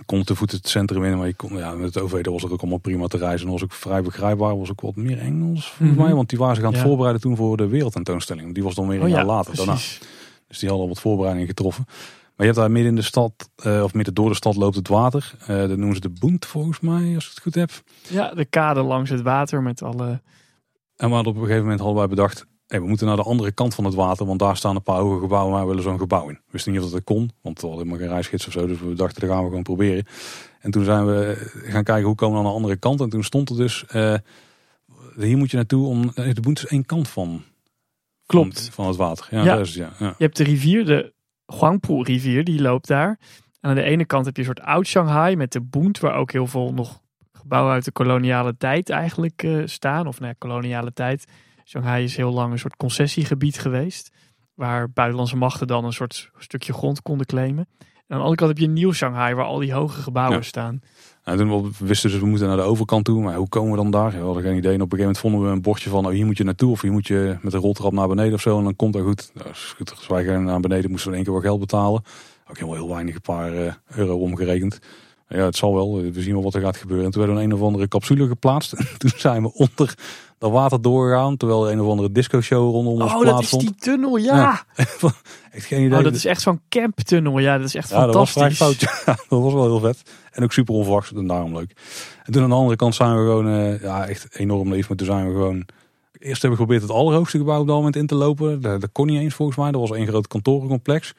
kon te voet het centrum in, maar je kon, ja, met het OV was het ook allemaal prima te reizen. En was ook vrij begrijpbaar, was ook wat meer Engels volgens mm -hmm. mij. Want die waren zich aan het ja. voorbereiden toen voor de wereldtentoonstelling. Die was dan weer een oh, jaar ja, later precies. daarna. Dus die hadden al wat voorbereidingen getroffen. Maar je hebt daar midden in de stad, uh, of midden door de stad loopt het water. Uh, dat noemen ze de Boent volgens mij, als ik het goed heb. Ja, de kade langs het water met alle... En we hadden op een gegeven moment hadden wij bedacht, Hey, we moeten naar de andere kant van het water, want daar staan een paar hoge gebouwen, maar we willen zo'n gebouw in. We wisten niet of dat kon, want we hadden helemaal geen reisgids of zo, dus we dachten, dat gaan we gewoon proberen. En toen zijn we gaan kijken, hoe komen we aan de andere kant? En toen stond er dus, uh, hier moet je naartoe, om, de boent is één kant van, Klopt. van, van het water. Ja, Ja. Is, ja, ja. Je hebt de rivier, de Huangpu rivier, die loopt daar. En aan de ene kant heb je een soort oud Shanghai met de Bund, waar ook heel veel nog gebouwen uit de koloniale tijd eigenlijk eh, staan. Of nou ja, koloniale tijd. Shanghai is heel lang een soort concessiegebied geweest. Waar buitenlandse machten dan een soort stukje grond konden claimen. En aan de andere kant heb je nieuw Shanghai, waar al die hoge gebouwen Ja. staan. Nou, toen we wisten dus, we moeten naar de overkant toe, maar hoe komen we dan daar? We hadden geen idee. En op een gegeven moment vonden we een bordje van, oh, hier moet je naartoe. Of hier moet je met een roltrap naar beneden of zo. En dan komt dat goed. Nou, is goed. Als wij gaan naar beneden moesten we in één keer wel geld betalen. Ook helemaal heel weinig, een paar eh, euro omgerekend. Ja, het zal wel. We zien wel wat er gaat gebeuren. En toen werd er een of andere capsule geplaatst. En toen zijn we onder dat water doorgegaan. Terwijl er een of andere disco-show rondom ons Oh, dat plaats is stond. die tunnel, ja. Echt geen idee. Oh, dat is echt zo'n camptunnel. Ja, dat is echt Ja, dat was fantastisch. fout. Ja, dat was wel heel vet. En ook super onverwachts en daarom leuk. En toen aan de andere kant zijn we gewoon, eh, ja, echt enorm lief. Maar toen zijn we gewoon, eerst hebben we geprobeerd het allerhoogste gebouw op dat moment in te lopen. Dat, dat kon niet eens volgens mij. Dat was één groot kantorencomplex.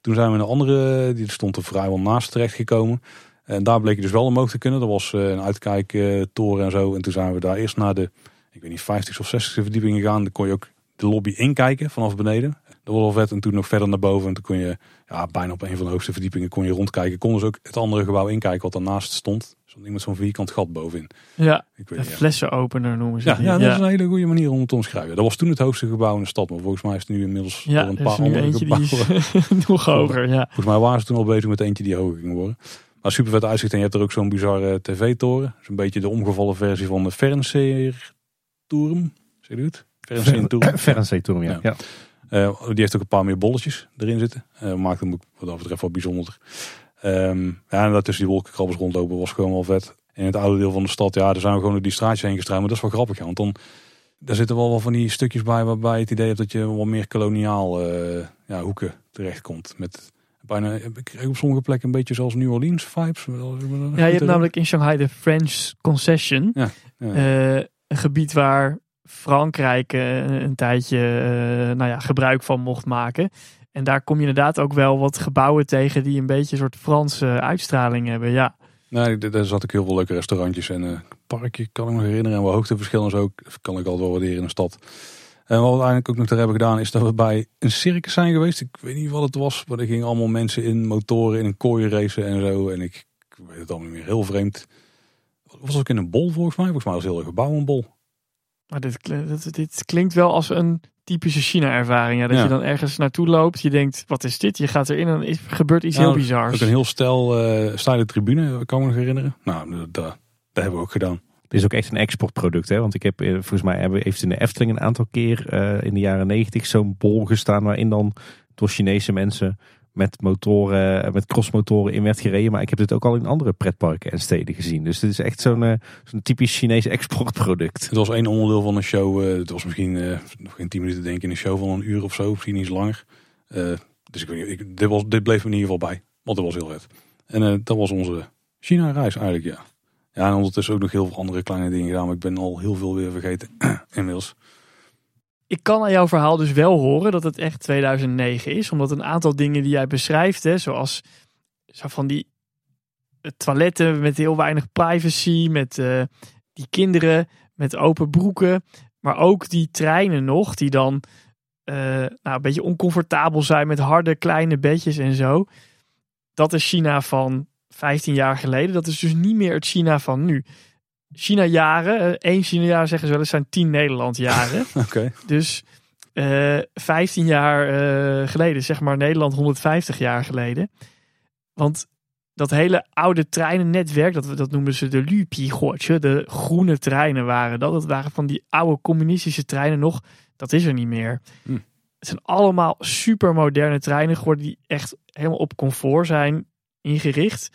Toen zijn we een andere, die stond er vrijwel naast terecht gekomen. En daar bleek je dus wel omhoog te kunnen. Dat was eh, een uitkijktoren en zo. En toen zijn we daar eerst naar de, ik weet niet, 50 of 60 verdieping gegaan. Dan kon je ook de lobby inkijken vanaf beneden. Was wel vet. En toen nog verder naar boven. En toen kon je ja, bijna op een van de hoogste verdiepingen kon je rondkijken. Konden ze ook het andere gebouw inkijken wat daarnaast stond. Er stond iemand zo'n vierkant gat bovenin. Ja, Ik weet niet. Ja. flessenopener noemen ze Ja, die. ja, dat is een hele goede manier om het te omschrijven. Dat was toen het hoogste gebouw in de stad. Maar volgens mij is het nu inmiddels Ja, door een er paar andere gebouwen. nog hoger. Ja. Volgens mij waren ze toen al bezig met eentje die hoger ging worden. Maar super vet uitzicht. En je hebt er ook zo'n bizarre tv-toren. Zo'n beetje de omgevallen versie van de Fernseer Turm. Zeg je het? Ferensee-touring, ja. Ja. Eh, die heeft ook een paar meer bolletjes erin zitten. Eh maakt hem wat dat betreft wat bijzonder. Ehm, ja, en dat tussen die wolkenkrabbers rondlopen was gewoon wel vet. In het oude deel van de stad, ja, daar zijn we gewoon door die straatjes heen gestruimd. Maar dat is wel grappig, ja, want dan daar zitten wel wat van die stukjes bij waarbij je het idee hebt dat je wat meer koloniaal eh, ja, hoeken terechtkomt. Met bijna, ik kreeg op sommige plekken een beetje zoals New Orleans vibes. Ja, je hebt namelijk in Shanghai de French Concession. Ja, Eh, een gebied waar Frankrijk eh, een tijdje eh, nou ja, gebruik van mocht maken. En daar kom je inderdaad ook wel wat gebouwen tegen die een beetje een soort Franse uitstraling hebben. Ja, Nee, daar zat ik heel veel leuke restaurantjes en een parkje, kan ik me herinneren. En wat hoogteverschillen en zo, kan ik altijd wel waarderen in een stad. En wat we uiteindelijk ook nog ter hebben gedaan, is dat we bij een circus zijn geweest. Ik weet niet wat het was, maar er gingen allemaal mensen in motoren, in een kooi racen en zo. En ik, ik weet het allemaal niet meer, heel vreemd. Was ook in een bol volgens mij? Volgens mij was het heel erg gebouw een bol. maar dit, dit, dit klinkt wel als een typische China-ervaring. Ja, dat Ja. je dan ergens naartoe loopt, je denkt, wat is dit? Je gaat erin en is, gebeurt iets Nou, heel bizars. Ook een heel stel uh, steile tribune, kan ik me nog herinneren. Nou, dat, dat hebben we ook gedaan. Is ook echt een exportproduct. Hè? Want ik heb eh, volgens mij hebben, heeft in de Efteling een aantal keer eh, in de jaren negentig zo'n bol gestaan waarin dan door Chinese mensen met motoren, eh, met crossmotoren in werd gereden. Maar ik heb dit ook al in andere pretparken en steden gezien. Dus dit is echt zo'n typisch Chinees exportproduct. Het was één onderdeel van een show. het was misschien nog geen tien minuten denk ik in een show van een uur of zo. Misschien iets langer. Dus ik weet ik, dit, was, dit bleef me in ieder geval bij. Want dat was heel vet. En dat was onze China-reis eigenlijk, ja. Ja, en ondertussen ook nog heel veel andere kleine dingen gedaan. Maar ik ben al heel veel weer vergeten inmiddels. Ik kan aan jouw verhaal dus wel horen dat het echt 2009 is. Omdat een aantal dingen die jij beschrijft, hè, zoals zo van die eh, toiletten met heel weinig privacy, met eh, die kinderen met open broeken. Maar ook die treinen nog, die dan eh, nou, een beetje oncomfortabel zijn met harde kleine bedjes en zo. Dat is China van 15 jaar geleden. Dat is dus niet meer het China van nu. China-jaren, eh, één China-jaar zeggen ze wel eens, zijn 10 Nederland-jaren. Oké. Dus eh 15 jaar eh, geleden, zeg maar Nederland 150 jaar geleden. Want dat hele oude treinennetwerk, dat, dat noemden ze de Lupi-gootje, de groene treinen waren dat. Dat waren van die oude communistische treinen nog. Dat is er niet meer. Hm. Het zijn allemaal supermoderne treinen geworden die echt helemaal op comfort zijn ingericht.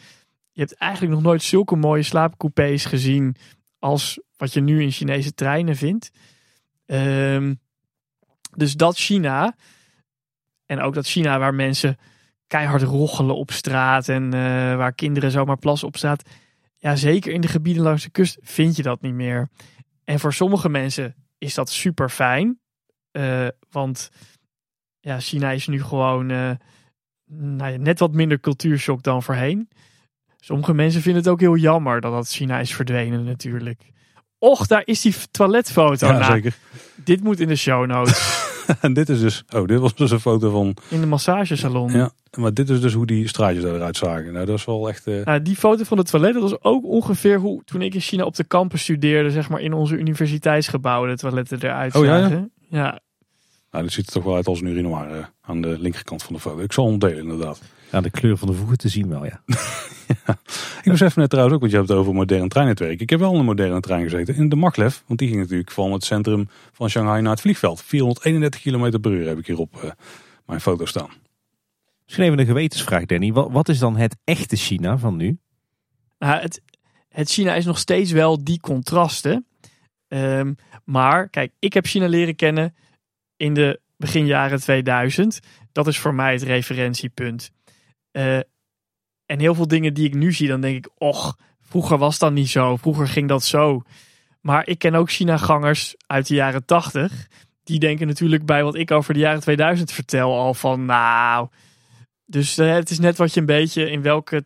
Je hebt eigenlijk nog nooit zulke mooie slaapcoupés gezien als wat je nu in Chinese treinen vindt. Ehm, dus dat China. En ook dat China waar mensen keihard roggelen op straat. En eh, waar kinderen zomaar plassen op straat. Ja, zeker in de gebieden langs de kust vind je dat niet meer. En voor sommige mensen is dat super fijn. Eh, want ja, China is nu gewoon eh, nou ja, net wat minder cultuurshock dan voorheen. Sommige mensen vinden het ook heel jammer dat dat China is verdwenen natuurlijk. Och, daar is die toiletfoto. Ja, Nou, zeker. dit moet in de show notes. en dit is dus, oh, dit was dus een foto van, In de massagesalon. ja, maar dit is dus hoe die straatjes eruit zagen. Nou, dat is wel echt, eh, Nou, die foto van het toilet, dat was ook ongeveer hoe toen ik in China op de campus studeerde, zeg maar in onze universiteitsgebouwen, de toiletten eruit Oh, ja, ja? zagen. ja. Nou, dit ziet er toch wel uit als een urinoir eh, aan de linkerkant van de foto. Ik zal hem delen inderdaad. Ja, de kleur van de voegen te zien wel, ja. Ik besef net trouwens ook, wat je hebt over modern treinnetwerk. Ik heb wel in een moderne trein gezeten, in de Maglev. Want die ging natuurlijk van het centrum van Shanghai naar het vliegveld. 431 km per uur heb ik hier op eh, mijn foto staan. Misschien even een gewetensvraag, Danny. Wat, wat is dan het echte China van nu? Nou, het, het China is nog steeds wel die contrasten. Ehm, maar kijk, ik heb China leren kennen in de begin jaren 2000. Dat is voor mij het referentiepunt. Eh, en heel veel dingen die ik nu zie, dan denk ik, och, vroeger was dat niet zo. Vroeger ging dat zo. Maar ik ken ook China-gangers uit de jaren 80. Die denken natuurlijk bij wat ik over de jaren 2000 vertel al van, nou... Dus eh, het is net wat je een beetje in welke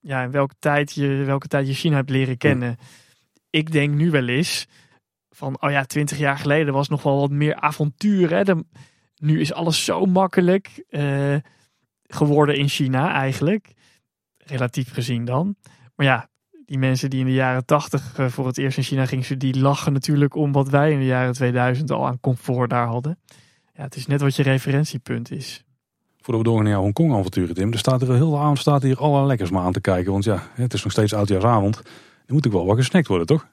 ja, in welke tijd je, welke tijd je China hebt leren kennen. Ik denk nu wel eens van, oh ja, twintig jaar geleden was nog wel wat meer avontuur. Hè? Nu is alles zo makkelijk eh, geworden in China eigenlijk. Relatief gezien dan. Maar ja, die mensen die in de jaren tachtig voor het eerst in China gingen, die lachen natuurlijk om wat wij in de jaren 2000 al aan comfort daar hadden. Ja, het is net wat je referentiepunt is. Voordat we doorgaan naar Hongkong avonturen, Tim. Er staat er heel de avond staat hier alle lekkers maar aan te kijken. Want ja, het is nog steeds oudjaarsavond. Er moet ook wel wat gesnackt worden, toch?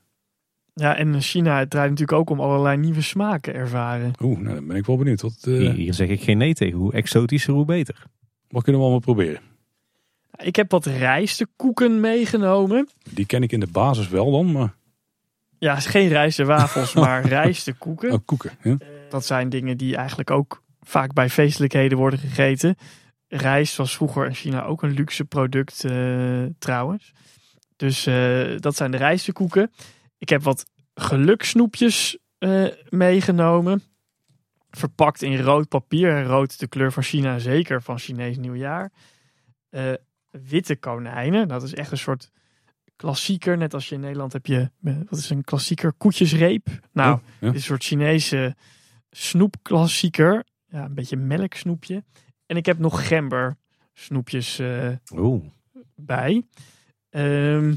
Ja, en China het draait natuurlijk ook om allerlei nieuwe smaken ervaren. Oeh, nou, dan ben ik wel benieuwd. Wat, uh, Hier, zeg ik geen nee tegen. Hoe exotischer, hoe beter. wat kunnen we allemaal proberen? Ik heb wat rijstekoeken meegenomen. Die ken ik in de basis wel dan, maar Ja, het is geen rijstewafels, maar rijstekoeken. oh, koeken. Ja? Dat zijn dingen die eigenlijk ook vaak bij feestelijkheden worden gegeten. Rijst was vroeger in China ook een luxe product eh, trouwens. Dus eh, dat zijn de rijstekoeken. Ik heb wat gelukssnoepjes eh, meegenomen. Verpakt in rood papier. Rood de kleur van China, zeker van Chinees nieuwjaar. Eh, witte konijnen. Dat is echt een soort klassieker. Net als je in Nederland heb je, eh, wat is een klassieker? Koetjesreep. Nou, Oh, ja. dit is een soort Chinese snoepklassieker. Ja, een beetje melksnoepje. En ik heb nog gember snoepjes bij. Ehm,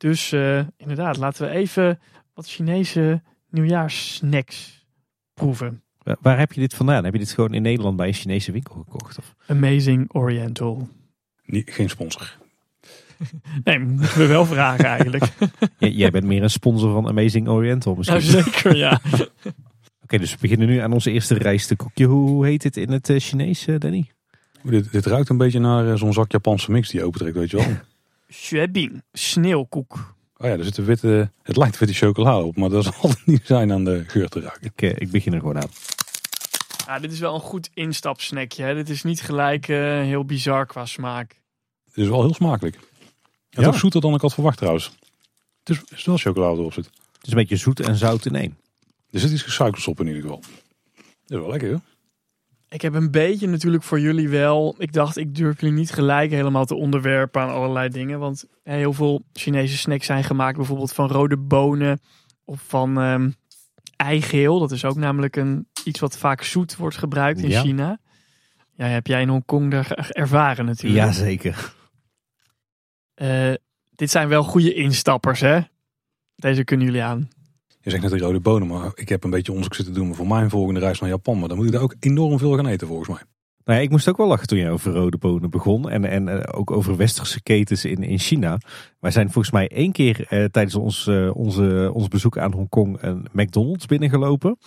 dus eh, inderdaad, laten we even wat Chinese nieuwjaarssnacks proeven. Wa- Waar heb je dit vandaan? Heb je dit gewoon in Nederland bij een Chinese winkel gekocht? Of? Amazing Oriental. Geen sponsor. Nee, moeten we wel vragen eigenlijk. J- jij bent meer een sponsor van Amazing Oriental misschien. nou, zeker, ja. Oké, dus we beginnen nu aan onze eerste rijstekoekje. Hoe hoe heet het in het eh, Chinees, eh, Danny? Dit, dit ruikt een beetje naar zo'n zak Japanse mix die je opentrekt, weet je wel. Xuebing, sneeuwkoek. Oh ja, er zit een witte, het lijkt witte chocolade op, maar dat zal het niet zijn aan de geur te ruiken. Ik, eh, ik begin er gewoon aan. Ja, dit is wel een goed instapsnackje. Hè. Dit is niet gelijk eh, heel bizar qua smaak. Het is wel heel smakelijk. En Ja. toch zoeter dan ik had verwacht trouwens. Het is, is wel chocolade erop zit. Het is een beetje zoet en zout in één. Er zit iets gesuikers op in ieder geval. Dat is wel lekker hoor. Ik heb een beetje natuurlijk voor jullie wel. Ik dacht, ik durf jullie niet gelijk helemaal te onderwerpen aan allerlei dingen. Want heel veel Chinese snacks zijn gemaakt bijvoorbeeld van rode bonen of van ehm eigeel. Dat is ook namelijk een, iets wat vaak zoet wordt gebruikt in Ja. China. Ja, heb jij in Hongkong ge- ervaren natuurlijk. Jazeker. Eh, dit zijn wel goede instappers, hè? Deze kunnen jullie aan. Je zegt net de rode bonen, maar ik heb een beetje onderzoek zitten doen voor mijn volgende reis naar Japan. Maar dan moet ik daar ook enorm veel gaan eten volgens mij. Nou ja, ik moest ook wel lachen toen je over rode bonen begon. En, en eh, ook over westerse ketens in, in China. Wij zijn volgens mij één keer eh, tijdens ons, eh, onze, ons bezoek aan Hongkong een McDonald's binnengelopen.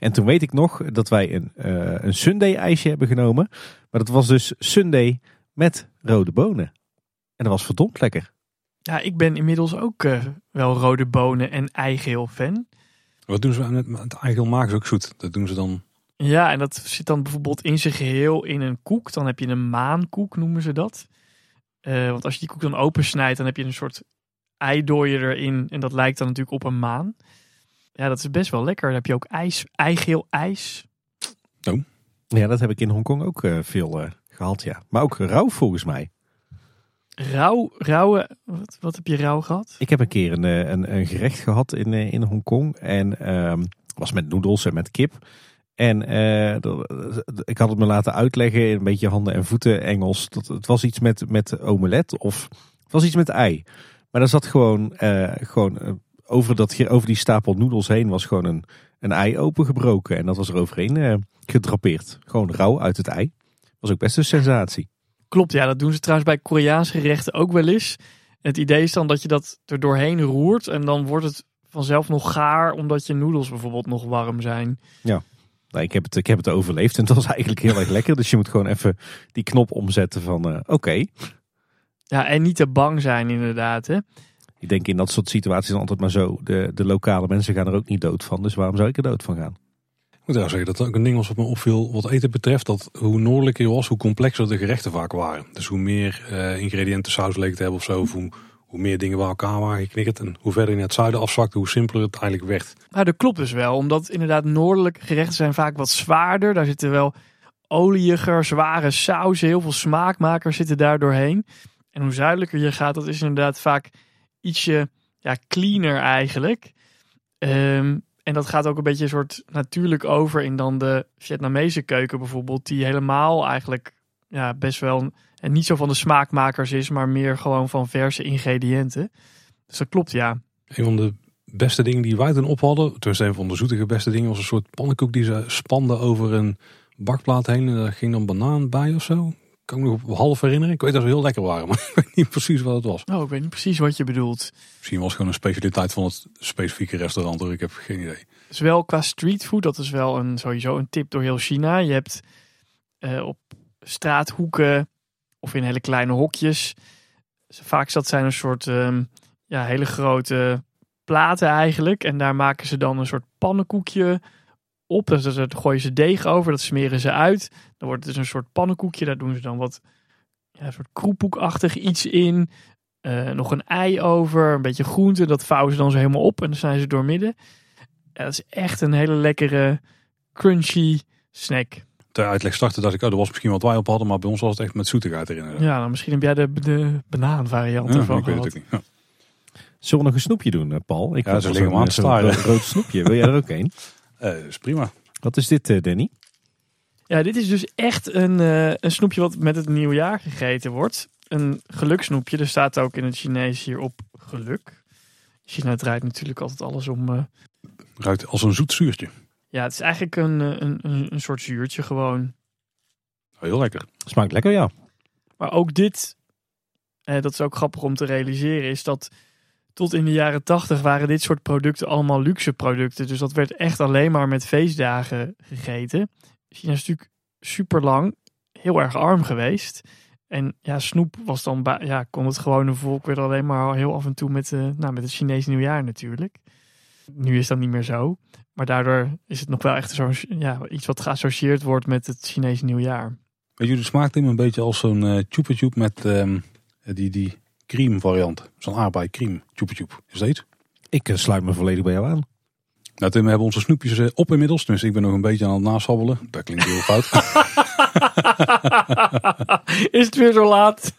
En toen weet ik nog dat wij een, eh, een Sunday ijsje hebben genomen. Maar dat was dus Sunday met rode bonen. En dat was verdomd lekker. Ja, ik ben inmiddels ook eh, wel rode bonen en eigeel fan. Wat doen ze met, met het eigeel maken ze ook zoet. Dat doen ze dan. Ja, en dat zit dan bijvoorbeeld in zijn geheel in een koek. Dan heb je een maankoek, noemen ze dat. Eh, want als je die koek dan opensnijdt, dan heb je een soort eidooier erin. En dat lijkt dan natuurlijk op een maan. Ja, dat is best wel lekker. Dan heb je ook ijs, eigeel ijs. Ja, dat heb ik in Hongkong ook eh, veel eh, gehad, ja. Maar ook rauw volgens mij. Rauw, rauwe, wat, wat heb je rauw gehad? Ik heb een keer een, eh, een, een gerecht gehad in, eh, in Hongkong. En ehm was met noedels en met kip. En eh, ik had het me laten uitleggen in een beetje handen en voeten Engels. Dat, het was iets met, met omelet of het was iets met ei. Maar er zat gewoon, gewoon over, dat, over die stapel noedels heen was gewoon een, een ei opengebroken. En dat was er overheen gedrapeerd. Gewoon rauw uit het ei. Was ook best een sensatie. Klopt, ja, dat doen ze trouwens bij Koreaanse gerechten ook wel eens. Het idee is dan dat je dat er doorheen roert en dan wordt het vanzelf nog gaar, omdat je noedels bijvoorbeeld nog warm zijn. Nou, ik, heb het, ik heb het overleefd en het was eigenlijk heel erg lekker. Dus je moet gewoon even die knop omzetten van eh, oké. Ja, en niet te bang zijn inderdaad, hè. Ik denk in dat soort situaties dan altijd maar zo. De, de lokale mensen gaan er ook niet dood van. Dus waarom zou ik er dood van gaan? Wel zeggen dat ook een ding was wat me opviel wat eten betreft. Dat hoe noordelijker je was, hoe complexer de gerechten vaak waren. Dus hoe meer eh, ingrediënten saus leek te hebben of zo. Hoe, meer dingen bij elkaar waren geknikkerd. En hoe verder je naar het zuiden afzakte, hoe simpeler het eigenlijk werd. Nou, dat klopt dus wel, omdat inderdaad noordelijke gerechten zijn vaak wat zwaarder. Daar zitten wel oliiger, zware sauzen, heel veel smaakmakers zitten daar doorheen. En hoe zuidelijker je gaat, dat is inderdaad vaak ietsje ja, cleaner eigenlijk. Ehm, en dat gaat ook een beetje een soort natuurlijk over in dan de Vietnamese keuken bijvoorbeeld, die helemaal eigenlijk ja, best wel en niet zo van de smaakmakers is, maar meer gewoon van verse ingrediënten. Dus dat klopt, ja. Een van de beste dingen die wij toen op hadden, tenminste een van de zoetige beste dingen, was een soort pannenkoek die ze spanden over een bakplaat heen. En daar ging dan banaan bij of zo. Kan ik me nog half herinneren. Ik weet dat ze heel lekker waren, maar ik weet niet precies wat het was. Oh, ik weet niet precies wat je bedoelt. Misschien was het gewoon een specialiteit van het specifieke restaurant, hoor. Ik heb geen idee. Dus wel qua streetfood, dat is wel een, sowieso een tip door heel China. Je hebt eh, op straathoeken of in hele kleine hokjes. Vaak dat zijn een soort ehm, ja, hele grote platen eigenlijk. En daar maken ze dan een soort pannenkoekje op. Dus daar gooien ze deeg over, dat smeren ze uit. Dan wordt het dus een soort pannenkoekje. Daar doen ze dan wat ja, een soort kroephoekachtig iets in. Eh, nog een ei over, een beetje groente. Dat vouwen ze dan zo helemaal op en dan zijn ze doormidden. Ja, dat is echt een hele lekkere, crunchy snack. Ter uitleg startte dacht ik, oh, er was misschien wat wij op hadden, maar bij ons was het echt met zoetigheid erin. Ja, nou, misschien heb jij de, de banaanvariant Ja, ervan ik weet het gehad. ook niet. Ja. Zullen we nog een snoepje doen, eh, Paul? Ik Ja, ze liggen aan ro- rood snoepje. Wil jij er ook een? Eh, is prima. Wat is dit, eh, Danny? Ja, dit is dus echt een, eh, een snoepje wat met het nieuwjaar gegeten wordt. Een geluksnoepje. Er staat ook in het Chinees hierop geluk. China draait natuurlijk altijd alles om. eh, Ruikt als een zoet zuurtje. ja, het is eigenlijk een, een, een, een soort zuurtje gewoon. Heel lekker. Smaakt lekker, ja. Maar ook dit, eh, dat is ook grappig om te realiseren, is dat tot in de jaren tachtig waren dit soort producten allemaal luxe producten. Dus dat werd echt alleen maar met feestdagen gegeten. China is natuurlijk super lang heel erg arm geweest. En ja, snoep was dan, ja, kon het gewone volk weer alleen maar heel af en toe met, eh, nou, met het Chinees nieuwjaar natuurlijk. Nu is dat niet meer zo. Maar daardoor is het nog wel echt zo'n, ja, iets wat geassocieerd wordt met het Chinese nieuwjaar. Het smaakt hem een beetje als zo'n chup met ehm, die, die cream variant. Zo'n aardbei cream chupa chup. Is dat iets? Ik eh, sluit me volledig bij jou aan. Nou Tim, we hebben onze snoepjes eh, op inmiddels. Dus ik ben nog een beetje aan het nasabbelen. Dat klinkt heel fout. is het weer zo laat?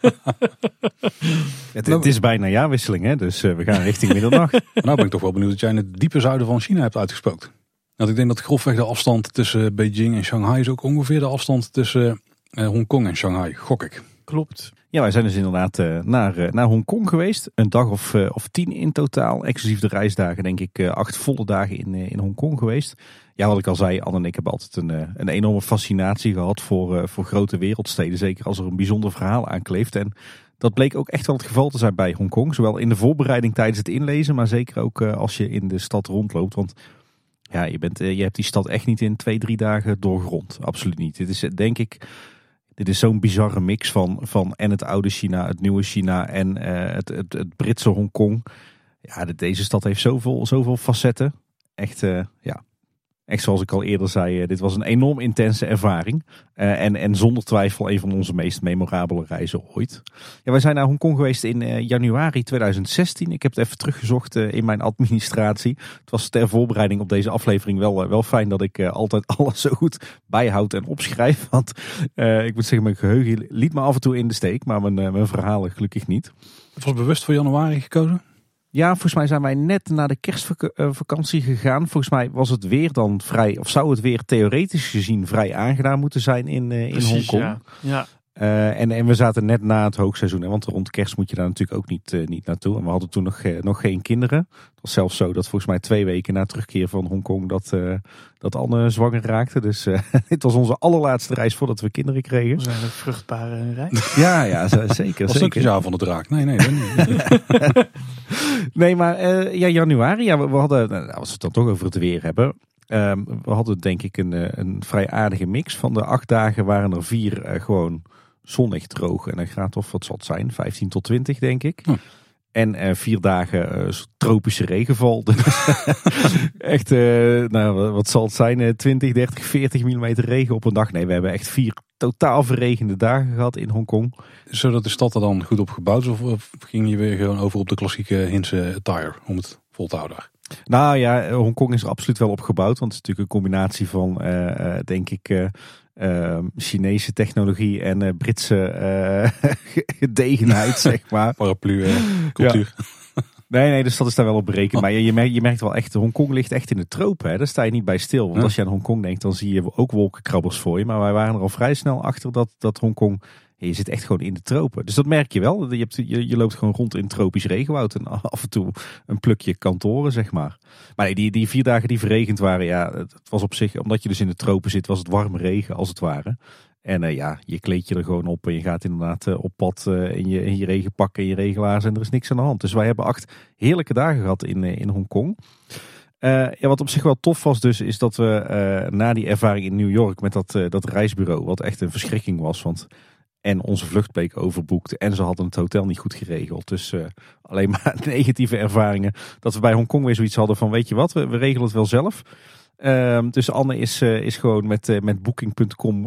Het, het is bijna jaarwisseling, hè? dus eh, we gaan richting middernacht. Nou ben ik toch wel benieuwd dat jij in het diepe zuiden van China hebt uitgespookt. Want ik denk dat grofweg de afstand tussen Beijing en Shanghai is ook ongeveer de afstand tussen eh, Hongkong en Shanghai, gok ik. Klopt. Ja, wij zijn dus inderdaad eh, naar, eh, naar Hongkong geweest. Een dag of, eh, of tien in totaal. Exclusief de reisdagen, denk ik, acht volle dagen in, in Hongkong geweest. Ja, wat ik al zei, Anne en ik hebben altijd een, een enorme fascinatie gehad voor, voor grote wereldsteden. Zeker als er een bijzonder verhaal aan kleeft. En dat bleek ook echt wel het geval te zijn bij Hongkong. Zowel in de voorbereiding tijdens het inlezen, maar zeker ook als je in de stad rondloopt. Want ja, je, bent, je hebt die stad echt niet in twee, drie dagen doorgrond. Absoluut niet. Dit is denk ik dit is zo'n bizarre mix van, van en het oude China, het nieuwe China en eh, het, het, het Britse Hongkong. Ja, de- deze stad heeft zoveel, zoveel facetten. Echt, eh, ja. Echt zoals ik al eerder zei, eh, dit was een enorm intense ervaring. Eh, en, en zonder twijfel een van onze meest memorabele reizen ooit. Ja, wij zijn naar Hongkong geweest in eh, januari 2016. Ik heb het even teruggezocht in mijn administratie. Het was ter voorbereiding op deze aflevering wel, wel fijn dat ik altijd alles zo goed bijhoud en opschrijf. Want ik moet zeggen, mijn geheugen liet me af en toe in de steek, maar mijn, mijn verhalen gelukkig niet. Het was bewust voor januari gekozen. Ja, volgens mij zijn wij net na de kerstvakantie gegaan. Volgens mij was het weer dan vrij, of zou het weer theoretisch gezien vrij aangenaam moeten zijn in, eh, in Hongkong. ja. ja. Eh, en, en we zaten net na het hoogseizoen, hè, want rond kerst moet je daar natuurlijk ook niet, eh, niet naartoe. En we hadden toen nog, eh, nog geen kinderen. Het was zelfs zo dat volgens mij twee weken na terugkeer van Hongkong dat, eh, dat Anne zwanger raakte. Dus eh, dit was onze allerlaatste reis voordat we kinderen kregen. Dat was een vruchtbare reis. Ja, ja, zeker. Was het zeker. het jaar van de draak? Nee, nee, dat niet. Nee, maar eh, ja, januari, ja, we, we hadden, nou, als we het dan toch over het weer hebben. ehm, we hadden denk ik een, een vrij aardige mix. Van de acht dagen waren er vier gewoon zonnig droog. En een graad of wat zal het zijn? 15 tot 20 denk ik. Hm. En eh, vier dagen eh, tropische regenval. Dus echt, eh, nou, wat zal het zijn? Eh, 20, 30, 40 mm regen op een dag. Nee, we hebben echt vier totaal verregende dagen gehad in Hongkong. Zodat de stad er dan goed op gebouwd is? Of, of ging je weer gewoon over op de klassieke Hinse attire om het vol te houden? Nou ja, Hongkong is er absoluut wel op gebouwd. Want het is natuurlijk een combinatie van, eh, eh, denk ik, eh, Chinese technologie en eh, Britse eh, gedegenheid, zeg maar. Paraplu eh, cultuur. Nee, nee, de stad is daar wel op berekend. Maar je, je, merkt, je merkt wel echt, Hongkong ligt echt in de tropen. Hè? Daar sta je niet bij stil. Want Ja. als je aan Hongkong denkt, dan zie je ook wolkenkrabbers voor je. Maar wij waren er al vrij snel achter dat, dat Hongkong... je zit echt gewoon in de tropen. Dus dat merk je wel. Je, je, loopt gewoon rond in tropisch regenwoud. En af en toe een plukje kantoren, zeg maar. Maar die, die vier dagen die verregend waren, ja, het was op zich... Omdat je dus in de tropen zit, was het warme regen, als het ware. En uh, ja, je kleed je er gewoon op en je gaat inderdaad uh, op pad uh, in, je, in je regenpak en je regelaars en er is niks aan de hand. Dus wij hebben acht heerlijke dagen gehad in, in Hongkong. ja, wat op zich wel tof was dus, is dat we na die ervaring in New York met dat, dat reisbureau, wat echt een verschrikking was, want en onze vlucht bleek overboekt en ze hadden het hotel niet goed geregeld. Dus alleen maar negatieve ervaringen. Dat we bij Hongkong weer zoiets hadden van, weet je wat, we, regelen het wel zelf. Um, dus Anne is, uh, is gewoon met, uh, met Booking.com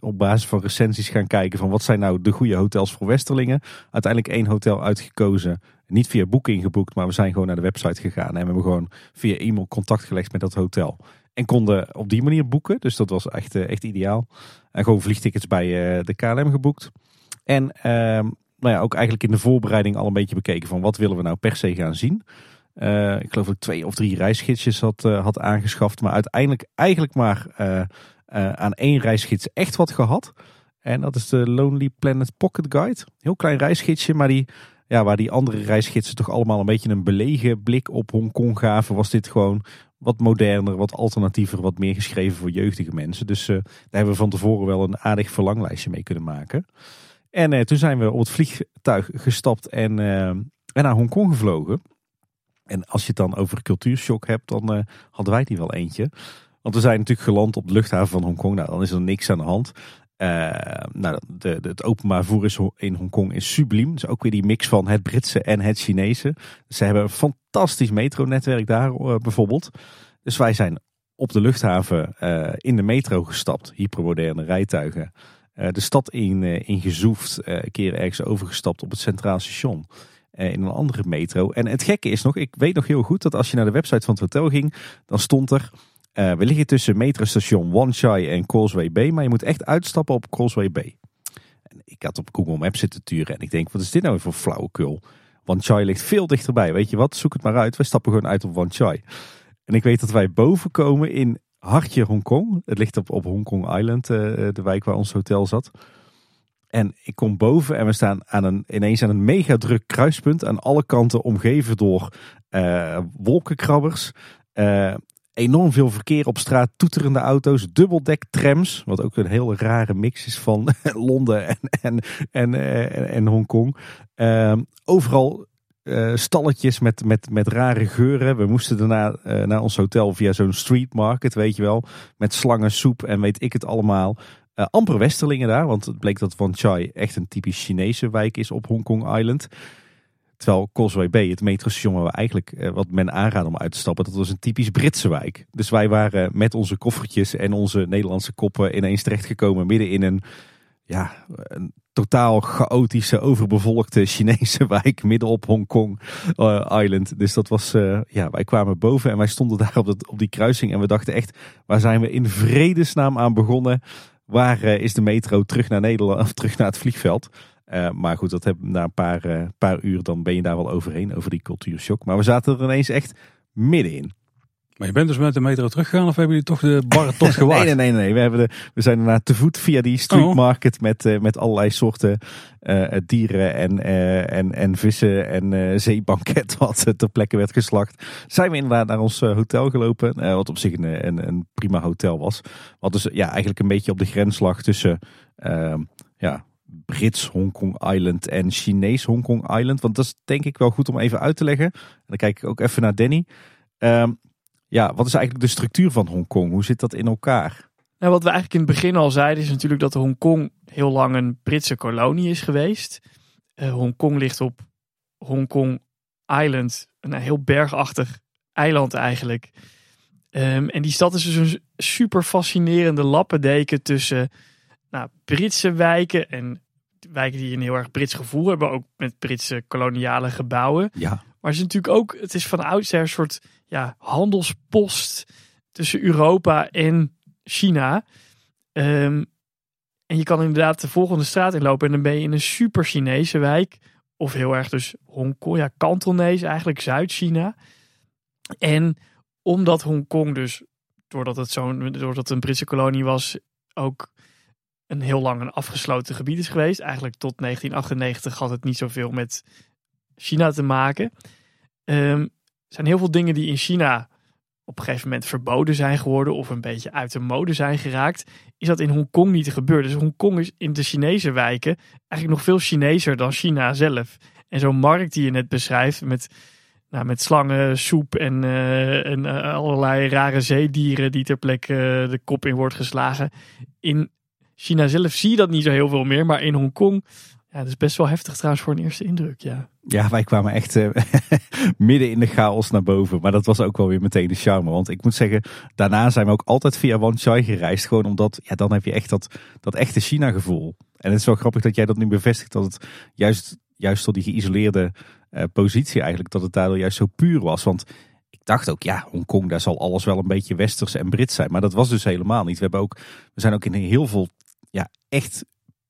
op basis van recensies gaan kijken van wat zijn nou de goede hotels voor Westerlingen. Uiteindelijk één hotel uitgekozen. Niet via Booking geboekt, maar we zijn gewoon naar de website gegaan. En we hebben gewoon via e-mail contact gelegd met dat hotel. En konden op die manier boeken. Dus dat was echt, echt ideaal. En gewoon vliegtickets bij de KLM geboekt. En um, nou ja, ook eigenlijk in de voorbereiding al een beetje bekeken van wat willen we nou per se gaan zien. Uh, ik geloof dat ik twee of drie reisgidsjes had, had aangeschaft. Maar uiteindelijk eigenlijk maar aan één reisgids echt wat gehad. En dat is de Lonely Planet Pocket Guide. Heel klein reisgidsje, maar die, ja, waar die andere reisgidsen toch allemaal een beetje een belegen blik op Hongkong gaven, was dit gewoon wat moderner, wat alternatiever, wat meer geschreven voor jeugdige mensen. Dus daar hebben we van tevoren wel een aardig verlanglijstje mee kunnen maken. En toen zijn we op het vliegtuig gestapt en, en naar Hongkong gevlogen. En als je het dan over cultuurshock hebt, dan hadden wij die wel eentje. Want we zijn natuurlijk geland op de luchthaven van Hongkong. Nou, dan is er niks aan de hand. Uh, nou, de, het openbaar vervoer in Hongkong is subliem. Dus ook weer die mix van het Britse en het Chinese. Ze hebben een fantastisch metronetwerk daar uh, bijvoorbeeld. Dus wij zijn op de luchthaven in de metro gestapt. Hypermoderne rijtuigen. de stad in, in gezoefd. een keer ergens overgestapt op het Centraal Station. Eh, in een andere metro. En het gekke is nog, ik weet nog heel goed dat als je naar de website van het hotel ging, dan stond er, uh, we liggen tussen metrostation Wan Chai en Causeway Bay, maar je moet echt uitstappen op Causeway Bay. En ik had op Google Maps zitten turen en ik denk, wat is dit nou voor flauwekul? Wan Chai ligt veel dichterbij, weet je wat, zoek het maar uit, wij stappen gewoon uit op Wan Chai. En ik weet dat wij boven komen in hartje Hongkong. Het ligt op, op Hongkong Island, uh, de wijk waar ons hotel zat. En ik kom boven en we staan aan een, ineens aan een mega druk kruispunt. Aan alle kanten omgeven door wolkenkrabbers. Enorm veel verkeer op straat, toeterende auto's, dubbeldek trams. Wat ook een hele rare mix is van Londen en, en, en, en Hongkong. overal stalletjes met, met, met rare geuren. We moesten daarna naar ons hotel via zo'n street market, weet je wel. Met slangen, soep en weet ik het allemaal. Amper Westerlingen daar, want het bleek dat Wan Chai echt een typisch Chinese wijk is op Hong Kong Island. Terwijl Causeway Bay, het metrostation waar we eigenlijk uh, wat men aanraden om uit te stappen, dat was een typisch Britse wijk. Dus wij waren met onze koffertjes en onze Nederlandse koppen ineens terechtgekomen midden in een, ja, een totaal chaotische, overbevolkte Chinese wijk midden op Hong Kong uh, Island. Dus dat was, ja, wij kwamen boven en wij stonden daar op, dat, op die kruising en we dachten echt, waar zijn we in vredesnaam aan begonnen? Waar is de metro terug naar Nederland of terug naar het vliegveld? Uh, maar goed, dat heb, na een paar, uh, paar uur dan ben je daar wel overheen, over die cultuurshock. Maar we zaten er ineens echt middenin. Maar je bent dus met de metro teruggegaan of hebben jullie toch de barretocht gewaagd? nee, nee, nee, nee. We, hebben de, we zijn daarna te voet via die street oh. market met, uh, met allerlei soorten uh, dieren en, uh, en, en vissen en zeebanket wat ter plekke werd geslacht. Zijn we inderdaad naar ons hotel gelopen, wat op zich een, een, een, prima hotel was. Wat dus ja, eigenlijk een beetje op de grens lag tussen ehm, ja, Brits Hongkong Island en Chinees Hongkong Island. Want dat is denk ik wel goed om even uit te leggen. En dan kijk ik ook even naar Danny. Um, ja, wat is eigenlijk de structuur van Hongkong? Hoe zit dat in elkaar? Nou, wat we eigenlijk in het begin al zeiden is natuurlijk dat Hongkong heel lang een Britse kolonie is geweest. Uh, Hongkong ligt op Hongkong Island, een heel bergachtig eiland eigenlijk. Um, en die stad is dus een super fascinerende lappendeken tussen nou, Britse wijken en wijken die een heel erg Brits gevoel hebben, ook met Britse koloniale gebouwen. Ja. Maar het is natuurlijk ook, het is van oudsher een soort ja, handelspost tussen Europa en China. Um, en je kan inderdaad de volgende straat inlopen en dan ben je in een super Chinese wijk. Of heel erg dus Hongkong, ja, Kantonees eigenlijk, Zuid-China. En omdat Hongkong dus, doordat het, zo'n, doordat het een Britse kolonie was, ook een heel lang een afgesloten gebied is geweest. Eigenlijk tot 1998 had het niet zoveel met China te maken. Um, er zijn heel veel dingen die in China op een gegeven moment verboden zijn geworden of een beetje uit de mode zijn geraakt, is dat in Hongkong niet gebeurd. Dus Hongkong is in de Chinese wijken eigenlijk nog veel Chinezer dan China zelf. En zo'n markt die je net beschrijft met, nou, met slangen, soep en, en uh, allerlei rare zeedieren die ter plekke uh, de kop in wordt geslagen. In China zelf zie je dat niet zo heel veel meer, maar in Hongkong ja, dat is best wel heftig trouwens voor een eerste indruk, ja. Ja, wij kwamen echt uh, midden in de chaos naar boven. Maar dat was ook wel weer meteen de charme. Want ik moet zeggen, daarna zijn we ook altijd via Wan Chai gereisd. Gewoon omdat, ja, dan heb je echt dat, dat echte China gevoel. En het is wel grappig dat jij dat nu bevestigt. Dat het juist, juist door die geïsoleerde uh, positie eigenlijk, dat het daardoor juist zo puur was. Want ik dacht ook, ja, Hongkong, daar zal alles wel een beetje westers en Brits zijn. Maar dat was dus helemaal niet. We, hebben ook, we zijn ook in heel veel, ja, echt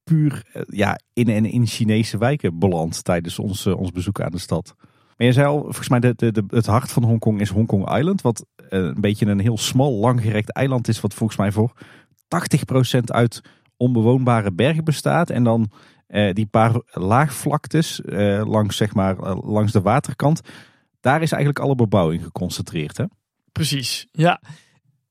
puur ja, in en in Chinese wijken beland tijdens ons, uh, ons bezoek aan de stad. Maar je zei al, volgens mij de, de, de, het hart van Hongkong is Hongkong Island. Wat uh, een beetje een heel smal, langgerekt eiland is. Wat volgens mij voor 80% uit onbewoonbare bergen bestaat. En dan die paar laagvlaktes langs, zeg maar, langs de waterkant. Daar is eigenlijk alle bebouwing geconcentreerd. Hè? Precies, ja.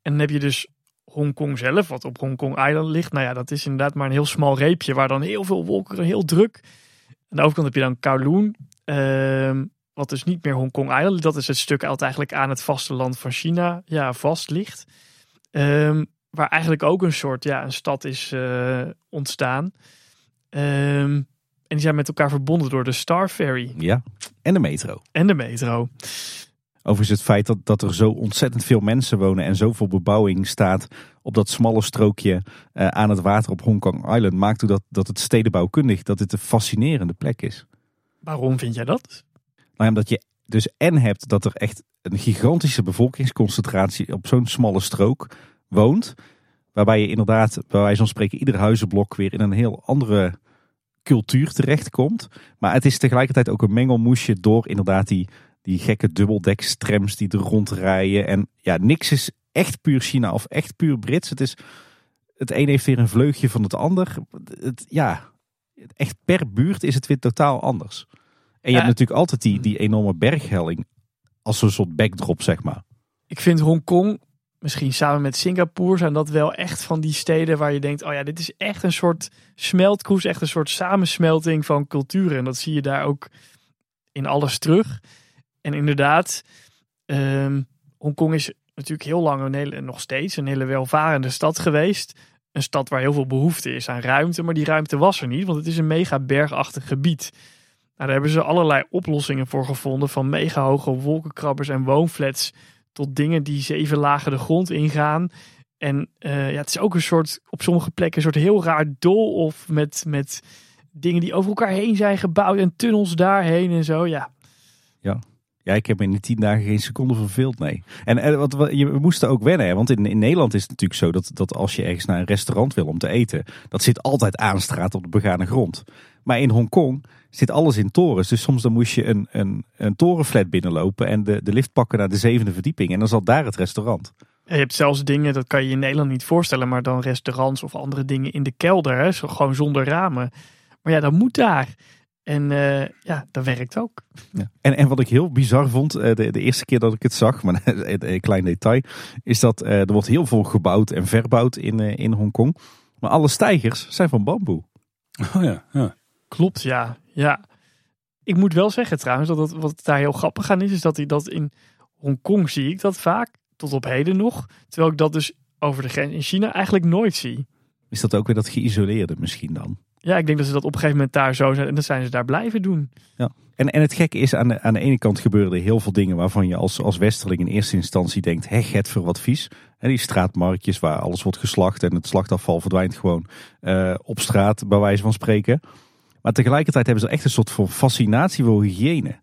En dan heb je dus Hongkong zelf, wat op Hongkong Island ligt. Nou ja, dat is inderdaad maar een heel smal reepje waar dan heel veel wolken, heel druk. Aan de overkant heb je dan Kowloon, uh, wat dus niet meer Hongkong Island. Dat is het stuk uit eigenlijk aan het vasteland van China, ja, vast ligt. Um, waar eigenlijk ook een soort, ja, een stad is uh, ontstaan. Um, en die zijn met elkaar verbonden door de Star Ferry. Ja, en de metro. En de metro. Overigens het feit dat, dat er zo ontzettend veel mensen wonen en zoveel bebouwing staat op dat smalle strookje uh, aan het water op Hong Kong Island maakt dat, dat het stedenbouwkundig dat het een fascinerende plek is. Waarom vind jij dat? Nou, omdat je dus en hebt dat er echt een gigantische bevolkingsconcentratie op zo'n smalle strook woont. Waarbij je inderdaad, bij wijze van spreken, ieder huizenblok weer in een heel andere cultuur terechtkomt. Maar het is tegelijkertijd ook een mengelmoesje door inderdaad die die gekke dubbeldekstrams die er rondrijden. En ja, niks is echt puur China of echt puur Brits. Het is het een heeft weer een vleugje van het ander. Het, ja, echt per buurt is het weer totaal anders. En je hebt natuurlijk altijd die, die enorme berghelling als een soort backdrop, zeg maar. Ik vind Hongkong, misschien samen met Singapore, zijn dat wel echt van die steden waar je denkt: oh ja, dit is echt een soort smeltkroes, echt een soort samensmelting van culturen. En dat zie je daar ook in alles terug. En inderdaad, um, Hongkong is natuurlijk heel lang een hele, nog steeds een hele welvarende stad geweest. Een stad waar heel veel behoefte is aan ruimte, maar die ruimte was er niet, want het is een mega bergachtig gebied. Nou, daar hebben ze allerlei oplossingen voor gevonden, van mega hoge wolkenkrabbers en woonflats tot dingen die zeven lagen de grond ingaan. En uh, ja, het is ook een soort, op sommige plekken, een soort heel raar of met, met dingen die over elkaar heen zijn gebouwd en tunnels daarheen en zo. Ja, ja. Ik heb in de tien dagen geen seconde verveeld, nee. En, wat, wat, je, moesten ook wennen, want in, in Nederland is het natuurlijk zo dat, dat als je ergens naar een restaurant wil om te eten, dat zit altijd aanstraat op de begane grond. Maar in Hongkong zit alles in torens, dus soms dan moest je een, een, een torenflat binnenlopen en de, de lift pakken naar de zevende verdieping en dan zat daar het restaurant. Je hebt zelfs dingen, dat kan je in Nederland niet voorstellen, maar dan restaurants of andere dingen in de kelder? Zo, gewoon zonder ramen. Maar ja, dat moet daar. En uh, ja, dat werkt ook. Ja. En, en wat ik heel bizar vond, uh, de, de eerste keer dat ik het zag, maar een klein detail, is dat uh, er wordt heel veel gebouwd en verbouwd in, in Hongkong. Maar alle stijgers zijn van bamboe. Oh ja, ja. Klopt, ja. ja. Ik moet wel zeggen trouwens, dat het, wat daar heel grappig aan is, is dat, hij dat in Hongkong zie ik dat vaak, tot op heden nog. Terwijl ik dat dus over de grens in China eigenlijk nooit zie. Is dat ook weer dat geïsoleerde misschien dan? Ja, ik denk dat ze dat op een gegeven moment daar zo zijn. En dan zijn ze daar blijven doen. Ja. En, en het gekke is, aan de, aan de ene kant gebeuren er heel veel dingen waarvan je als, als westerling in eerste instantie denkt, hé, het voor wat vies. En die straatmarktjes waar alles wordt geslacht en het slachtafval verdwijnt gewoon uh, op straat, bij wijze van spreken. Maar tegelijkertijd hebben ze echt een soort van fascinatie voor hygiëne.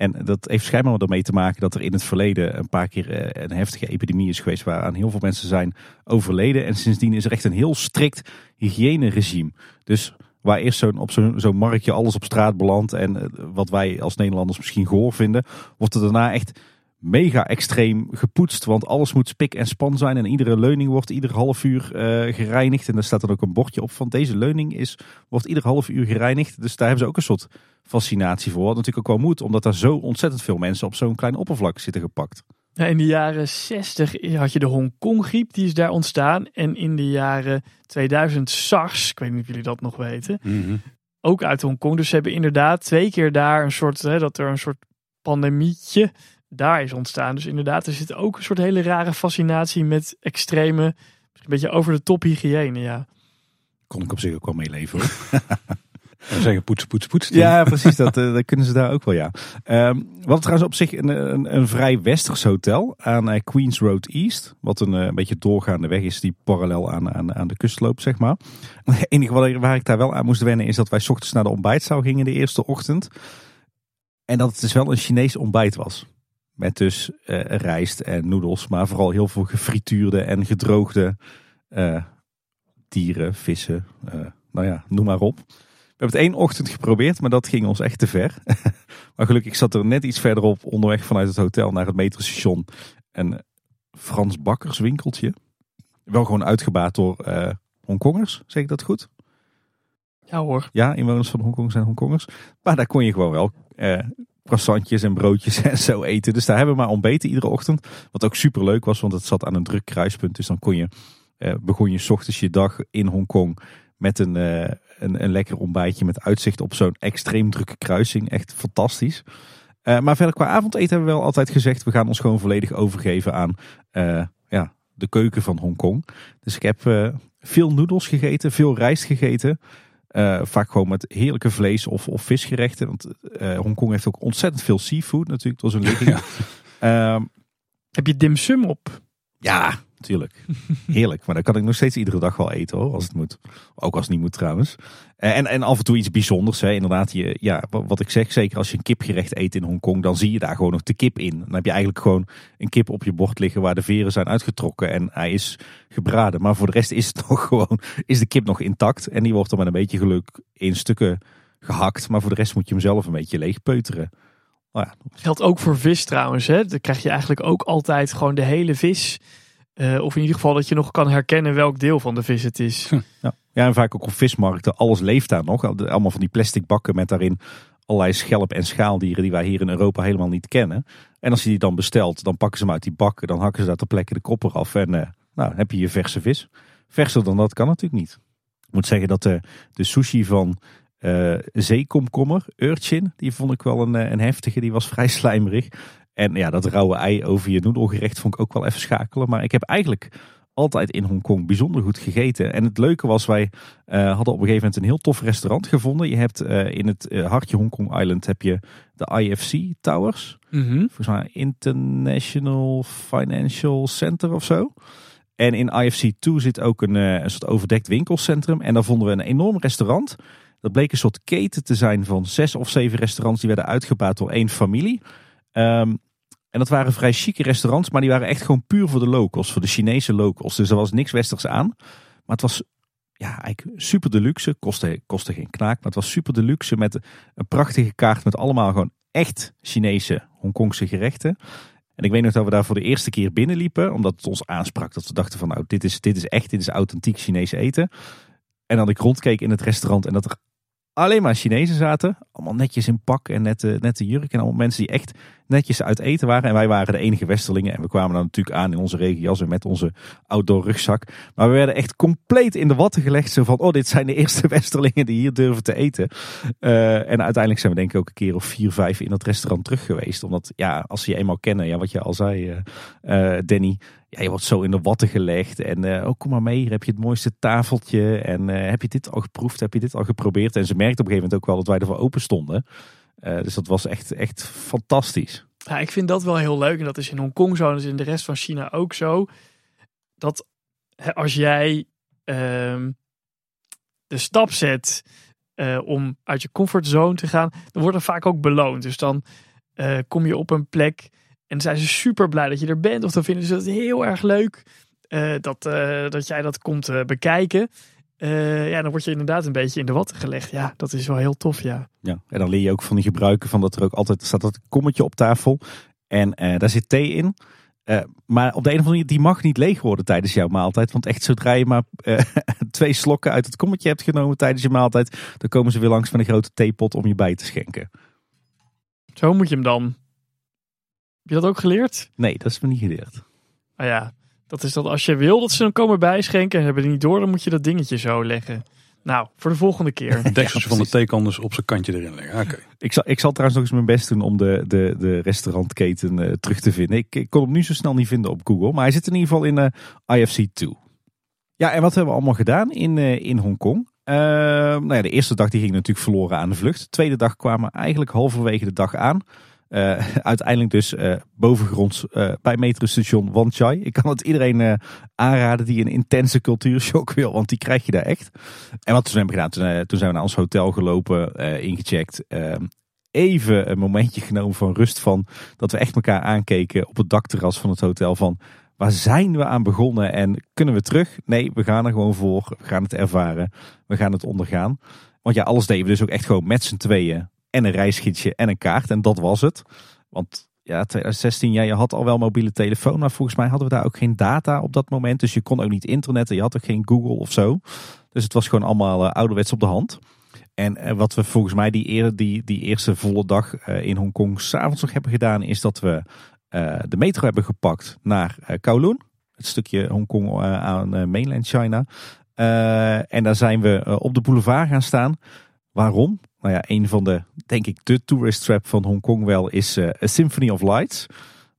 En dat heeft schijnbaar ermee te maken dat er in het verleden een paar keer eh, een heftige epidemie is geweest waaraan heel veel mensen zijn overleden. En sindsdien is er echt een heel strikt hygiëneregime. Dus waar eerst zo'n op zo'n zo marktje alles op straat belandt en eh, wat wij als Nederlanders misschien gehoor vinden, wordt er daarna echt mega extreem gepoetst. Want alles moet spik en span zijn. En iedere leuning wordt ieder half uur uh, gereinigd. En daar staat dan ook een bordje op van deze leuning is, wordt ieder half uur gereinigd. Dus daar hebben ze ook een soort fascinatie voor. Wat natuurlijk ook wel moet. Omdat daar zo ontzettend veel mensen op zo'n klein oppervlak zitten gepakt. Ja, in de jaren 60 had je de Hongkong-griep, die is daar ontstaan. En in de jaren 2000 SARS, ik weet niet of jullie dat nog weten, Mhm. ook uit Hongkong. Dus ze hebben inderdaad twee keer daar een soort, hè, dat er een soort pandemietje daar is ontstaan. Dus inderdaad, er zit ook een soort hele rare fascinatie met extreme, misschien een beetje over de top hygiëne, ja. Kon ik op zich ook wel meeleven hoor. En zeggen poets, poets, poets. Ja, precies. Dat, eh, dat kunnen ze daar ook wel, ja. Ehm we hadden trouwens op zich een, een, een vrij westers hotel aan eh, Queens Road East. Wat een, eh, een beetje doorgaande weg is die parallel aan, aan, aan de kust loopt, zeg maar. Het enige wat, waar ik daar wel aan moest wennen is dat wij 's ochtends naar de ontbijtzaal gingen de eerste ochtend. En dat het dus wel een Chinees ontbijt was. Met dus eh, rijst en noedels, maar vooral heel veel gefrituurde en gedroogde eh, dieren, vissen, eh, nou ja, noem maar op. We hebben het één ochtend geprobeerd, maar dat ging ons echt te ver. maar gelukkig zat er net iets verderop onderweg vanuit het hotel naar het metrostation een Frans bakkerswinkeltje. Wel gewoon uitgebaat door Hongkongers, zeg ik dat goed? Ja hoor. Ja, inwoners van Hongkong zijn Hongkongers. Maar daar kon je gewoon wel croissantjes en broodjes en zo eten. Dus daar hebben we maar ontbeten iedere ochtend. Wat ook super leuk was, want het zat aan een druk kruispunt. Dus dan kon je, eh, begon je ochtends je dag in Hongkong met een, eh, een, een lekker ontbijtje met uitzicht op zo'n extreem drukke kruising. Echt fantastisch. Eh, maar verder qua avondeten hebben we wel altijd gezegd, we gaan ons gewoon volledig overgeven aan eh, ja, de keuken van Hongkong. Dus ik heb eh, veel noedels gegeten, veel rijst gegeten. Eh, vaak gewoon met heerlijke vlees- of, of visgerechten. Want eh Hongkong heeft ook ontzettend veel seafood natuurlijk door zijn ligging. Ehm, Heb je dim sum op? ja, natuurlijk. Heerlijk. Maar dat kan ik nog steeds iedere dag wel eten hoor, als het moet. Ook als het niet moet trouwens. Eh, En, en af en toe iets bijzonders. Hè. Inderdaad, je, ja, wa- wat ik zeg, zeker als je een kipgerecht eet in Hongkong, dan zie je daar gewoon nog de kip in. Dan heb je eigenlijk gewoon een kip op je bord liggen waar de veren zijn uitgetrokken en hij is gebraden. Maar voor de rest is het nog gewoon, is de kip nog intact. En die wordt dan met een beetje geluk in stukken gehakt. Maar voor de rest moet je hem zelf een beetje leeg peuteren. Nou ja, Geldt ook voor vis trouwens. Hè? Dan krijg je eigenlijk ook altijd gewoon de hele vis. Eh, of in ieder geval dat je nog kan herkennen welk deel van de vis het is. Ja. ja, en vaak ook op vismarkten. Alles leeft daar nog. Allemaal van die plastic bakken met daarin allerlei schelp- en schaaldieren die wij hier in Europa helemaal niet kennen. En als je die dan bestelt, dan pakken ze hem uit die bakken. Dan hakken ze daar ter plekke de kop eraf. En eh, nou, heb je je verse vis. Verser dan dat kan natuurlijk niet. Ik moet zeggen dat de, de sushi van eh zeekomkommer, urchin, die vond ik wel een, eh, een heftige. Die was vrij slijmerig. En ja, dat rauwe ei over je noedelgerecht vond ik ook wel even schakelen. Maar ik heb eigenlijk altijd in Hongkong bijzonder goed gegeten. En het leuke was, wij eh, hadden op een gegeven moment een heel tof restaurant gevonden. Je hebt eh, in het eh, hartje Hongkong Island heb je de IFC Towers. Volgens mij International Financial Center of zo. En in IFC 2 zit ook een, een soort overdekt winkelcentrum. En daar vonden we een enorm restaurant. Dat bleek een soort keten te zijn van zes of zeven restaurants die werden uitgebaat door één familie. Ehm, en dat waren vrij chique restaurants, maar die waren echt gewoon puur voor de locals, voor de Chinese locals. Dus er was niks westers aan. Maar het was ja, eigenlijk super deluxe. Kostte, kostte geen knaak, maar het was super deluxe met een prachtige kaart met allemaal gewoon echt Chinese Hongkongse gerechten. En ik weet nog dat we daar voor de eerste keer binnenliepen, omdat het ons aansprak. Dat we dachten van nou, dit is, dit is echt, dit is authentiek Chinees eten. En dan ik rondkeek in het restaurant en dat er alleen maar Chinezen zaten. Allemaal netjes in pak en nette, nette jurk. En allemaal mensen die echt netjes uit eten waren. En wij waren de enige westerlingen. En we kwamen dan natuurlijk aan in onze regenjas en met onze outdoor rugzak. Maar we werden echt compleet in de watten gelegd. Zo van, oh dit zijn de eerste westerlingen die hier durven te eten. Uh, en uiteindelijk zijn we denk ik ook een keer of vier, vijf in dat restaurant terug geweest. Omdat ja, als ze je eenmaal kennen, ja, wat je al zei uh, uh, Danny. Ja, je wordt zo in de watten gelegd. En uh, oh, kom maar mee, hier heb je het mooiste tafeltje. En heb je dit al geproefd? Heb je dit al geprobeerd? En ze merkte op een gegeven moment ook wel dat wij ervoor open stonden. Uh, dus dat was echt, echt fantastisch. Ja, ik vind dat wel heel leuk. En dat is in Hongkong zo. En in de rest van China ook zo. Dat als jij ehm, de stap zet uh, om uit je comfortzone te gaan, dan wordt er vaak ook beloond. Dus dan uh, kom je op een plek en zijn ze super blij dat je er bent. Of dan vinden ze het heel erg leuk dat, dat jij dat komt bekijken. Ja, dan word je inderdaad een beetje in de watten gelegd. Ja, dat is wel heel tof, ja. Ja, en dan leer je ook van die gebruiken van dat er ook altijd staat dat kommetje op tafel. En daar zit thee in. Uh, maar op de een of andere manier, die mag niet leeg worden tijdens jouw maaltijd. Want echt zodra je maar twee slokken uit het kommetje hebt genomen tijdens je maaltijd, dan komen ze weer langs met een grote theepot om je bij te schenken. Zo moet je hem dan je dat ook geleerd? Nee, dat is me niet geleerd. Nou ja, dat is dat als je wil dat ze dan komen bijschenken en hebben die niet door, dan moet je dat dingetje zo leggen. Nou, voor de volgende keer. Het dekseltje van de precies. thee kan dus op zijn kantje erin leggen. Oké. Ik zal, ik zal trouwens nog eens mijn best doen om de, de, de restaurantketen eh, terug te vinden. Ik, ik kon hem nu zo snel niet vinden op Google. Maar hij zit in ieder geval in eh, IFC 2. Ja, en wat hebben we allemaal gedaan in, eh, in Hongkong? Uh, nou ja, de eerste dag die ging natuurlijk verloren aan de vlucht. De tweede dag kwamen we eigenlijk halverwege de dag aan. Uh, uiteindelijk dus uh, bovengronds uh, bij metrostation Wan Chai. Ik kan het iedereen aanraden die een intense cultuurshock wil, want die krijg je daar echt. En wat we toen hebben gedaan, toen, toen zijn we naar ons hotel gelopen, ingecheckt. ehm, even een momentje genomen van rust van dat we echt elkaar aankeken op het dakterras van het hotel van... Waar zijn we aan begonnen en kunnen we terug? Nee, we gaan er gewoon voor. We gaan het ervaren. We gaan het ondergaan. Want ja, alles deden we dus ook echt gewoon met z'n tweeën en een reisgidsje en een kaart. En dat was het. Want ja, 2016, ja, je had al wel mobiele telefoon, maar volgens mij hadden we daar ook geen data op dat moment. Dus je kon ook niet internetten, je had ook geen Google of zo. Dus het was gewoon allemaal uh, ouderwets op de hand. En uh, wat we volgens mij die, die, die eerste volle dag uh, in Hongkong s'avonds nog hebben gedaan, is dat we de metro hebben gepakt naar Kowloon. Het stukje Hongkong aan mainland China. en daar zijn we op de boulevard gaan staan. Waarom? Nou ja, een van de, denk ik, de tourist trap van Hongkong wel is uh, A Symphony of Lights.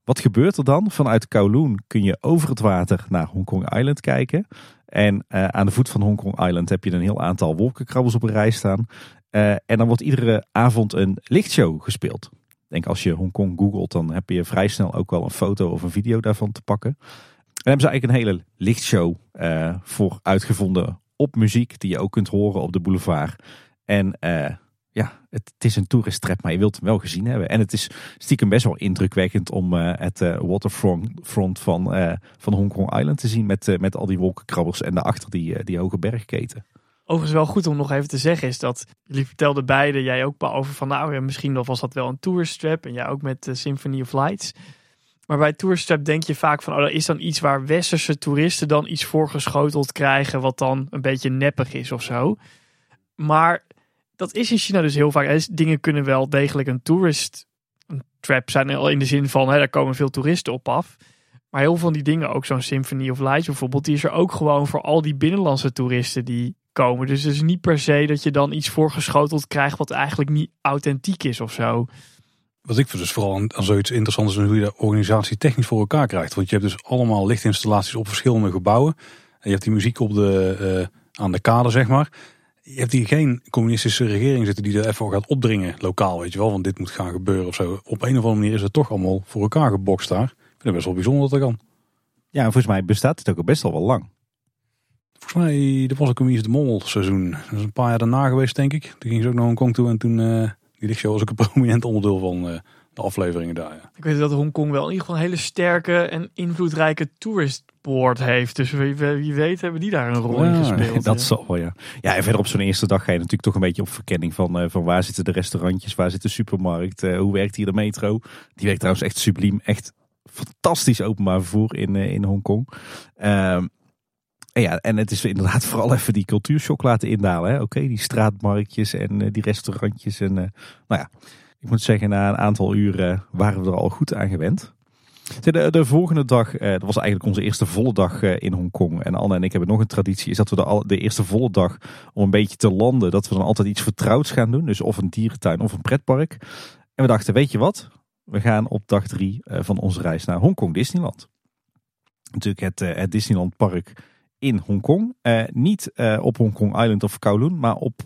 Wat gebeurt er dan? Vanuit Kowloon kun je over het water naar Hongkong Island kijken. En uh, aan de voet van Hongkong Island heb je een heel aantal wolkenkrabbels op een rij staan. Uh, en dan wordt iedere avond een lichtshow gespeeld. Denk als je Hongkong googelt, dan heb je vrij snel ook wel een foto of een video daarvan te pakken. En hebben ze eigenlijk een hele lichtshow voor uitgevonden op muziek, die je ook kunt horen op de boulevard. En ja, het, is een toeristtrap, maar je wilt hem wel gezien hebben. En het is stiekem best wel indrukwekkend om uh, het uh, waterfront front van, van Hongkong Island te zien. Met, met al die wolkenkrabbers en daarachter die, die hoge bergketen. Overigens wel goed om nog even te zeggen is dat jullie vertelden beide, jij ook over van nou ja, misschien was dat wel een tourist trap en jij ook met Symphony of Lights. Maar bij tourist trap denk je vaak van oh, er is dan iets waar westerse toeristen dan iets voorgeschoteld krijgen wat dan een beetje neppig is of zo. Maar dat is in China dus heel vaak. Dingen kunnen wel degelijk een tourist een trap zijn. Al in de zin van, hè, daar komen veel toeristen op af. Maar heel veel van die dingen, ook zo'n Symphony of Lights bijvoorbeeld, die is er ook gewoon voor al die binnenlandse toeristen die komen. Dus het is niet per se dat je dan iets voorgeschoteld krijgt wat eigenlijk niet authentiek is of zo. Wat ik dus vooral aan, zoiets interessant is, hoe je de organisatie technisch voor elkaar krijgt. Want je hebt dus allemaal lichtinstallaties op verschillende gebouwen. En je hebt die muziek op de, uh, aan de kade, zeg maar. Je hebt hier geen communistische regering zitten die er even gaat opdringen, lokaal, weet je wel. Want dit moet gaan gebeuren of zo. Op een of andere manier is het toch allemaal voor elkaar gebokst daar. Ik vind het best wel bijzonder dat dat kan. Ja, volgens mij bestaat het ook al best al wel lang. Volgens mij, er was ook een de Mol seizoen. Dat is een paar jaar daarna geweest, denk ik. Toen ging ze ook naar Hongkong toe en toen, uh, die lichtshow was ook een prominent onderdeel van uh, de afleveringen daar. Ja. Ik weet dat Hongkong wel in ieder geval een hele sterke en invloedrijke touristboard heeft. Dus wie, wie weet hebben die daar een rol in Ja, gespeeld. dat ja. zal wel, ja. Ja, en verder op zo'n eerste dag ga je natuurlijk toch een beetje op verkenning van, eh, van waar zitten de restaurantjes, waar zit de supermarkt, eh, hoe werkt hier de metro. Die werkt trouwens echt subliem, echt fantastisch openbaar vervoer in, eh, in Hongkong. Ehm, en ja, en het is inderdaad vooral even die cultuurshock laten indalen. hè. Oké, die straatmarktjes en die restaurantjes. En nou ja, ik moet zeggen, na een aantal uren waren we er al goed aan gewend. De, de volgende dag, eh, dat was eigenlijk onze eerste volle dag eh, in Hongkong. En Anne en ik hebben nog een traditie, is dat we de, eerste volle dag, om een beetje te landen, dat we dan altijd iets vertrouwds gaan doen. Dus of een dierentuin of een pretpark. En we dachten, weet je wat? We gaan op dag drie eh, van onze reis naar Hongkong Disneyland. Natuurlijk het, het Disneyland Park in Hongkong. Niet op Hongkong Island of Kowloon, maar op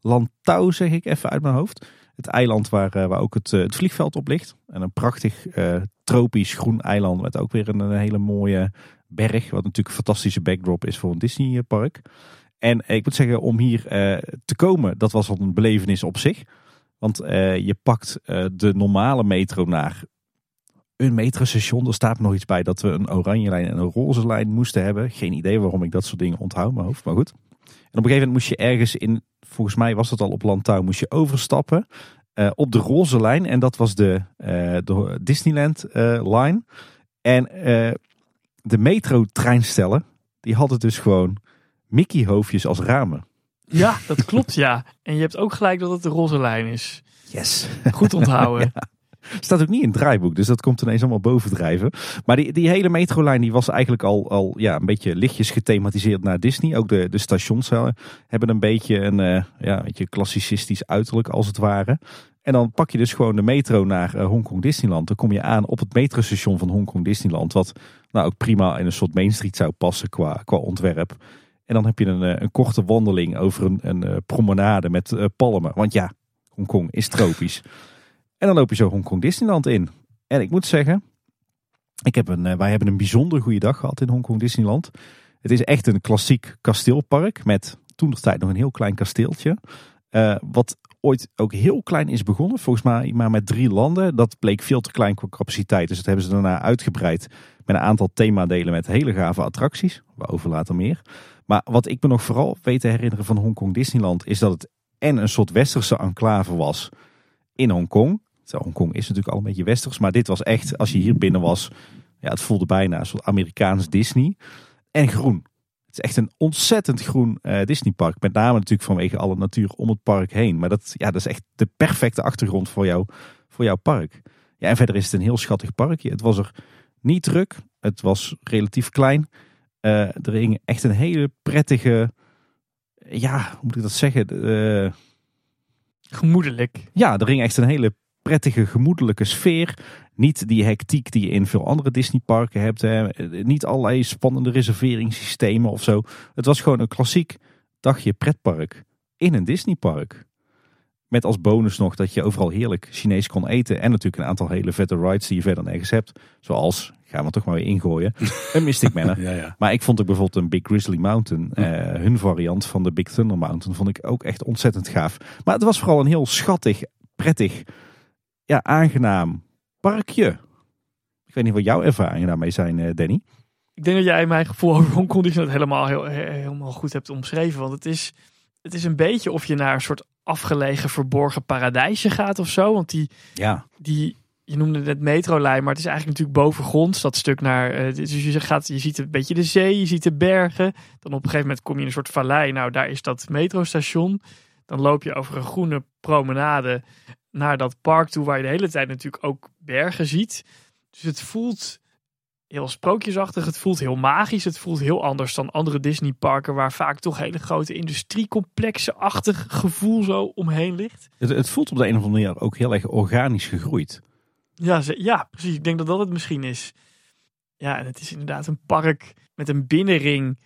Lantau, zeg ik even uit mijn hoofd. Het eiland waar, eh, waar ook het, eh, het vliegveld op ligt. En een prachtig eh, tropisch groen eiland met ook weer een, hele mooie berg. Wat natuurlijk een fantastische backdrop is voor een Disney park. En ik moet zeggen, om hier te komen, dat was al een belevenis op zich. Want je pakt de normale metro naar een metrostation. Er staat nog iets bij dat we een oranje lijn en een roze lijn moesten hebben. Geen idee waarom ik dat soort dingen onthoud mijn hoofd, maar goed. En op een gegeven moment moest je ergens in, volgens mij was dat al op Lantau, moest je overstappen eh, op de roze lijn. En dat was de, eh, de Disneyland eh, line. En de metro treinstellen, die hadden dus gewoon Mickey hoofdjes als ramen. Ja, dat klopt ja. En je hebt ook gelijk dat het de roze lijn is. Yes. Goed onthouden. Staat ook niet in het draaiboek, dus dat komt ineens allemaal bovendrijven. Maar die, die hele metrolijn die was eigenlijk al, al ja, een beetje lichtjes gethematiseerd naar Disney. Ook de, de stations eh, hebben een beetje een uh, ja, beetje klassicistisch uiterlijk als het ware. En dan pak je dus gewoon de metro naar uh, Hongkong Disneyland. Dan kom je aan op het metrostation van Hongkong Disneyland. Wat nou ook prima in een soort Main Street zou passen qua, qua ontwerp. En dan heb je een, een korte wandeling over een, een promenade met palmen. Want ja, Hongkong is tropisch. En dan loop je zo Hongkong Disneyland in. En ik moet zeggen, ik heb een, wij hebben een bijzonder goede dag gehad in Hongkong Disneyland. Het is echt een klassiek kasteelpark met toen de tijd nog een heel klein kasteeltje. Uh, wat ooit ook heel klein is begonnen, volgens mij maar met drie landen. Dat bleek veel te klein qua capaciteit, dus dat hebben ze daarna uitgebreid met een aantal themadelen met hele gave attracties. Waarover later meer. Maar wat ik me nog vooral weet te herinneren van Hongkong Disneyland is dat het en een soort westerse enclave was in Hongkong. Hongkong is natuurlijk al een beetje westers, maar dit was echt, als je hier binnen was, ja, het voelde bijna een soort Amerikaans Disney. En groen. Het is echt een ontzettend groen uh, Disneypark. Met name natuurlijk vanwege alle natuur om het park heen. Maar dat, ja, dat is echt de perfecte achtergrond voor, jou, voor jouw park. Ja, en verder is het een heel schattig parkje. Het was er niet druk. Het was relatief klein. Uh, er hing echt een hele prettige, ja, hoe moet ik dat zeggen? Uh, Gemoedelijk. Ja, er hing echt een hele prettige, gemoedelijke sfeer. Niet die hectiek die je in veel andere Disneyparken hebt. Hè. Niet allerlei spannende reserveringssystemen of zo. Het was gewoon een klassiek dagje pretpark in een Disneypark. Met als bonus nog dat je overal heerlijk Chinees kon eten. En natuurlijk een aantal hele vette rides die je verder nergens hebt. Zoals, gaan we toch maar weer ingooien, een Mystic Manor. ja, ja. Maar ik vond ook bijvoorbeeld een Big Grizzly Mountain. Eh, hun variant van de Big Thunder Mountain vond ik ook echt ontzettend gaaf. Maar het was vooral een heel schattig, prettig ja, aangenaam parkje. Ik weet niet wat jouw ervaringen daarmee zijn, eh, Danny. Ik denk dat jij mijn gevoel over Hongkong helemaal, heel, helemaal goed hebt omschreven. Want het is, het is een beetje of je naar een soort afgelegen verborgen paradijsje gaat of zo. Want die, ja. die je noemde het metrolijn, maar het is eigenlijk natuurlijk bovengronds dat stuk naar. Uh, dus je, gaat, je ziet een beetje de zee, je ziet de bergen. Dan op een gegeven moment kom je in een soort vallei. Nou, daar is dat metrostation. Dan loop je over een groene promenade naar dat park toe, waar je de hele tijd natuurlijk ook bergen ziet. Dus het voelt heel sprookjesachtig, het voelt heel magisch, het voelt heel anders dan andere Disneyparken, waar vaak toch hele grote industriecomplexen-achtig gevoel zo omheen ligt. Het, het, voelt op de een of andere manier ook heel erg organisch gegroeid. Ja, ja, precies. Ik denk dat dat het misschien is. Ja, en het is inderdaad een park met een binnenring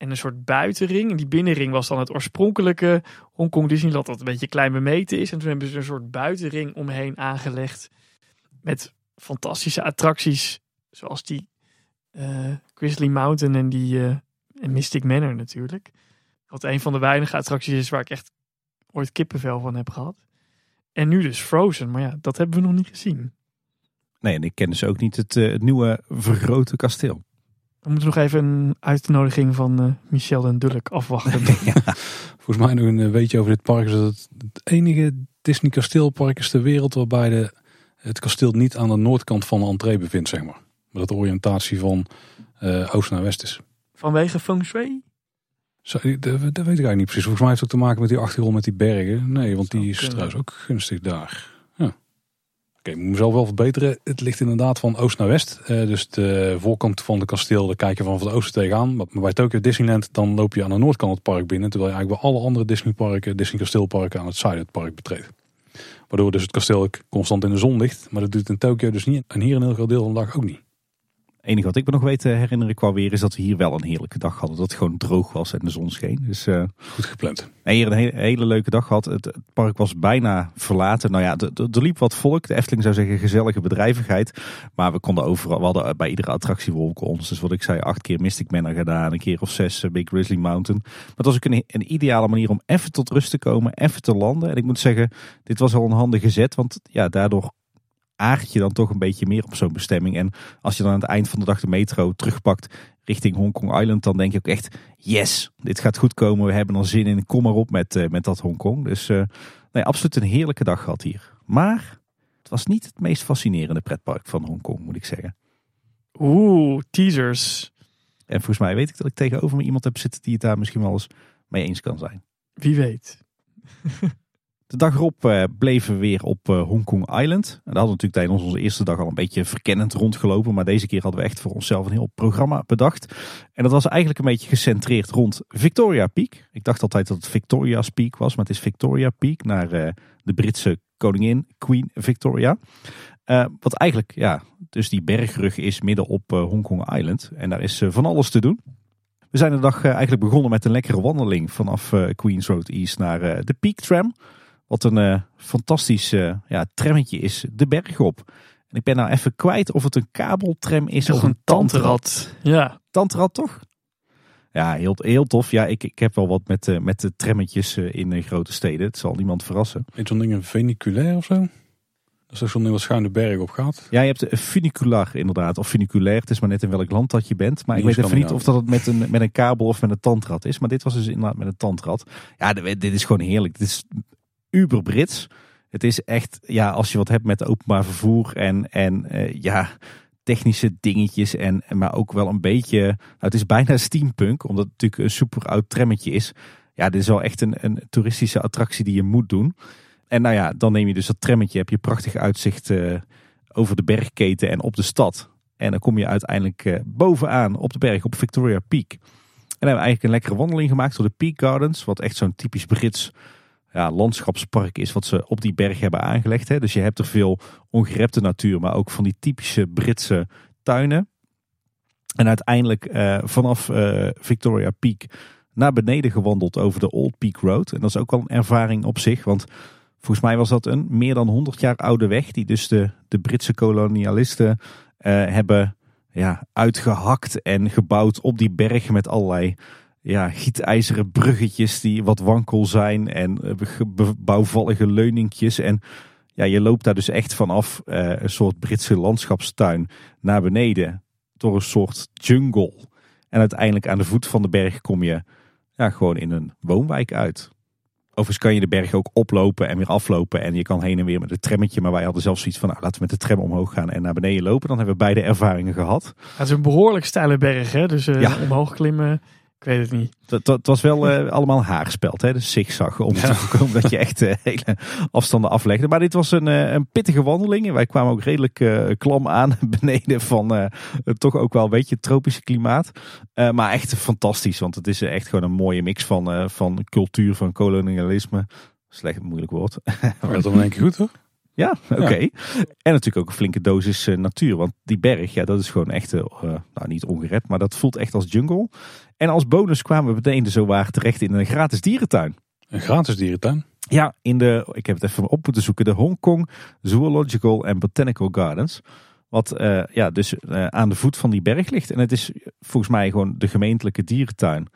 en een soort buitenring. En die binnenring was dan het oorspronkelijke Hongkong Disneyland, dat een beetje klein bemeten is. En toen hebben ze een soort buitenring omheen aangelegd met fantastische attracties, zoals die uh, Grizzly Mountain en die en Mystic Manor natuurlijk. Wat een van de weinige attracties is waar ik echt ooit kippenvel van heb gehad. En nu dus Frozen, maar ja, dat hebben we nog niet gezien. Nee, en ik ken dus ook niet het, uh, het nieuwe vergrote kasteel. We moeten nog even een uitnodiging van uh, Michel en Dulk afwachten. Volgens mij nog een eh, weetje over dit park is dat het het enige Disney kasteelpark is ter wereld waarbij de, het kasteel niet aan de noordkant van de entree bevindt, zeg maar. Maar dat de oriëntatie van uh, oost naar west is. Vanwege feng shui? Zo, dat, dat, weet ik eigenlijk niet precies. Volgens mij heeft het ook te maken met die achtergrond met die bergen. Nee, want die is trouwens ook gunstig daar. Oké, ik moet mezelf wel verbeteren. Het ligt inderdaad van oost naar west. Uh, dus de voorkant van de kasteel, daar kijk je van het oosten tegenaan. Maar bij Tokyo Disneyland, dan loop je aan de noordkant het park binnen. Terwijl je eigenlijk bij alle andere Disneyparken, Disney kasteelparken aan het zuiden het park betreedt. Waardoor dus het kasteel constant in de zon ligt. Maar dat doet in Tokyo dus niet. En hier een heel groot deel van de dag ook niet enige wat ik me nog weet te herinneren qua weer is dat we hier wel een heerlijke dag hadden. Dat het gewoon droog was en de zon scheen. Dus, uh, Goed gepland. En hier een hele, hele leuke dag gehad. Het, park was bijna verlaten. Nou ja, er liep wat volk. De Efteling zou zeggen gezellige bedrijvigheid. Maar we konden overal, we hadden bij iedere attractie wolken ons. Dus wat ik zei, acht keer Mystic Manor gedaan. Een keer of zes uh, Big Grizzly Mountain. Maar het was ook een, een ideale manier om even tot rust te komen. Even te landen. En ik moet zeggen, dit was al een handige zet. Want ja, daardoor aard je dan toch een beetje meer op zo'n bestemming. En als je dan aan het eind van de dag de metro terugpakt richting Hongkong Island, dan denk je ook echt, yes, dit gaat goed komen. We hebben er zin in. Kom maar op met, uh, met dat Hongkong. Dus uh, nee, absoluut een heerlijke dag gehad hier. Maar het was niet het meest fascinerende pretpark van Hongkong, moet ik zeggen. Oeh, teasers. En volgens mij weet ik dat ik tegenover me iemand heb zitten die het daar misschien wel eens mee eens kan zijn. Wie weet. De dag erop uh, bleven we weer op uh, Hong Kong Island. En daar hadden we natuurlijk tijdens onze eerste dag al een beetje verkennend rondgelopen. Maar deze keer hadden we echt voor onszelf een heel programma bedacht. En dat was eigenlijk een beetje gecentreerd rond Victoria Peak. Ik dacht altijd dat het Victoria's Peak was, maar het is Victoria Peak naar uh, de Britse koningin Queen Victoria. wat eigenlijk, ja, dus die bergrug is midden op Hong Kong Island. En daar is van alles te doen. We zijn de dag eigenlijk begonnen met een lekkere wandeling vanaf Queens Road East naar de Peak Tram. Wat een uh, fantastisch uh, ja, trammetje is, de berg op. En ik ben nou even kwijt of het een kabeltram is of, een tantrad. Ja. Tantrad toch? Ja, heel, heel tof. Ja, ik, ik heb wel wat met, uh, met de trammetjes in grote steden. Het zal niemand verrassen. Heet zo'n ding een funiculair of zo? Dat is toch zo'n ding wat schuin de berg op gaat? Ja, je hebt een funicular inderdaad. Of funiculair. Het is maar net in welk land dat je bent. Maar ik weet even niet of dat het met een, met een kabel of met een tandrad is. Maar dit was dus inderdaad met een tandrad. Ja, dit is gewoon heerlijk. Dit is uber Brits. Het is echt, ja, als je wat hebt met openbaar vervoer en, en uh, ja, technische dingetjes. En, maar ook wel een beetje, nou, het is bijna steampunk, omdat het natuurlijk een super oud trammetje is. Ja, dit is wel echt een, een toeristische attractie die je moet doen. En nou ja, dan neem je dus dat trammetje, heb je prachtig uitzicht uh, over de bergketen en op de stad. En dan kom je uiteindelijk uh, bovenaan op de berg op Victoria Peak. En dan hebben we eigenlijk een lekkere wandeling gemaakt door de Peak Gardens, wat echt zo'n typisch Brits ja, landschapspark is wat ze op die berg hebben aangelegd. Hè. Dus je hebt er veel ongerepte natuur, maar ook van die typische Britse tuinen. En uiteindelijk uh, vanaf uh, Victoria Peak naar beneden gewandeld over de Old Peak Road. En dat is ook wel een ervaring op zich, want volgens mij was dat een meer dan 100 jaar oude weg die dus de, de Britse kolonialisten uh, hebben ja, uitgehakt en gebouwd op die berg met allerlei ja, gietijzeren bruggetjes die wat wankel zijn en eh, bouwvallige leuningjes. En ja, je loopt daar dus echt vanaf uh, een soort Britse landschapstuin naar beneden door een soort jungle. En uiteindelijk aan de voet van de berg kom je ja, gewoon in een woonwijk uit. Overigens kan je de berg ook oplopen en weer aflopen. En je kan heen en weer met het trammetje. Maar wij hadden zelfs zoiets van, nou, laten we met de tram omhoog gaan en naar beneden lopen. Dan hebben we beide ervaringen gehad. Het is een behoorlijk steile berg, hè? Dus uh, ja. omhoog klimmen ik weet het niet. Het, was wel uh, allemaal haarspeld, hè? Dus zigzag om te voorkomen dat je echt uh, hele afstanden aflegde. Maar dit was een, uh, een pittige wandeling. Wij kwamen ook redelijk klam aan beneden van toch ook wel een beetje het tropische klimaat. maar echt fantastisch, want het is echt gewoon een mooie mix van, van cultuur, van kolonialisme. Slecht moeilijk woord. Maar dat dan denk ik goed hoor. Ja, oké. En natuurlijk ook een flinke dosis natuur. Want die berg, ja, dat is gewoon echt, nou niet ongered, maar dat voelt echt als jungle. En als bonus kwamen we meteen zo waar terecht in een gratis dierentuin. Een gratis dierentuin? Ja, in de, ik heb het even op moeten zoeken, de Hong Kong Zoological and Botanical Gardens. Wat uh, ja, dus aan de voet van die berg ligt. En het is volgens mij gewoon de gemeentelijke dierentuin.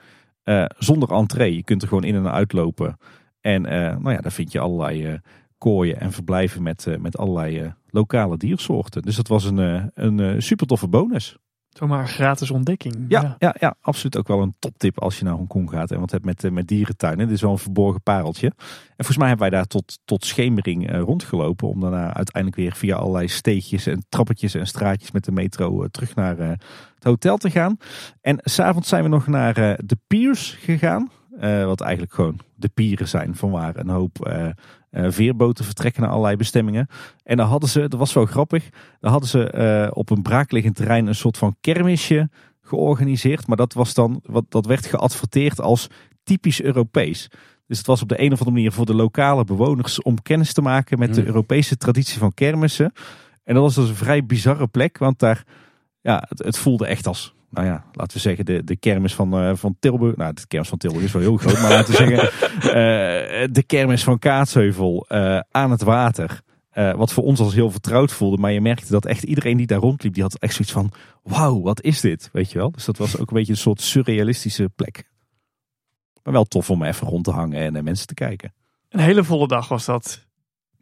Zonder entree. Je kunt er gewoon in en uit lopen. En nou ja, daar vind je allerlei kooien en verblijven met, met allerlei lokale diersoorten. Dus dat was een, een super toffe bonus. Zomaar een gratis ontdekking. Ja, ja. Ja, absoluut ook wel een toptip als je naar Hongkong gaat en wat hebt met, eh, met dierentuinen. Dit is wel een verborgen pareltje. En volgens mij hebben wij daar tot, tot schemering rondgelopen. Om daarna uiteindelijk weer via allerlei steegjes en trappetjes en straatjes met de metro terug naar het hotel te gaan. En s'avonds zijn we nog naar de Piers gegaan. Wat eigenlijk gewoon de pieren zijn van waar een hoop uh, veerboten vertrekken naar allerlei bestemmingen. En dan hadden ze, dat was wel grappig, dan hadden ze op een braakliggend terrein een soort van kermisje georganiseerd. Maar dat, was dan, wat, dat werd geadverteerd als typisch Europees. Dus het was op de een of andere manier voor de lokale bewoners om kennis te maken met de mm. Europese traditie van kermissen. En dat was dus een vrij bizarre plek, want daar, ja, het, het voelde echt als nou ja, laten we zeggen, de, de kermis van, uh, van Tilburg. Nou, de kermis van Tilburg is wel heel groot, maar laten we zeggen, uh, de kermis van Kaatsheuvel uh, aan het water. wat voor ons als heel vertrouwd voelde. Maar je merkte dat echt iedereen die daar rondliep, die had echt zoiets van, wauw, wat is dit? Weet je wel? Dus dat was ook een beetje een soort surrealistische plek. Maar wel tof om even rond te hangen en naar mensen te kijken. Een hele volle dag was dat.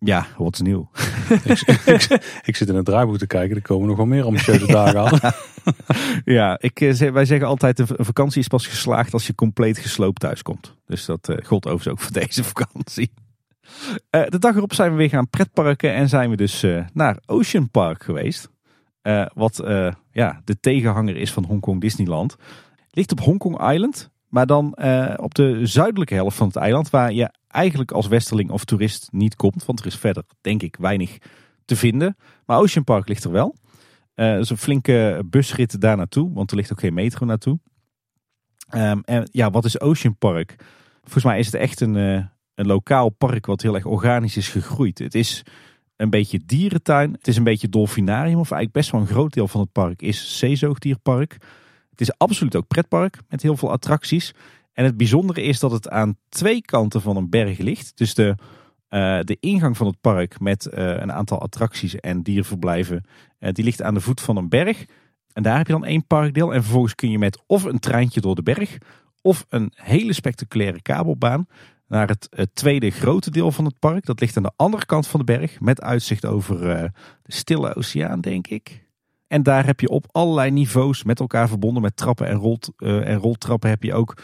Ja, wat is nieuw? ik, ik, zit in het draaiboek te kijken. Er komen nog wel meer ambitieuze dagen aan. ja, ik, eh, wij zeggen altijd: een vakantie is pas geslaagd als je compleet gesloopt thuis komt. Dus dat uh, gold overigens ook voor deze vakantie. Uh, de dag erop zijn we weer gaan pretparken en zijn we dus uh, naar Ocean Park geweest. wat ja, de tegenhanger is van Hongkong Disneyland. Ligt op Hongkong Island, maar dan op de zuidelijke helft van het eiland, waar je eigenlijk als westerling of toerist niet komt. Want er is verder, denk ik, weinig te vinden. Maar Ocean Park ligt er wel. Uh, is een flinke busrit daar naartoe, want er ligt ook geen metro naartoe. Um, en ja, wat is Ocean Park? Volgens mij is het echt een, uh, een lokaal park wat heel erg organisch is gegroeid. Het is een beetje dierentuin. Het is een beetje dolfinarium. Of eigenlijk best wel een groot deel van het park is zeezoogdierpark. Het is absoluut ook pretpark met heel veel attracties. En het bijzondere is dat het aan twee kanten van een berg ligt. Dus de, uh, de ingang van het park met uh, een aantal attracties en dierverblijven. Uh, die ligt aan de voet van een berg. En daar heb je dan één parkdeel. En vervolgens kun je met of een treintje door de berg. Of een hele spectaculaire kabelbaan naar het, tweede grote deel van het park. Dat ligt aan de andere kant van de berg met uitzicht over de stille oceaan, denk ik. En daar heb je op allerlei niveaus met elkaar verbonden met trappen en, rolt, en roltrappen heb je ook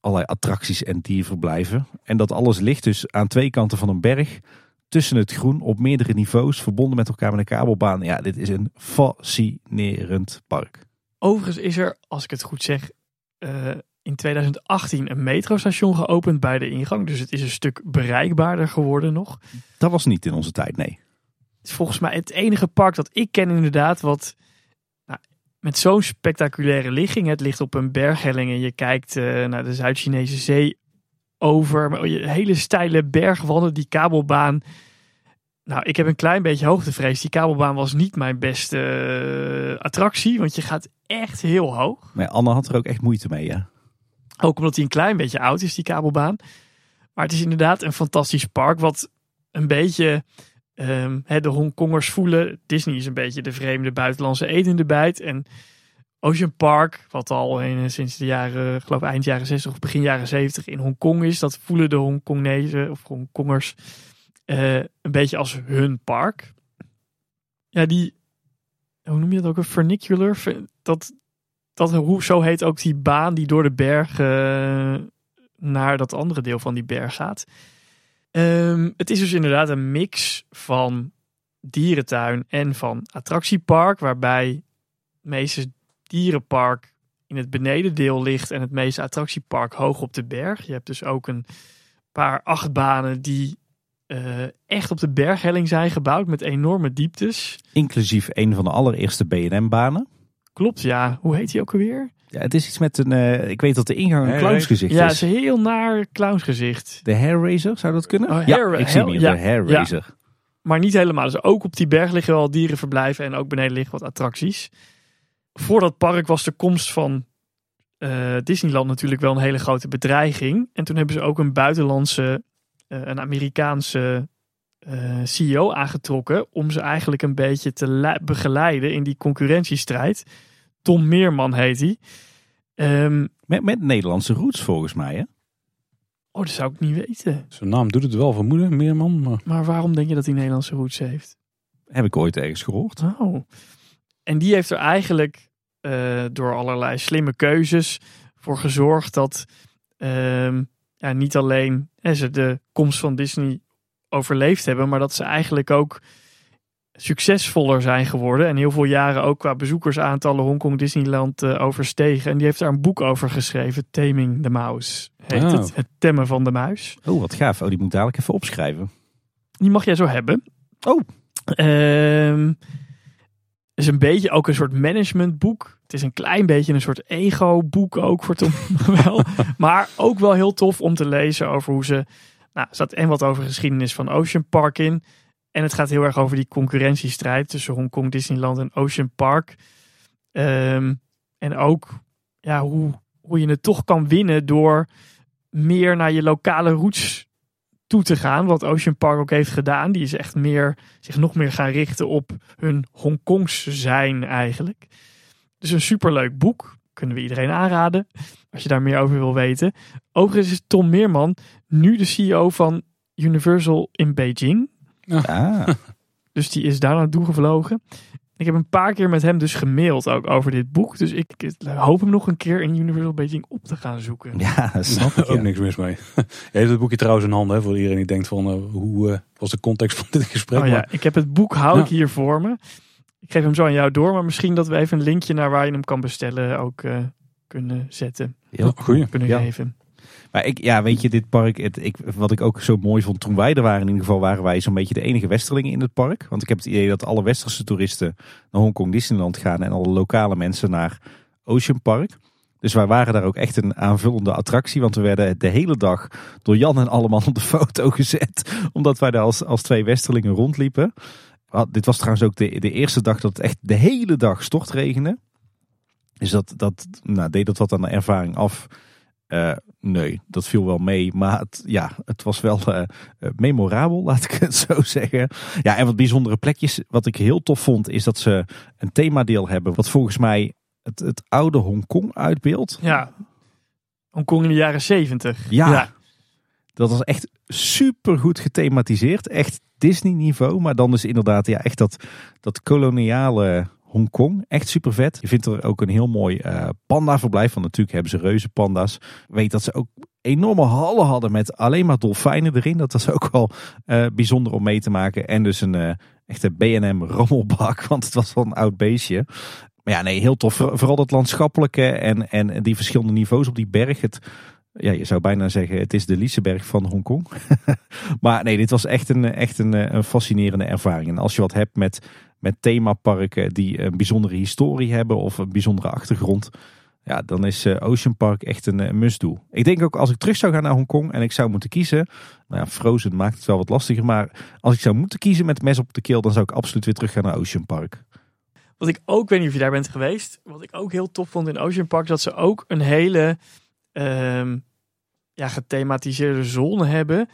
allerlei attracties en dierverblijven. En dat alles ligt dus aan twee kanten van een berg tussen het groen op meerdere niveaus verbonden met elkaar met een kabelbaan. Ja, dit is een fascinerend park. Overigens is er, als ik het goed zeg, uh, in 2018 een metrostation geopend bij de ingang. Dus het is een stuk bereikbaarder geworden nog. Dat was niet in onze tijd, nee. Het is volgens mij het enige park dat ik ken inderdaad wat met zo'n spectaculaire ligging. Het ligt op een berghelling en je kijkt uh, naar de Zuid-Chinese zee over. Hele steile bergwanden, die kabelbaan. Nou, ik heb een klein beetje hoogtevrees. Die kabelbaan was niet mijn beste uh, attractie, want je gaat echt heel hoog. Maar Anne had er ook echt moeite mee, ja. Ook omdat hij een klein beetje oud is, die kabelbaan. Maar het is inderdaad een fantastisch park. Wat een beetje um, de Hongkongers voelen. Disney is een beetje de vreemde buitenlandse etende bijt. En Ocean Park, wat al in, sinds de jaren, geloof eind jaren 60 of begin jaren 70 in Hongkong is. Dat voelen de Hongkonezen of Hongkongers uh, een beetje als hun park. Ja, die, hoe noem je dat ook? Een vernicular? Dat, dat, hoe, zo heet ook die baan die door de berg uh, naar dat andere deel van die berg gaat. Um, het is dus inderdaad een mix van dierentuin en van attractiepark, waarbij het meeste dierenpark in het benedendeel ligt en het meeste attractiepark hoog op de berg. Je hebt dus ook een paar achtbanen die uh, echt op de berghelling zijn gebouwd met enorme dieptes. Inclusief een van de allereerste B&M-banen. Klopt, ja. Hoe heet hij ook alweer? Ja, het is iets met een. Uh, ik weet dat de ingang een clownsgezicht is. Ja, het is een heel naar clownsgezicht. De Hair Razor, zou dat kunnen? Oh, ja, hair, ik zie hem hier, ja, de Hair Razor. Ja. Maar niet helemaal. Dus ook op die berg liggen wel dierenverblijven en ook beneden liggen wat attracties. Voor dat park was de komst van uh, Disneyland natuurlijk wel een hele grote bedreiging. En toen hebben ze ook een buitenlandse, uh, een Amerikaanse CEO aangetrokken. Om ze eigenlijk een beetje te begeleiden in die concurrentiestrijd. Tom Meerman heet hij. Um, met, met Nederlandse roots volgens mij, hè? Oh, dat zou ik niet weten. Zijn naam doet het wel vermoeden, Meerman. Maar... maar waarom denk je dat hij Nederlandse roots heeft? Heb ik ooit ergens gehoord. Oh. En die heeft er eigenlijk uh, door allerlei slimme keuzes voor gezorgd dat um, ja, niet alleen hè, ze de komst van Disney overleefd hebben, maar dat ze eigenlijk ook succesvoller zijn geworden. En heel veel jaren ook qua bezoekersaantallen Hongkong Disneyland uh, overstegen. En die heeft daar een boek over geschreven. Taming the Mouse heet Oh. het. Het temmen van de muis. Oh, wat gaaf. Oh, die moet dadelijk even opschrijven. Die mag jij zo hebben. Oh. Ehm is een beetje ook een soort managementboek. Het is een klein beetje een soort ego-boek ook voor Tom wel. Maar ook wel heel tof om te lezen over hoe ze... Nou, er staat en wat over geschiedenis van Ocean Park in. En het gaat heel erg over die concurrentiestrijd tussen Hongkong Disneyland en Ocean Park. Um, en ook ja, hoe, hoe je het toch kan winnen door meer naar je lokale roots toe te gaan. Wat Ocean Park ook heeft gedaan. Die is echt meer, zich nog meer gaan richten op hun Hongkongs zijn eigenlijk. Dus een superleuk boek. Kunnen we iedereen aanraden. Als je daar meer over wil weten. Overigens is Tom Meerman nu de CEO van Universal in Beijing. Ah. Dus die is daar naartoe gevlogen. Ik heb een paar keer met hem dus gemaild ook over dit boek. Dus ik, hoop hem nog een keer in Universal Beijing op te gaan zoeken. Ja, snap ik. ook ja. niks mis mee. Je heeft het boekje trouwens in handen, hè, voor iedereen die denkt van uh, hoe uh, was de context van dit gesprek. Oh ja, maar, ik heb het boek hou Ja. ik hier voor me. Ik geef hem zo aan jou door, maar misschien dat we even een linkje naar waar je hem kan bestellen ook uh, kunnen zetten. Heel goeie. Kunnen Ja. geven. Maar ik, ja, weet je, dit park, het, ik, wat ik ook zo mooi vond toen wij er waren, in ieder geval waren wij zo'n beetje de enige westerlingen in het park. Want ik heb het idee dat alle westerse toeristen naar Hongkong Disneyland gaan en alle lokale mensen naar Ocean Park. Dus wij waren daar ook echt een aanvullende attractie. Want we werden de hele dag door Jan en allemaal op de foto gezet. Omdat wij daar als, als twee westerlingen rondliepen. Dit was trouwens ook de, de eerste dag dat het echt de hele dag stortregende. Dus dat, dat nou, deed dat wat aan de ervaring af. Uh, nee, dat viel wel mee. Maar het, ja, het was wel uh, memorabel, laat ik het zo zeggen. Ja, en wat bijzondere plekjes. Wat ik heel tof vond, is dat ze een themadeel hebben. Wat volgens mij het, het oude Hongkong uitbeeldt. Ja, Hongkong in de jaren zeventig. Ja, ja, dat was echt super goed gethematiseerd. Echt Disney niveau. Maar dan dus inderdaad ja, echt dat, dat koloniale Hongkong. Echt super vet. Je vindt er ook een heel mooi uh, panda verblijf. Want natuurlijk hebben ze reuze panda's. Weet dat ze ook enorme hallen hadden met alleen maar dolfijnen erin. Dat was ook wel uh, bijzonder om mee te maken. En dus een uh, echte B&M rommelbak. Want het was wel een oud beestje. Maar ja, nee, heel tof. Vooral dat landschappelijke en, en die verschillende niveaus op die berg. Het, ja, je zou bijna zeggen, het is de Liseberg van Hongkong. maar nee, dit was echt een, echt een fascinerende ervaring. En als je wat hebt met met themaparken die een bijzondere historie hebben of een bijzondere achtergrond. Ja, dan is eh, Ocean Park echt een must-do. Ik denk ook als ik terug zou gaan naar Hongkong en ik zou moeten kiezen. Nou ja, Frozen maakt het wel wat lastiger. Maar als ik zou moeten kiezen met mes op de keel, dan zou ik absoluut weer terug gaan naar Ocean Park. Wat ik ook, weet niet of je daar bent geweest. Wat ik ook heel tof vond in Ocean Park, dat ze ook een hele uh, ja, gethematiseerde zone hebben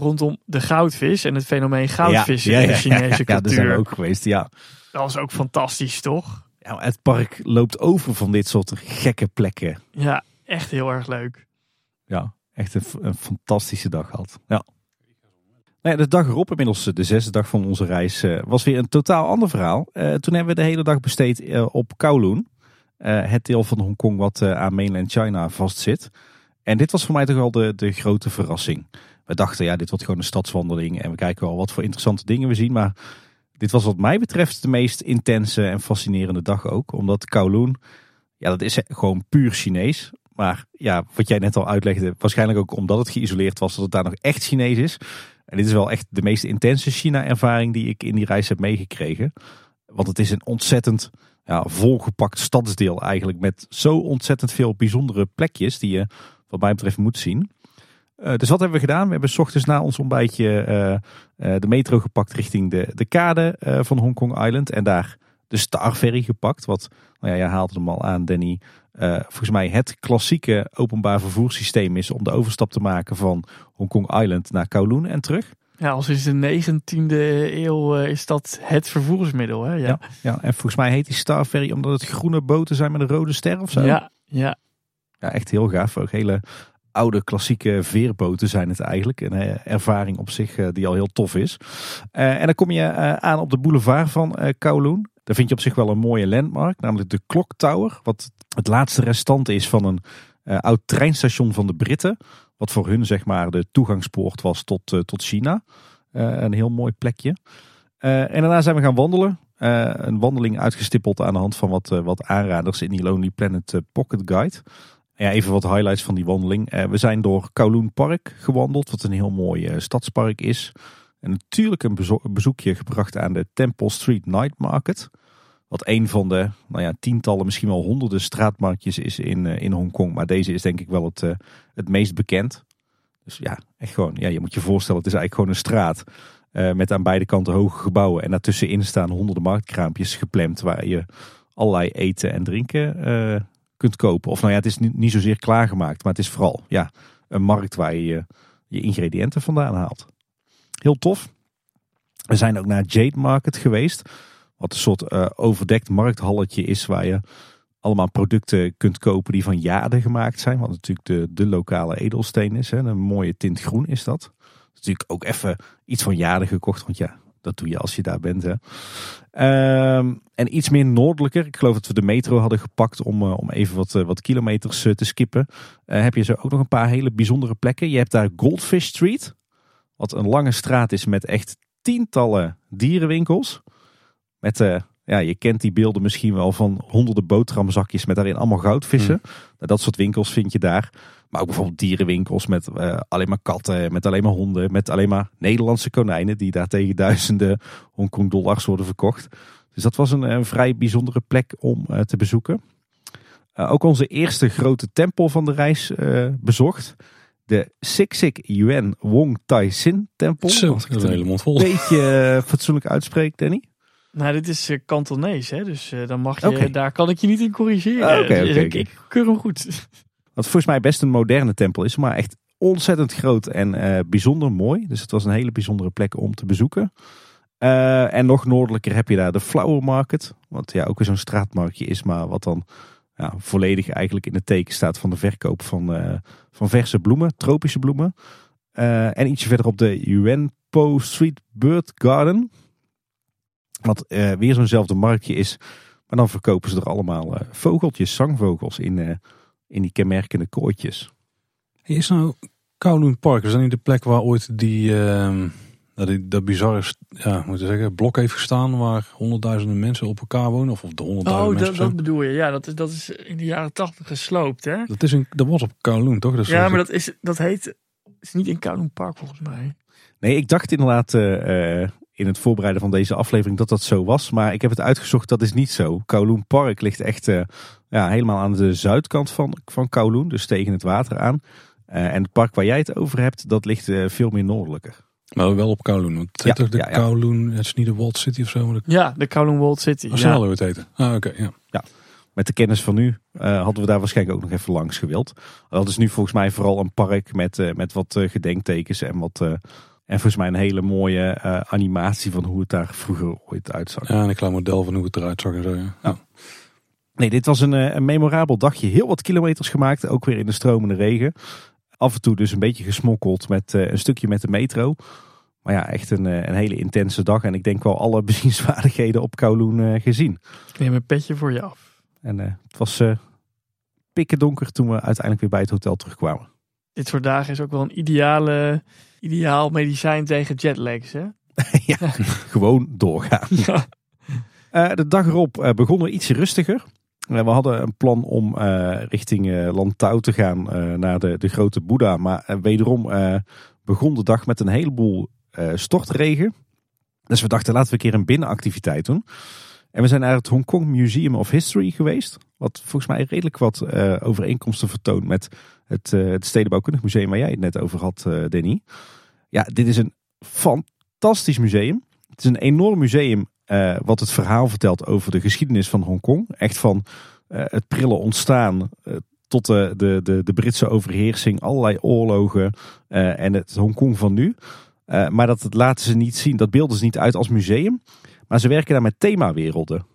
rondom de goudvis en het fenomeen goudvissen in de Chinese cultuur. Ja, daar zijn we ook geweest, ja. Dat was ook fantastisch, toch? Ja, het park loopt over van dit soort gekke plekken. Ja, echt heel erg leuk. Ja, echt een, een fantastische dag gehad. Ja. De dag erop, inmiddels de zesde dag van onze reis, uh, was weer een totaal ander verhaal. Uh, toen hebben we de hele dag besteed op Kowloon. het deel van Hongkong wat aan mainland China vastzit. En dit was voor mij toch wel de, de grote verrassing we dachten, ja, dit wordt gewoon een stadswandeling. En we kijken wel wat voor interessante dingen we zien. Maar dit was wat mij betreft de meest intense en fascinerende dag ook. Omdat Kowloon, ja, dat is gewoon puur Chinees. Maar ja, wat jij net al uitlegde, waarschijnlijk ook omdat het geïsoleerd was, dat het daar nog echt Chinees is. En dit is wel echt de meest intense China-ervaring die ik in die reis heb meegekregen. Want het is een ontzettend ja, volgepakt stadsdeel eigenlijk. Met zo ontzettend veel bijzondere plekjes die je wat mij betreft moet zien. Uh, dus wat hebben we gedaan? We hebben s ochtends na ons ontbijtje uh, uh, de metro gepakt richting de, de kade van Hong Kong Island. En daar de Star Ferry gepakt. Wat, nou ja, jij haalde hem al aan Danny. volgens mij het klassieke openbaar vervoerssysteem is om de overstap te maken van Hong Kong Island naar Kowloon en terug. Ja, al sinds de 19e eeuw is dat het vervoersmiddel. Hè? Ja. Ja, ja, en volgens mij heet die Star Ferry omdat het groene boten zijn met een rode ster of zo. Ja, ja. Ja, echt heel gaaf. Ook hele oude klassieke veerboten zijn het eigenlijk. Een eh, ervaring op zich eh, die al heel tof is. Eh, en dan kom je aan op de boulevard van Kowloon. Daar vind je op zich wel een mooie landmark, namelijk de Clock Tower. Wat het laatste restant is van een oud treinstation van de Britten. Wat voor hun zeg maar de toegangspoort was tot, tot China. een heel mooi plekje. en daarna zijn we gaan wandelen. een wandeling uitgestippeld aan de hand van wat, wat aanraders in die Lonely Planet Pocket Guide. Ja, even wat highlights van die wandeling. Uh, we zijn door Kowloon Park gewandeld, wat een heel mooi uh, stadspark is. En natuurlijk een bezoekje gebracht aan de Temple Street Night Market. Wat een van de nou ja, tientallen, misschien wel honderden straatmarktjes is in, uh, in Hongkong. Maar deze is denk ik wel het, het meest bekend. Dus ja, echt gewoon, ja, je moet je voorstellen, het is eigenlijk gewoon een straat. met aan beide kanten hoge gebouwen. En daartussenin staan honderden marktkraampjes gepland waar je allerlei eten en drinken kunt kopen. Of nou ja, het is niet, niet zozeer klaargemaakt, maar het is vooral ja, een markt waar je je ingrediënten vandaan haalt. Heel tof. We zijn ook naar Jade Market geweest. Wat een soort uh, overdekt markthalletje is waar je allemaal producten kunt kopen die van jade gemaakt zijn. Wat natuurlijk de, de lokale edelsteen is. Hè. Een mooie tint groen is dat. Natuurlijk ook even iets van jade gekocht. Want ja, dat doe je als je daar bent. Hè. Ehm, en iets meer noordelijker. Ik geloof dat we de metro hadden gepakt om, uh, om even wat, uh, wat kilometers uh, te skippen. heb je zo ook nog een paar hele bijzondere plekken. Je hebt daar Goldfish Street. Wat een lange straat is met echt tientallen dierenwinkels. Met, ja, je kent die beelden misschien wel van honderden boterhamzakjes met daarin allemaal goudvissen. Hmm. Nou, dat soort winkels vind je daar. Maar ook bijvoorbeeld dierenwinkels met uh, alleen maar katten, met alleen maar honden, met alleen maar Nederlandse konijnen die daar tegen duizenden Hongkong dollars worden verkocht. Dus dat was een, een vrij bijzondere plek om uh, te bezoeken. Uh, ook onze eerste grote tempel van de reis bezocht. De Sik Yuan Wong Tai Sin tempel. Zo, dat is een hele mond vol. Een beetje fatsoenlijk uitspreekt, Danny. Nou, dit is uh, Kantonees, hè? dus uh, dan mag je, daar kan ik je niet in corrigeren. Ah, okay, okay, ik, ik keur hem goed. Wat volgens mij best een moderne tempel is, maar echt ontzettend groot en uh, bijzonder mooi. Dus het was een hele bijzondere plek om te bezoeken. en nog noordelijker heb je daar de Flower Market. Wat ja ook weer zo'n straatmarktje is, maar wat dan ja, volledig eigenlijk in het teken staat van de verkoop van, van verse bloemen, tropische bloemen. en ietsje verder op de Yuan Po Street Bird Garden. Wat weer zo'nzelfde marktje is. Maar dan verkopen ze er allemaal vogeltjes, zangvogels in, in die kenmerkende kooitjes. Is nou Kowloon Park, is dat niet de plek waar ooit die, uh, die dat bizarre ja, moet zeggen, blok heeft gestaan waar honderdduizenden mensen op elkaar wonen? Of, of de honderdduizenden oh, mensen? Oh, dat, dat bedoel je. Ja, dat is, dat is in de jaren tachtig gesloopt, hè? Dat, is een, dat was op Kowloon, toch? Dat ja, maar dat, is, dat heet, is niet in Kowloon Park volgens mij. Nee, ik dacht inderdaad in het voorbereiden van deze aflevering dat dat zo was. Maar ik heb het uitgezocht, dat is niet zo. Kowloon Park ligt echt uh, ja, helemaal aan de zuidkant van, van Kowloon, dus tegen het water aan. Uh, en het park waar jij het over hebt, dat ligt uh, veel meer noordelijker. Maar wel op Kowloon, want het ja, toch de ja, ja. Kowloon, het is niet de Walt City of zo? De... Ja, de Kowloon Walt City. Als ja. het heten. Ah, oké, ja. ja. Met de kennis van nu hadden we daar waarschijnlijk ook nog even langs gewild. Dat is nu volgens mij vooral een park met, met wat gedenktekens en wat en volgens mij een hele mooie uh, animatie van hoe het daar vroeger ooit uitzag. Ja, en een klein model van hoe het eruit zag en zo. Ja. ja. Nee, dit was een, een memorabel dagje. Heel wat kilometers gemaakt, ook weer in de stromende regen. Af en toe dus een beetje gesmokkeld met uh, een stukje met de metro. Maar ja, echt een, een hele intense dag. En ik denk wel alle bezienswaardigheden op Kowloon uh, gezien. Ik neem een petje voor je af. En het was pikken donker toen we uiteindelijk weer bij het hotel terugkwamen. Dit soort dagen is ook wel een ideale ideaal medicijn tegen jetlags, hè? ja, gewoon doorgaan. Ja. Uh, de dag erop uh, begon er iets rustiger. Uh, we hadden een plan om richting Lantau te gaan naar de, de grote Boeddha. Maar wederom begon de dag met een heleboel stortregen. Dus we dachten laten we een keer een binnenactiviteit doen. En we zijn naar het Hong Kong Museum of History geweest. Wat volgens mij redelijk wat overeenkomsten vertoont met het, uh, het Stedenbouwkundig Museum waar jij het net over had, uh, Danny. Ja, dit is een fantastisch museum. Het is een enorm museum uh, wat het verhaal vertelt over de geschiedenis van Hongkong. Echt van het prille ontstaan tot de, de, de, de, Britse overheersing, allerlei oorlogen en het Hongkong van nu. maar dat laten ze niet zien, dat beelden ze niet uit als museum. Maar ze werken daar met themawerelden.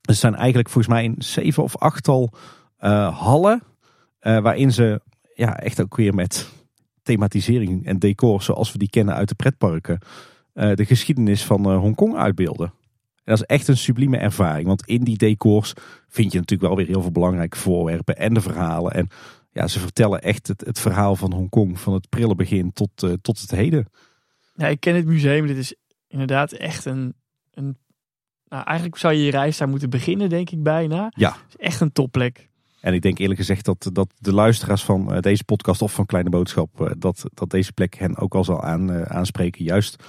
Er zijn eigenlijk volgens mij een zeven of achttal hallen uh, waarin ze ja, echt ook weer met thematisering en decor zoals we die kennen uit de pretparken. Uh, de geschiedenis van uh, Hongkong uitbeelden. En dat is echt een sublieme ervaring. Want in die decors vind je natuurlijk wel weer heel veel belangrijke voorwerpen en de verhalen. En ja, ze vertellen echt het, het verhaal van Hongkong van het prille begin tot, tot het heden. Ja, ik ken het museum. Dit is inderdaad echt een, een nou, eigenlijk zou je je reis daar moeten beginnen, denk ik bijna. Ja. Het is echt een topplek. En ik denk eerlijk gezegd dat, dat de luisteraars van eh, deze podcast of van Kleine Boodschap, eh, dat, dat deze plek hen ook al zal aan, eh, aanspreken. Juist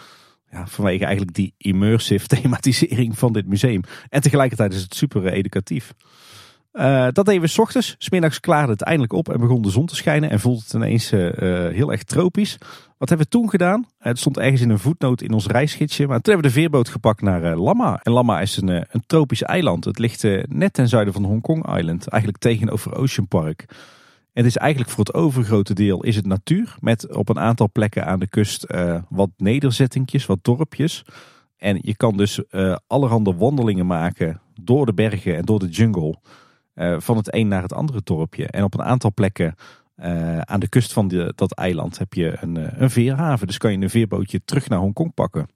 ja, vanwege eigenlijk die immersive thematisering van dit museum. En tegelijkertijd is het super educatief. Uh, dat deden we s ochtends. Smiddags klaarde het eindelijk op en begon de zon te schijnen. En voelde het ineens uh, heel erg tropisch. Wat hebben we toen gedaan? Het stond ergens in een voetnoot in ons reisgidsje. Maar toen hebben we de veerboot gepakt naar uh, Lama. En Lama is een, een tropisch eiland. Het ligt net ten zuiden van Hongkong Island. Eigenlijk tegenover Ocean Park. Het is eigenlijk voor het overgrote deel is het natuur. Met op een aantal plekken aan de kust wat nederzettingjes, wat dorpjes. En je kan dus allerhande wandelingen maken door de bergen en door de jungle. Uh, van het een naar het andere dorpje. En op een aantal plekken uh, aan de kust van dat eiland heb je een, uh, een veerhaven. Dus kan je een veerbootje terug naar Hongkong pakken.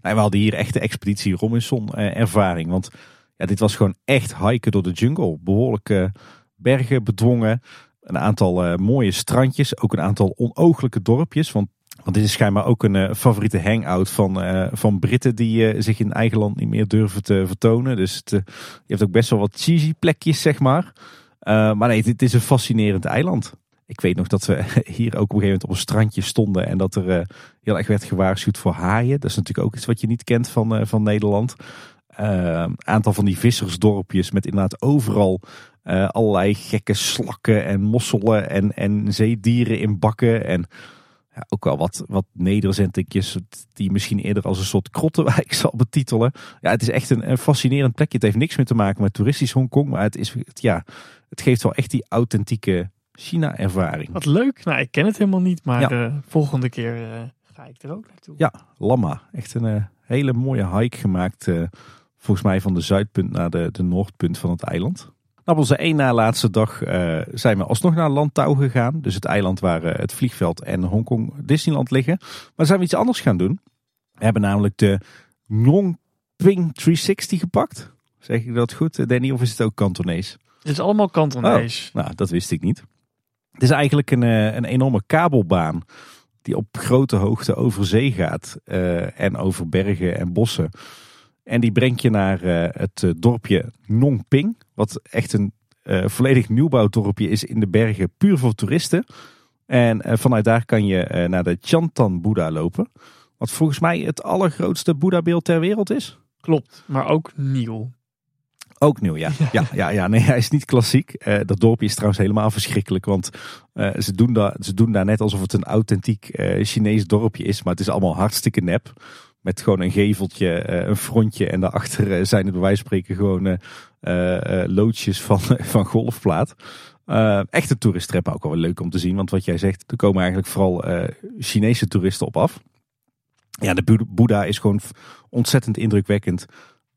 Nou, we hadden hier echt de expeditie Robinson ervaring. Want ja, dit was gewoon echt hiken door de jungle. Behoorlijke bergen bedwongen. Een aantal mooie strandjes. Ook een aantal onooglijke dorpjes. Want want dit is schijnbaar ook een uh, favoriete hangout van, uh, van Britten die uh, zich in eigen land niet meer durven te vertonen. Dus het, je hebt ook best wel wat cheesy plekjes, zeg maar. maar nee, het, is een fascinerend eiland. Ik weet nog dat we hier ook op een gegeven moment op een strandje stonden en dat er heel erg werd gewaarschuwd voor haaien. Dat is natuurlijk ook iets wat je niet kent van, van Nederland. Een aantal van die vissersdorpjes met inderdaad overal allerlei gekke slakken en mosselen en, en zeedieren in bakken. En ja, ook wel wat, wat nederzettingjes die misschien eerder als een soort krottenwijk zal betitelen. Ja, het is echt een, een fascinerend plekje. Het heeft niks meer te maken met toeristisch Hongkong, maar het, is, het, ja, het geeft wel echt die authentieke China-ervaring. Wat leuk. Nou, ik ken het helemaal niet, maar ja. de volgende keer uh, ga ik er ook naartoe. Ja, Lama. Echt een uh, hele mooie hike gemaakt. Uh, volgens mij van de zuidpunt naar de, de noordpunt van het eiland. Op onze één na laatste dag zijn we alsnog naar Lantau gegaan. Dus het eiland waar het vliegveld en Hongkong Disneyland liggen. Maar zijn we iets anders gaan doen. We hebben namelijk de Nongping 360 gepakt. Zeg ik dat goed, Danny? Of is het ook Kantonees? Het is allemaal Kantonees. Oh, nou, dat wist ik niet. Het is eigenlijk een, een enorme kabelbaan die op grote hoogte over zee gaat uh, en over bergen en bossen. En die brengt je naar uh, het dorpje Nongping, wat echt een uh, volledig nieuwbouwdorpje is in de bergen, puur voor toeristen. En vanuit daar kan je naar de Chantan Boeddha lopen, wat volgens mij het allergrootste Boeddha-beeld ter wereld is. Klopt, maar ook nieuw. Ook nieuw, ja. Ja, ja, ja nee, hij is niet klassiek. Uh, dat dorpje is trouwens helemaal verschrikkelijk. Want uh, ze, doen daar, ze doen daar net alsof het een authentiek uh, Chinees dorpje is. Maar het is allemaal hartstikke nep. Met gewoon een geveltje, een frontje. En daarachter zijn het bij wijze spreken gewoon loodjes van, van golfplaat. echt een toeristrap ook wel leuk om te zien. Want wat jij zegt, er komen eigenlijk vooral Chinese toeristen op af. Ja, de Boeddha is gewoon ontzettend indrukwekkend.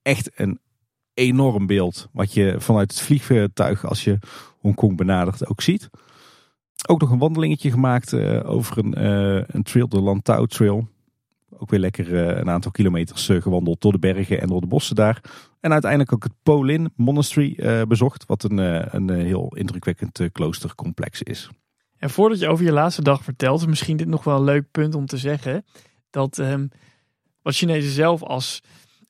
Echt een enorm beeld. Wat je vanuit het vliegtuig als je Hongkong benadert ook ziet. Ook nog een wandelingetje gemaakt over een, een trail, de Lantau Trail. Ook weer lekker uh, een aantal kilometers gewandeld door de bergen en door de bossen daar. En uiteindelijk ook het Polin Monastery bezocht. Wat een, een heel indrukwekkend kloostercomplex is. En voordat je over je laatste dag vertelt, is misschien dit nog wel een leuk punt om te zeggen. Dat um, wat Chinezen zelf als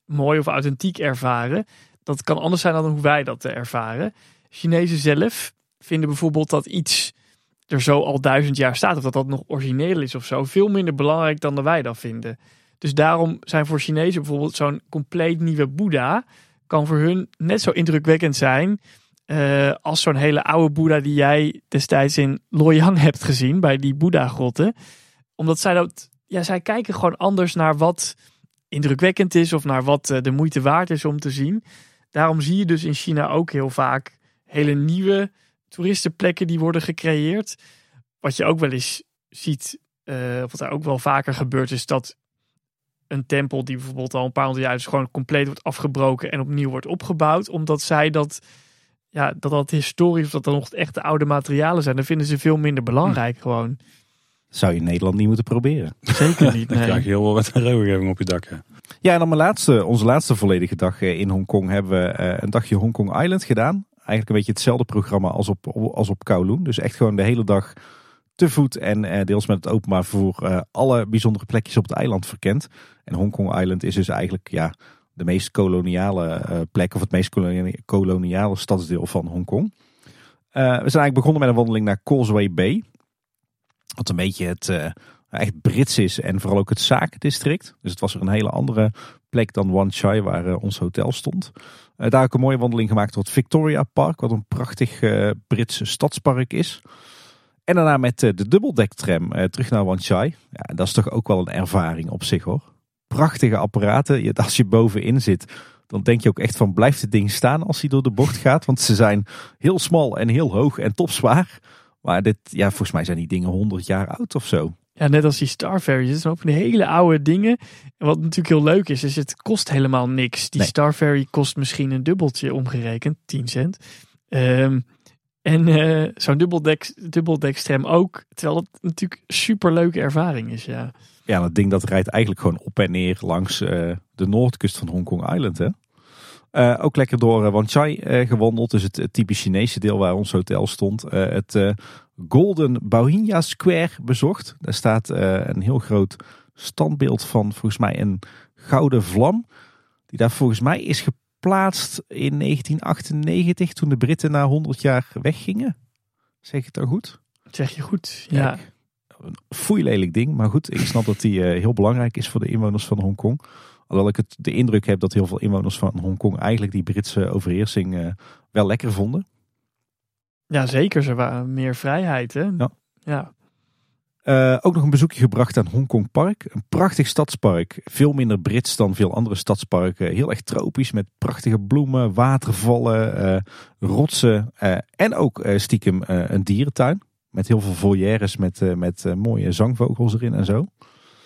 mooi of authentiek ervaren, dat kan anders zijn dan hoe wij dat ervaren. Chinezen zelf vinden bijvoorbeeld dat iets er zo al duizend jaar staat, of dat dat nog origineel is of zo, veel minder belangrijk dan dat wij dat vinden. Dus daarom zijn voor Chinezen bijvoorbeeld zo'n compleet nieuwe Boeddha, kan voor hun net zo indrukwekkend zijn uh, als zo'n hele oude Boeddha die jij destijds in Loyang hebt gezien, bij die Boeddha-grotten. Omdat zij dat, ja, zij kijken gewoon anders naar wat indrukwekkend is of naar wat eh, de moeite waard is om te zien. Daarom zie je dus in China ook heel vaak hele nieuwe toeristenplekken die worden gecreëerd. Wat je ook wel eens ziet, uh, wat er ook wel vaker gebeurt, is dat een tempel die bijvoorbeeld al een paar honderd jaar is, gewoon compleet wordt afgebroken en opnieuw wordt opgebouwd. Omdat zij dat, ja, dat dat historisch, of dat dan nog echte oude materialen zijn, dan vinden ze veel minder belangrijk hm. gewoon. Zou je in Nederland niet moeten proberen. Zeker niet. Dan krijg je heel wel wat regelgeving op je dak. Ja, en dan mijn laatste, onze laatste volledige dag eh, in Hongkong hebben we eh, een dagje Hongkong Island gedaan. Eigenlijk een beetje hetzelfde programma als op, als op Kowloon. Dus echt gewoon de hele dag te voet en eh, deels met het openbaar vervoer alle bijzondere plekjes op het eiland verkend. En Hongkong Island is dus eigenlijk ja, de meest koloniale plek of het meest koloniale stadsdeel van Hongkong. we zijn eigenlijk begonnen met een wandeling naar Causeway Bay. Wat een beetje het echt Brits is en vooral ook het zakendistrict. Dus het was er een hele andere plek dan Wan Chai waar uh, ons hotel stond. Uh, daar ik een mooie wandeling gemaakt het Victoria Park, wat een prachtig uh, Britse stadspark is. En daarna met de dubbeldek-tram terug naar Wan Chai. Ja, dat is toch ook wel een ervaring op zich hoor. Prachtige apparaten. Als je bovenin zit, dan denk je ook echt van blijft het ding staan als hij door de bocht gaat. Want ze zijn heel smal en heel hoog en topzwaar. Maar dit, ja, volgens mij zijn die dingen 100 jaar oud of zo. Ja, net als die Star Ferries. Het zijn ook van die hele oude dingen. En wat natuurlijk heel leuk is, is het kost helemaal niks. Die Star Ferry kost misschien een dubbeltje omgerekend, 10 cent. Um, en uh, zo'n dubbeldek, dubbeldekstram ook. Terwijl het natuurlijk een super leuke ervaring is, ja. Ja, dat ding dat rijdt eigenlijk gewoon op en neer langs uh, de noordkust van Hong Kong Island, hè? Uh, ook lekker door Wan Chai uh, gewandeld. Dus het, het, typisch Chinese deel waar ons hotel stond. het Golden Bauhinia Square bezocht. Daar staat een heel groot standbeeld van volgens mij een gouden vlam. Die daar volgens mij is geplaatst in 1998 toen de Britten na 100 jaar weggingen. Zeg ik het dan goed? zeg je goed. Ja. Kijk, een foeilelijk ding, maar goed, ik snap dat die eh, heel belangrijk is voor de inwoners van Hongkong. Alhoewel ik het, de indruk heb dat heel veel inwoners van Hongkong eigenlijk die Britse overheersing eh, wel lekker vonden. Ja, zeker. Ze waren meer vrijheid, hè? Ja. ja. Eh, ook nog een bezoekje gebracht aan Hongkong Park. Een prachtig stadspark. Veel minder Brits dan veel andere stadsparken. Heel erg tropisch met prachtige bloemen, watervallen, eh, rotsen. eh, en ook stiekem een dierentuin. Met heel veel volières met, met mooie zangvogels erin en zo.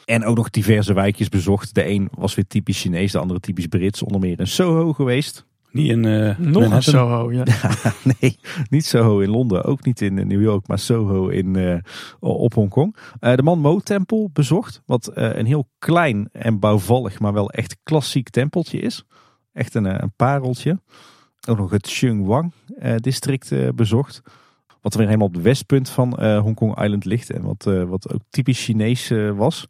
En ook nog diverse wijkjes bezocht. De een was weer typisch Chinees, de andere typisch Brits. Onder meer in Soho geweest. Niet in eh Nog een Manhattan. Soho, ja. nee, niet Soho in Londen, ook niet in eh, New York, maar Soho in, eh, op Hongkong. Eh de Man Mo tempel bezocht, wat eh, een heel klein en bouwvallig, maar wel echt klassiek tempeltje is. Echt een, eh, een pareltje. Ook nog het Sheung eh district bezocht. Wat weer helemaal op het westpunt van eh Hongkong Island ligt en wat, eh, wat ook typisch Chinees was.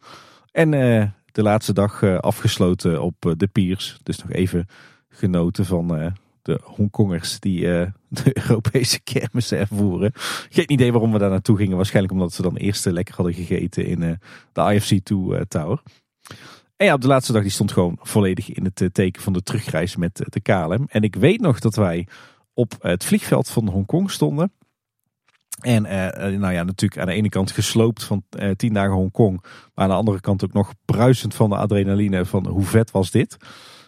En eh, de laatste dag eh, afgesloten op de piers. Dus nog even genoten van eh, de Hongkongers die eh, de Europese kermissen ervoeren. Geen idee waarom we daar naartoe gingen. Waarschijnlijk omdat ze dan eerst lekker hadden gegeten in eh, de IFC2 eh, Tower. En ja, op de laatste dag die stond gewoon volledig in het teken van de terugreis met de KLM. En ik weet nog dat wij op het vliegveld van Hongkong stonden. En nou ja, natuurlijk aan de ene kant gesloopt van tien dagen Hongkong. Maar aan de andere kant ook nog bruisend van de adrenaline van hoe vet was dit.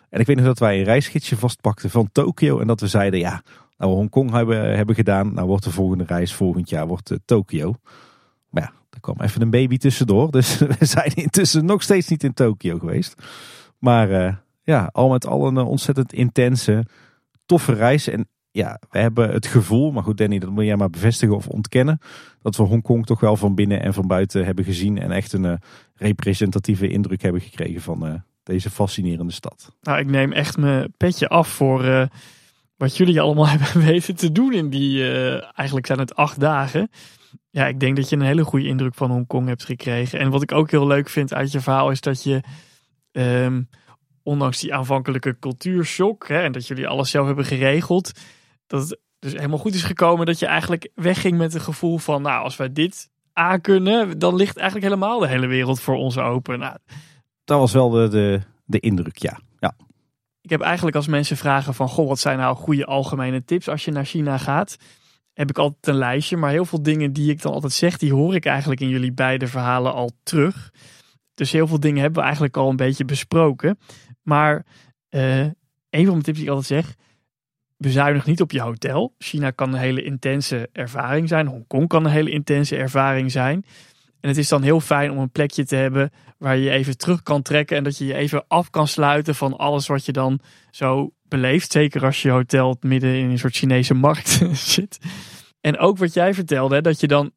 En ik weet nog dat wij een reisgidsje vastpakten van Tokio. En dat we zeiden, ja, nou we Hongkong hebben, hebben gedaan. Nou wordt de volgende reis volgend jaar wordt eh, Tokio. Maar ja, er kwam even een baby tussendoor. Dus we zijn intussen nog steeds niet in Tokio geweest. Maar eh, ja, al met al een eh, ontzettend intense, toffe reis. En ja, we hebben het gevoel, maar goed Danny, dat moet jij maar bevestigen of ontkennen. Dat we Hongkong toch wel van binnen en van buiten hebben gezien. En echt een representatieve indruk hebben gekregen van deze fascinerende stad. Nou, ik neem echt mijn petje af voor eh, wat jullie allemaal hebben weten te doen in die, eh, eigenlijk zijn het acht dagen. Ja, ik denk dat je een hele goede indruk van Hongkong hebt gekregen. En wat ik ook heel leuk vind uit je verhaal is dat je, ehm, ondanks die aanvankelijke cultuurshock hè, en dat jullie alles zelf hebben geregeld, dat het dus helemaal goed is gekomen dat je eigenlijk wegging met een gevoel van, nou, als wij dit aankunnen, dan ligt eigenlijk helemaal de hele wereld voor ons open. Nou, Dat was wel de, de, de indruk, ja. ja. Ik heb eigenlijk als mensen vragen van, goh, wat zijn nou goede algemene tips als je naar China gaat? Heb ik altijd een lijstje, maar heel veel dingen die ik dan altijd zeg, die hoor ik eigenlijk in jullie beide verhalen al terug. Dus heel veel dingen hebben we eigenlijk al een beetje besproken. Maar eh, een van mijn tips die ik altijd zeg, bezuinig niet op je hotel. China kan een hele intense ervaring zijn. Hongkong kan een hele intense ervaring zijn. En het is dan heel fijn om een plekje te hebben waar je even terug kan trekken. En dat je je even af kan sluiten van alles wat je dan zo beleeft. Zeker als je hotel midden in een soort Chinese markt zit. En ook wat jij vertelde, dat je dan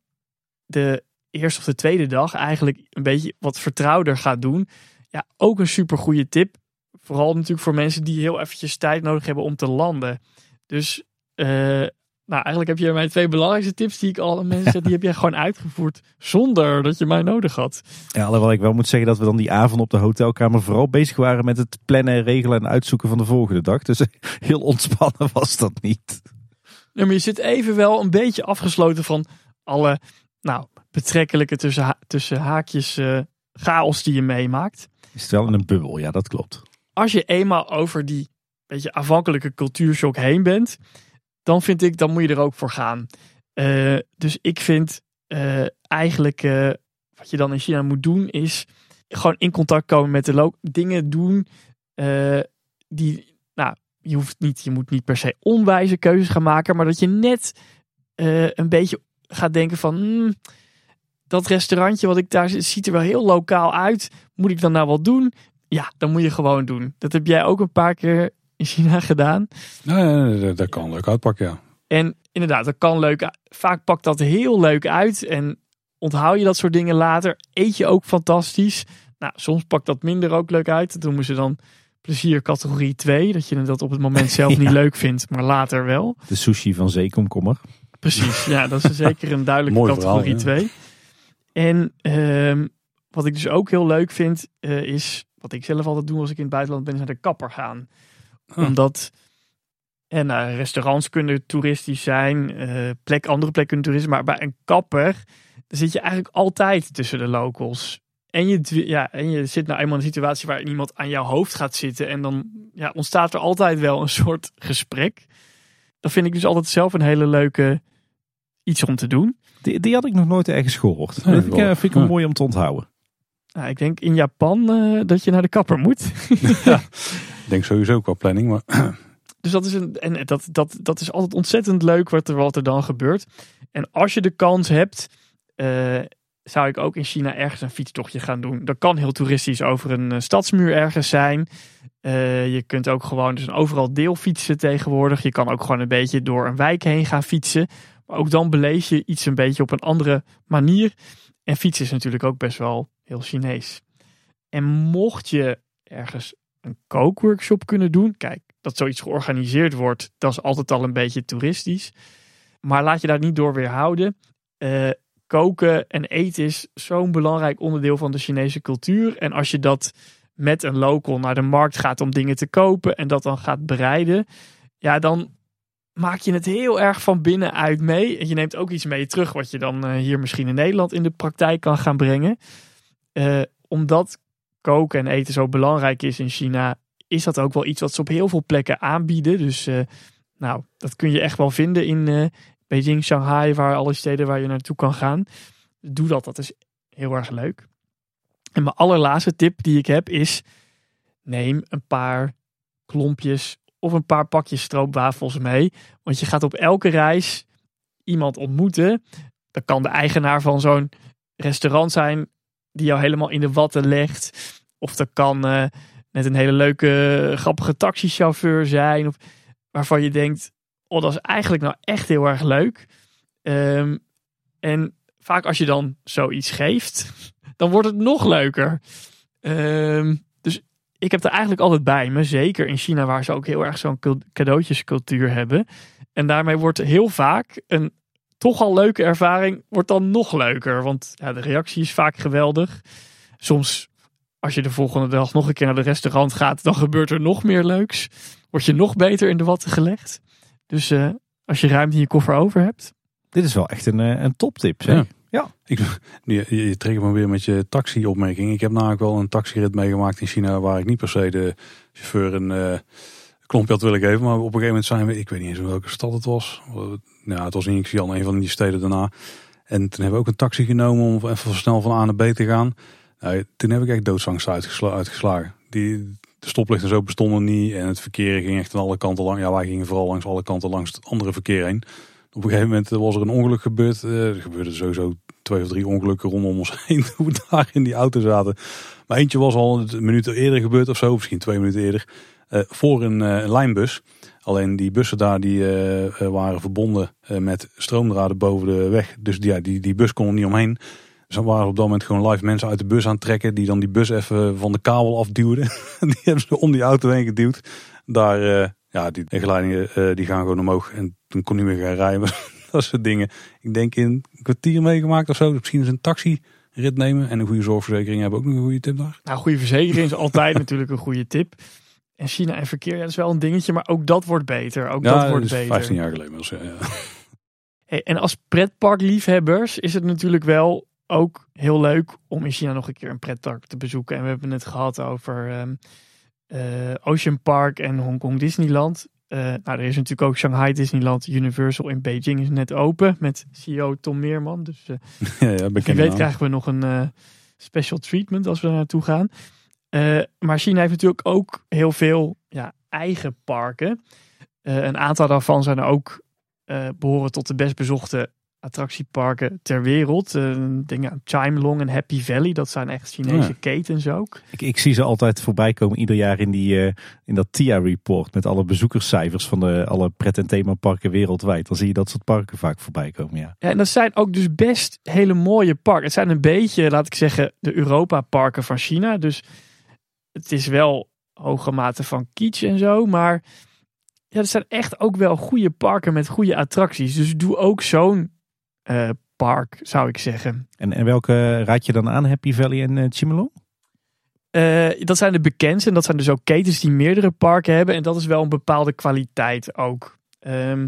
de eerste of de tweede dag eigenlijk een beetje wat vertrouwder gaat doen. Ja, ook een super goede tip. Vooral natuurlijk voor mensen die heel eventjes tijd nodig hebben om te landen. Dus eh, nou, eigenlijk heb je mijn twee belangrijkste tips die ik al aan mensen die heb jij gewoon uitgevoerd zonder dat je mij nodig had. Ja, alhoewel ik wel moet zeggen dat we dan die avond op de hotelkamer vooral bezig waren met het plannen, regelen en uitzoeken van de volgende dag. Dus heel ontspannen was dat niet. Ja, maar je zit even wel een beetje afgesloten van alle nou, betrekkelijke tussen, ha- tussen haakjes eh, chaos die je meemaakt. Is het wel in een bubbel, ja dat klopt. Als je eenmaal over die beetje afhankelijke cultuurshock heen bent, dan vind ik, dan moet je er ook voor gaan. Eh, dus ik vind eh, eigenlijk eh, wat je dan in China moet doen, is gewoon in contact komen met de dingen doen die, nou, je hoeft niet, je moet niet per se onwijze keuzes gaan maken, maar dat je net een beetje gaat denken van, hmm, dat restaurantje wat ik daar zit, ziet er wel heel lokaal uit. Moet ik dan nou wel doen? Ja, dan moet je gewoon doen. Dat heb jij ook een paar keer in China gedaan. Nee, dat, dat kan leuk uitpakken, ja. En inderdaad, dat kan leuk. Vaak pakt dat heel leuk uit. En onthoud je dat soort dingen later. Eet je ook fantastisch. Nou, soms pakt dat minder ook leuk uit. Dat noemen ze dan plezier categorie 2. Dat je dat op het moment zelf niet leuk vindt, maar later wel. De sushi van zeekomkommer. Precies, ja, dat is zeker een duidelijke verhaal, categorie 2. En ehm, wat ik dus ook heel leuk vind, eh, is wat ik zelf altijd doe als ik in het buitenland ben, is naar de kapper gaan. Huh. Omdat En uh, restaurants kunnen toeristisch zijn, uh, plek, andere plekken kunnen toeristisch. Maar bij een kapper zit je eigenlijk altijd tussen de locals. En je, ja, en je zit nou eenmaal in een situatie waar iemand aan jouw hoofd gaat zitten. En dan ja, ontstaat er altijd wel een soort gesprek. Dat vind ik dus altijd zelf een hele leuke iets om te doen. Die, die had ik nog nooit ergens gehoord. dat vind ik, vind ik ja. mooi om te onthouden. Nou, ik denk in Japan uh, dat je naar de kapper moet. ja, denk sowieso qua planning. Maar... Dus dat is, een, en dat, dat, dat is altijd ontzettend leuk wat er, wat er dan gebeurt. En als je de kans hebt, uh, zou ik ook in China ergens een fietstochtje gaan doen. Dat kan heel toeristisch over een uh, stadsmuur ergens zijn. Uh, je kunt ook gewoon dus overal deel fietsen tegenwoordig. Je kan ook gewoon een beetje door een wijk heen gaan fietsen. Maar ook dan beleef je iets een beetje op een andere manier. En fietsen is natuurlijk ook best wel heel Chinees. En mocht je ergens een kookworkshop kunnen doen. Kijk, dat zoiets georganiseerd wordt, dat is altijd al een beetje toeristisch. Maar laat je daar niet door weerhouden. Uh, koken en eten is zo'n belangrijk onderdeel van de Chinese cultuur. En als je dat met een local naar de markt gaat om dingen te kopen en dat dan gaat bereiden, ja, dan maak je het heel erg van binnenuit mee. En je neemt ook iets mee terug wat je dan uh, hier misschien in Nederland in de praktijk kan gaan brengen. Uh, omdat en eten zo belangrijk is in China, is dat ook wel iets wat ze op heel veel plekken aanbieden. Dus uh, nou, dat kun je echt wel vinden in Beijing, Shanghai, waar alle steden waar je naartoe kan gaan. Doe dat, dat is heel erg leuk. En mijn allerlaatste tip die ik heb is: neem een paar klompjes of een paar pakjes stroopwafels mee. Want je gaat op elke reis iemand ontmoeten. Dat kan de eigenaar van zo'n restaurant zijn die jou helemaal in de watten legt. Of dat kan uh, net een hele leuke, grappige taxichauffeur zijn. Of waarvan je denkt, oh, dat is eigenlijk nou echt heel erg leuk. Um, en vaak als je dan zoiets geeft, dan wordt het nog leuker. Um, dus ik heb er eigenlijk altijd bij me. Zeker in China, waar ze ook heel erg zo'n cadeautjescultuur hebben. En daarmee wordt heel vaak een toch al leuke ervaring, wordt dan nog leuker. Want ja, de reactie is vaak geweldig. Soms, als je de volgende dag nog een keer naar de restaurant gaat, dan gebeurt er nog meer leuks. Word je nog beter in de watten gelegd. Dus uh, als je ruimte in je koffer over hebt. Dit is wel echt een, een toptip. Zeg. Ja. ja. Ik, je, je trekt me weer met je taxi-opmerking. Ik heb namelijk wel een taxirit meegemaakt in China waar ik niet per se de chauffeur een uh, klompje had willen geven. Maar op een gegeven moment zijn we, ik weet niet eens in welke stad het was. Nou, het was in Xi'an, een van die steden daarna. En toen hebben we ook een taxi genomen om even snel van A naar B te gaan. Nou, toen heb ik echt doodsangst uitgesla uitgeslagen. Die, de stoplichten zo bestonden niet en het verkeer ging echt aan alle kanten langs. Ja, wij gingen vooral langs alle kanten langs het andere verkeer heen. Op een gegeven moment was er een ongeluk gebeurd. Er gebeurde sowieso twee of drie ongelukken rondom ons heen toen we daar in die auto zaten. Maar eentje was al een minuut eerder gebeurd of zo, misschien twee minuten eerder. Uh, voor een, lijnbus. Alleen die bussen daar die, waren verbonden met stroomdraden boven de weg. Dus ja, die, die bus kon er niet omheen. Dus dan waren op dat moment gewoon live mensen uit de bus aan het trekken. Die dan die bus even van de kabel afduwden. die hebben ze om die auto heen geduwd. Daar, uh, ja, die geleidingen uh, die gaan gewoon omhoog. En toen kon niet meer gaan rijden. dat soort dingen. Ik denk in een kwartier meegemaakt of zo. Misschien eens een taxi rit nemen. En een goede zorgverzekering hebben ook nog een goede tip daar. Nou, goede verzekering is altijd natuurlijk een goede tip. En China en verkeer, ja, dat is wel een dingetje. Maar ook dat wordt beter. Ook ja, dat wordt beter. 15 jaar geleden. Was, ja, ja. Hey, en als pretparkliefhebbers is het natuurlijk wel ook heel leuk om in China nog een keer een pretpark te bezoeken. En we hebben het gehad over um, uh, Ocean Park en Hongkong Disneyland. Uh, nou, er is natuurlijk ook Shanghai Disneyland Universal in Beijing is net open met CEO Tom Meerman. Dus uh, ja, ja, wie weet krijgen we nog een special treatment als we daar naartoe gaan. maar China heeft natuurlijk ook heel veel ja, eigen parken. een aantal daarvan zijn ook behoren tot de best bezochte attractieparken ter wereld. Uh, dingen Chimelong en Happy Valley, dat zijn echt Chinese ja. ketens ook. Ik, ik, zie ze altijd voorbij komen ieder jaar in, die, uh, in dat TIA-report met alle bezoekerscijfers van de, alle pret- en themaparken wereldwijd. Dan zie je dat soort parken vaak voorbij komen, ja. ja. En dat zijn ook dus best hele mooie parken. Het zijn een beetje, laat ik zeggen, de Europa-parken van China. Dus het is wel hoge mate van kitsch en zo, maar... Ja, er zijn echt ook wel goede parken met goede attracties. Dus doe ook zo'n park, zou ik zeggen. En, en welke raad je dan aan, Happy Valley en Chimelong? Eh, dat zijn de bekendste en dat zijn dus ook ketens die meerdere parken hebben. En dat is wel een bepaalde kwaliteit ook. Ehm,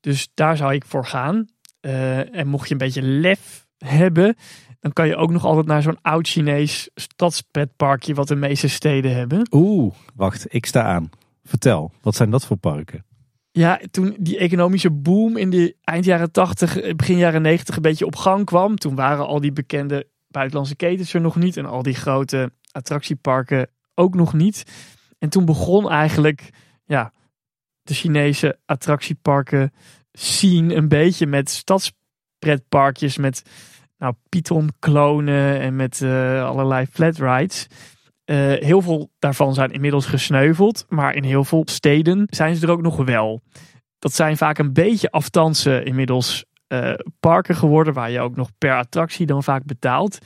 dus daar zou ik voor gaan. Eh, en mocht je een beetje lef hebben, dan kan je ook nog altijd naar zo'n oud Chinees stadspretparkje wat de meeste steden hebben. Oeh, wacht, ik sta aan. Vertel, wat zijn dat voor parken? Ja, toen die economische boom in de eind jaren 80, begin jaren 90 een beetje op gang kwam, toen waren al die bekende buitenlandse ketens er nog niet en al die grote attractieparken ook nog niet. En toen begon eigenlijk ja, de Chinese attractieparken scene een beetje met stadspretparkjes, met nou, Python-klonen en met uh, allerlei flat rides. Uh, heel veel daarvan zijn inmiddels gesneuveld, maar in heel veel steden zijn ze er ook nog wel. Dat zijn vaak een beetje aftansen inmiddels uh, parken geworden, waar je ook nog per attractie dan vaak betaalt.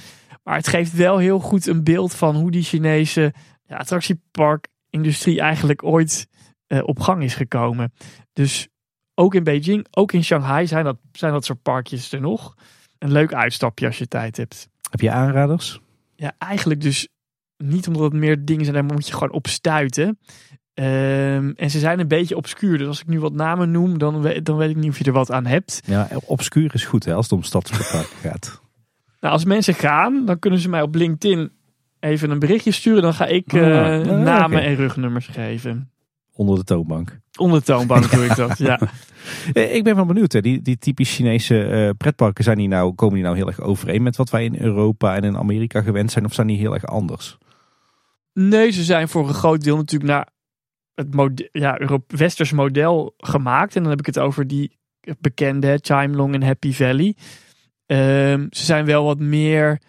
Maar het geeft wel heel goed een beeld van hoe die Chinese ja, attractieparkindustrie eigenlijk ooit uh, op gang is gekomen. Dus ook in Beijing, ook in Shanghai zijn dat, zijn dat soort parkjes er nog. Een leuk uitstapje als je tijd hebt. Heb je aanraders? Ja, eigenlijk dus niet omdat het meer dingen zijn, daar moet je gewoon op stuiten. Um, en ze zijn een beetje obscuur. Dus als ik nu wat namen noem, dan, weet, dan weet ik niet of je er wat aan hebt. Ja, obscuur is goed hè, als het om stadsparken gaat. Nou, als mensen gaan, dan kunnen ze mij op LinkedIn even een berichtje sturen. Dan ga ik uh, ja, namen okay. en rugnummers geven. Onder de toonbank. Onder de toonbank doe ik dat, ja. Ik ben wel benieuwd, hè. Die, die typisch Chinese uh, pretparken, zijn die nou, komen die nou heel erg overeen met wat wij in Europa en in Amerika gewend zijn? Of zijn die heel erg anders? Nee, ze zijn voor een groot deel natuurlijk naar het model, ja, westers model gemaakt. En dan heb ik het over die bekende Chimelong en Happy Valley. Um, ze zijn wel wat meer,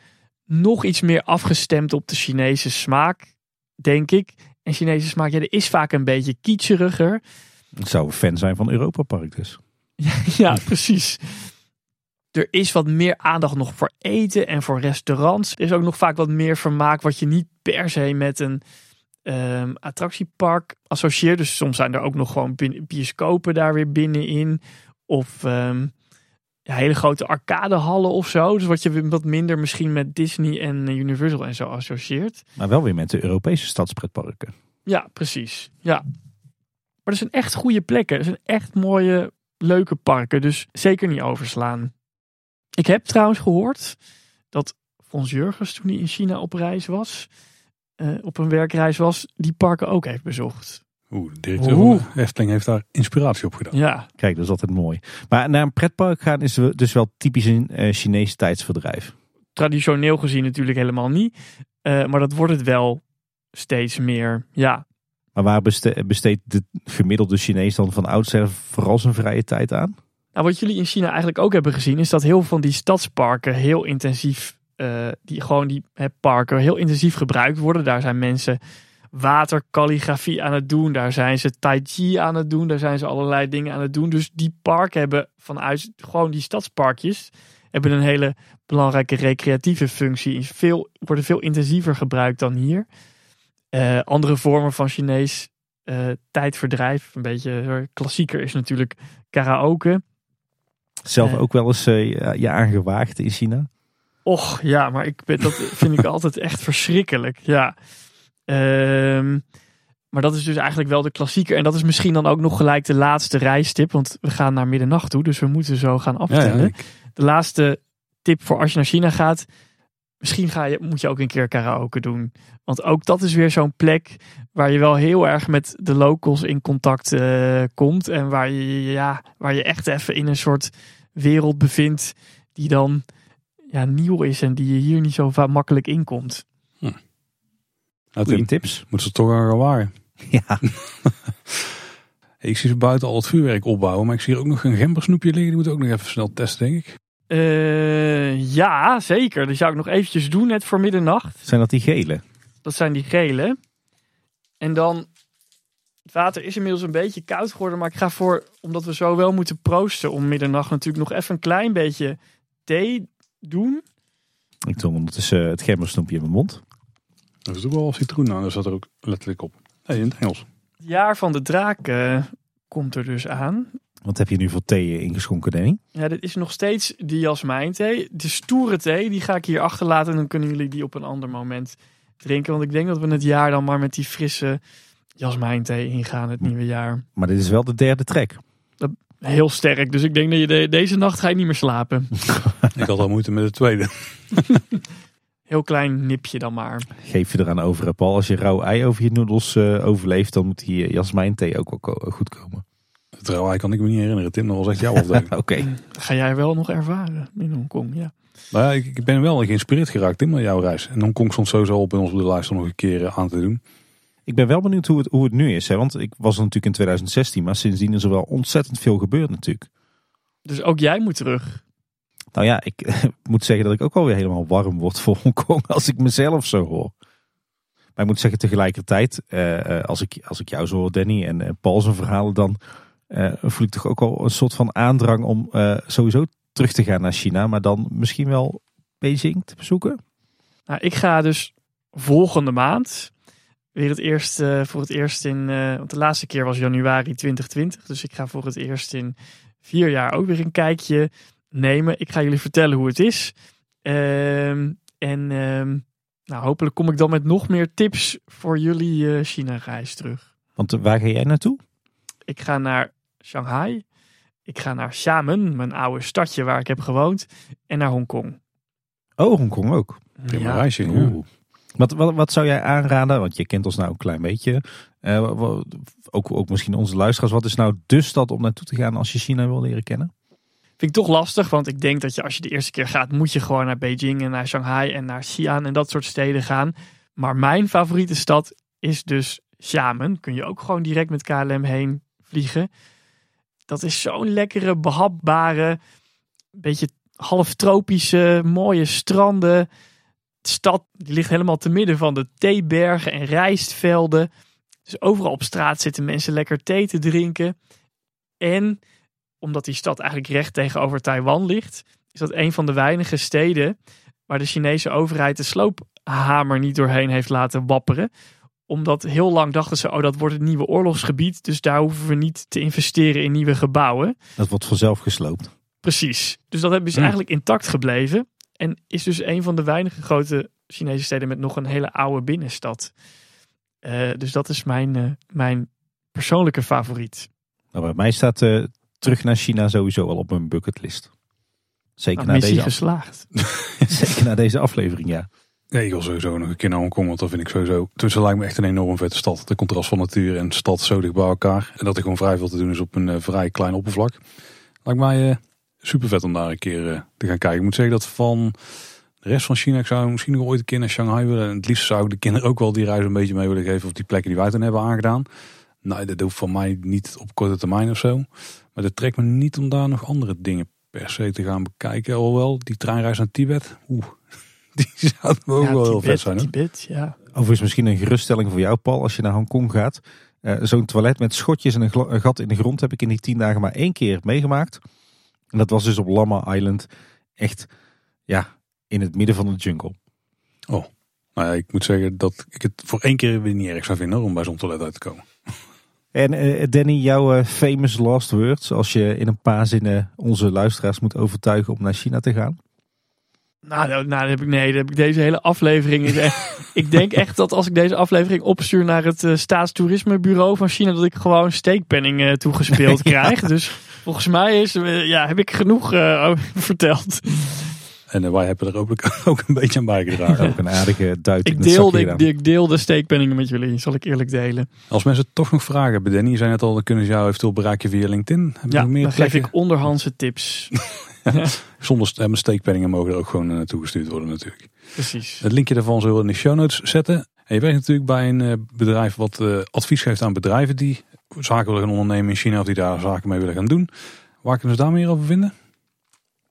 nog iets meer afgestemd op de Chinese smaak, denk ik. En Chinese smaak, ja, er is vaak een beetje kietcheriger. Ik zou fan zijn van Europa Park dus. Ja, ja, precies. Er is wat meer aandacht nog voor eten en voor restaurants. Er is ook nog vaak wat meer vermaak wat je niet per se met een um, attractiepark associeert. Dus soms zijn er ook nog gewoon bioscopen daar weer binnenin. Of um, ja, hele grote arcadehallen of zo. Dus wat je wat minder misschien met Disney en Universal en zo associeert. Maar wel weer met de Europese stadspretparken. Ja, precies. Ja. Maar dat zijn echt goede plekken. Dat zijn echt mooie, leuke parken. Dus zeker niet overslaan. Ik heb trouwens gehoord dat Fons Jurgens toen hij in China op reis was, uh, op een werkreis was, die parken ook heeft bezocht. Oeh, de directeur Oeh. van de Efteling heeft daar inspiratie op gedaan. Ja. Kijk, dat is altijd mooi. Maar naar een pretpark gaan is dus wel typisch een uh, Chinese tijdsverdrijf. Traditioneel gezien natuurlijk helemaal niet. Uh, maar dat wordt het wel steeds meer, ja. Maar waar besteedt de gemiddelde Chinees dan van oudsher vooral zijn vrije tijd aan? Nou, wat jullie in China eigenlijk ook hebben gezien, is dat heel veel van die stadsparken heel intensief, uh, die gewoon die hè, parken heel intensief gebruikt worden. Daar zijn mensen waterkalligrafie aan het doen, daar zijn ze tai chi aan het doen, daar zijn ze allerlei dingen aan het doen. Dus die parken hebben vanuit gewoon die stadsparkjes hebben een hele belangrijke recreatieve functie. Veel, worden veel intensiever gebruikt dan hier. Uh, andere vormen van Chinees uh, tijdverdrijf, een beetje klassieker is natuurlijk karaoke. Zelf ook wel eens uh, je aangewaagd in China? Och ja, maar ik ben, dat vind ik altijd echt verschrikkelijk. Ja. Um, maar dat is dus eigenlijk wel de klassieker. En dat is misschien dan ook nog gelijk de laatste reistip. Want we gaan naar middernacht toe, dus we moeten zo gaan aftellen. Ja, ja, de laatste tip voor als je naar China gaat. Misschien ga je, moet je ook een keer karaoke doen. Want ook dat is weer zo'n plek waar je wel heel erg met de locals in contact uh, komt. En waar je, ja, waar je echt even in een soort wereld bevindt die dan ja, nieuw is en die je hier niet zo makkelijk inkomt. Hm. Nou, tips. Moet ze toch wel waren. Ja. ik zie ze buiten al het vuurwerk opbouwen, maar ik zie er ook nog een gembersnoepje liggen. Die moet ook nog even snel testen, denk ik. Uh, ja, zeker. Dat zou ik nog eventjes doen, net voor middernacht. Zijn dat die gele? Dat zijn die gele. En dan, het water is inmiddels een beetje koud geworden, maar ik ga voor, omdat we zo wel moeten proosten om middernacht natuurlijk nog even een klein beetje thee doen. Ik doe ondertussen het gembersnoepje in mijn mond. Dat is ook wel citroen aan, daar zat er ook letterlijk op. Nee, in het Engels. Het jaar van de draak uh, komt er dus aan. Wat heb je nu voor thee ingeschonken, Danny? Ja, dit is nog steeds de jasmijn thee. De stoere thee, die ga ik hier achterlaten en dan kunnen jullie die op een ander moment drinken. Want ik denk dat we het jaar dan maar met die frisse jasmijnthee ingaan, het nieuwe jaar. Maar dit is wel de derde track. Heel sterk. Dus ik denk dat je de- deze nacht ga je niet meer slapen. Ik had al moeite met de tweede. Heel klein nipje dan maar. Geef je eraan over, Paul. Als je rauw ei over je noedels eh, overleeft, dan moet die uh, jasmijnthee ook wel ko- goed komen. Trouwens, kan ik me niet herinneren. Tim, dat was echt jouw afdeling. Oké. Ga jij wel nog ervaren in Hongkong, ja. Maar ja, ik, ik ben wel geïnspireerd geraakt in jouw reis. En Hongkong stond sowieso op in ons op de lijst om nog een keer eh, aan te doen. Ik ben wel benieuwd hoe het, hoe het nu is. Hè? Want ik was er natuurlijk in 2016, maar sindsdien is er wel ontzettend veel gebeurd natuurlijk. Dus ook jij moet terug. Nou ja, ik moet zeggen dat ik ook alweer helemaal warm word voor Hongkong als ik mezelf zo hoor. Maar ik moet zeggen tegelijkertijd, eh, eh, als, ik, als ik jou zo hoor, Danny, en Paul zijn verhalen, dan eh, voel ik toch ook al een soort van aandrang om eh, sowieso terug te gaan naar China. Maar dan misschien wel Beijing te bezoeken. Nou, ik ga dus volgende maand weer het eerst, eh, voor het eerst in... want de laatste keer was januari 2020. Dus ik ga voor het eerst in vier jaar ook weer een kijkje nemen. Ik ga jullie vertellen hoe het is. Ehm, en ehm, nou, hopelijk kom ik dan met nog meer tips voor jullie China-reis terug. Want waar ga jij naartoe? Ik ga naar Shanghai. Ik ga naar Xiamen, mijn oude stadje waar ik heb gewoond. En naar Hongkong. Oh, Hongkong ook. Prima Ja. reisje. Oeh. Wat, wat, wat zou jij aanraden? Want je kent ons nou een klein beetje. Eh, ook, ook misschien onze luisteraars. Wat is nou de stad om naartoe te gaan als je China wil leren kennen? Vind ik toch lastig, want ik denk dat je als je de eerste keer gaat, moet je gewoon naar Beijing en naar Shanghai en naar Xi'an en dat soort steden gaan. Maar mijn favoriete stad is dus Xiamen. Kun je ook gewoon direct met KLM heen vliegen. Dat is zo'n lekkere, behapbare, beetje half tropische, mooie stranden. Stad die ligt helemaal te midden van de theebergen en rijstvelden. Dus overal op straat zitten mensen lekker thee te drinken. En omdat die stad eigenlijk recht tegenover Taiwan ligt, is dat een van de weinige steden waar de Chinese overheid de sloophamer niet doorheen heeft laten wapperen. Omdat heel lang dachten ze, oh dat wordt het nieuwe oorlogsgebied, dus daar hoeven we niet te investeren in nieuwe gebouwen. Dat wordt vanzelf gesloopt. Precies. Dus dat is Hmm. eigenlijk intact gebleven. En is dus een van de weinige grote Chinese steden met nog een hele oude binnenstad. Eh, dus dat is mijn, eh, mijn persoonlijke favoriet. Nou, bij mij staat eh, terug naar China sowieso al op mijn bucketlist. Zeker, Nou, na deze, geslaagd. zeker na deze aflevering, ja. Nee, ik wil sowieso nog een keer naar Hongkong, want dat vind ik sowieso... Dat lijkt me echt een enorm vette stad. De contrast van natuur en stad zo dicht bij elkaar. En dat er gewoon vrij veel te doen is op een eh, vrij klein oppervlak. Lijkt mij eh, super vet om daar een keer eh, te gaan kijken. Ik moet zeggen dat van de rest van China, ik zou misschien nog ooit een keer naar Shanghai willen. En het liefst zou ik de kinderen ook wel die reis een beetje mee willen geven op die plekken die wij toen hebben aangedaan. Nou, dat hoeft van mij niet op korte termijn of zo. Maar dat trekt me niet om daar nog andere dingen per se te gaan bekijken. Alhoewel, die treinreis naar Tibet, oeh, die zou ook Ja, wel heel vet zijn. Hè? Tibet, ja. Overigens misschien een geruststelling voor jou, Paul, als je naar Hongkong gaat. Eh, Zo'n toilet met schotjes en een, gat in de grond heb ik in die tien dagen maar één keer meegemaakt. En dat was dus op Lama Island. Echt, ja, in het midden van de jungle. Nou ja, ik moet zeggen dat ik het voor één keer weer niet erg zou vinden om bij zo'n toilet uit te komen. En eh, Danny, jouw eh, famous last words, als je in een paar zinnen onze luisteraars moet overtuigen om naar China te gaan. Nou, nou, nou, dat heb ik, nee, dat heb ik deze hele aflevering. is echt- ik denk echt dat als ik deze aflevering opstuur naar het eh, staatstoerismebureau van China, dat ik gewoon steekpenning eh, toegespeeld krijg. Dus volgens mij is, eh, ja, heb ik genoeg eh, verteld. En wij hebben er ook, ook een beetje aan bijgedragen. Ook een aardige duit in Ik het deelde, gedaan. ik, ik deel de steekpenningen met jullie, zal ik eerlijk delen. Als mensen toch nog vragen hebben, Danny, je zei net al, dan kunnen ze jou eventueel bereiken via LinkedIn. Hebben Ja, meer dan geef ik onderhandse tips. Zonder eh, steekpenningen mogen er ook gewoon eh, naartoe gestuurd worden natuurlijk. Precies. Het linkje daarvan zullen we in de show notes zetten. En je werkt natuurlijk bij een eh, bedrijf wat eh, advies geeft aan bedrijven die zaken willen gaan ondernemen in China of die daar zaken mee willen gaan doen. Waar kunnen ze daar meer over vinden?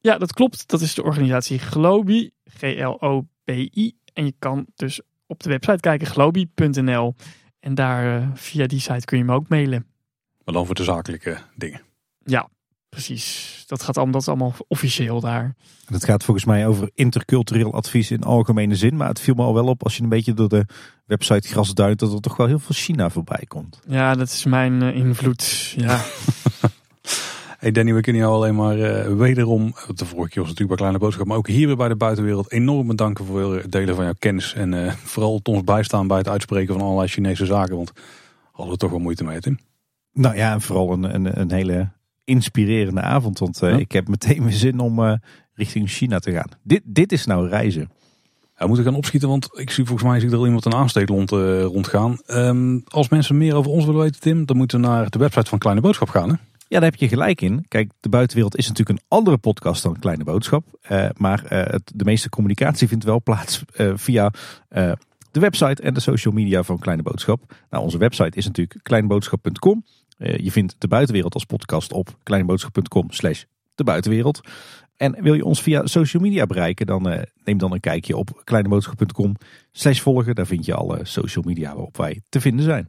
Ja, dat klopt. Dat is de organisatie Globi, G-L-O-B-I. En je kan dus op de website kijken, globi.nl. En daar eh, via die site kun je me ook mailen. Maar dan voor de zakelijke dingen. Ja, precies. Dat gaat allemaal, dat is allemaal officieel daar. Het gaat volgens mij over intercultureel advies in algemene zin. Maar het viel me al wel op als je een beetje door de website gras duidt dat er toch wel heel veel China voorbij komt. Ja, dat is mijn eh, invloed. Ja, Hey Danny, we kunnen jou alleen maar eh, wederom, de vorige keer was natuurlijk bij Kleine Boodschap, maar ook hier weer bij de buitenwereld enorm bedanken voor het delen van jouw kennis. En eh, vooral het ons bijstaan bij het uitspreken van allerlei Chinese zaken, want hadden we toch wel moeite mee, Tim. Nou ja, en vooral een, een, een hele inspirerende avond. Want eh, Ja. ik heb meteen weer zin om eh, richting China te gaan. Dit, dit is nou reizen. Ja, we moeten gaan opschieten, want ik zie volgens mij zie ik er al iemand een aansteek rond, eh, rondgaan. Ehm, als mensen meer over ons willen weten, Tim, dan moeten we naar de website van Kleine Boodschap gaan. Hè? Ja, daar heb je gelijk in. Kijk, de buitenwereld is natuurlijk een andere podcast dan Kleine Boodschap. Maar het, de meeste communicatie vindt wel plaats via de website en de social media van Kleine Boodschap. Nou, onze website is natuurlijk kleineboodschap.com. Eh, je vindt de buitenwereld als podcast op kleineboodschap.com slash. En wil je ons via social media bereiken, dan eh, neem dan een kijkje op kleineboodschap.com slash volgen. Daar vind je alle social media waarop wij te vinden zijn.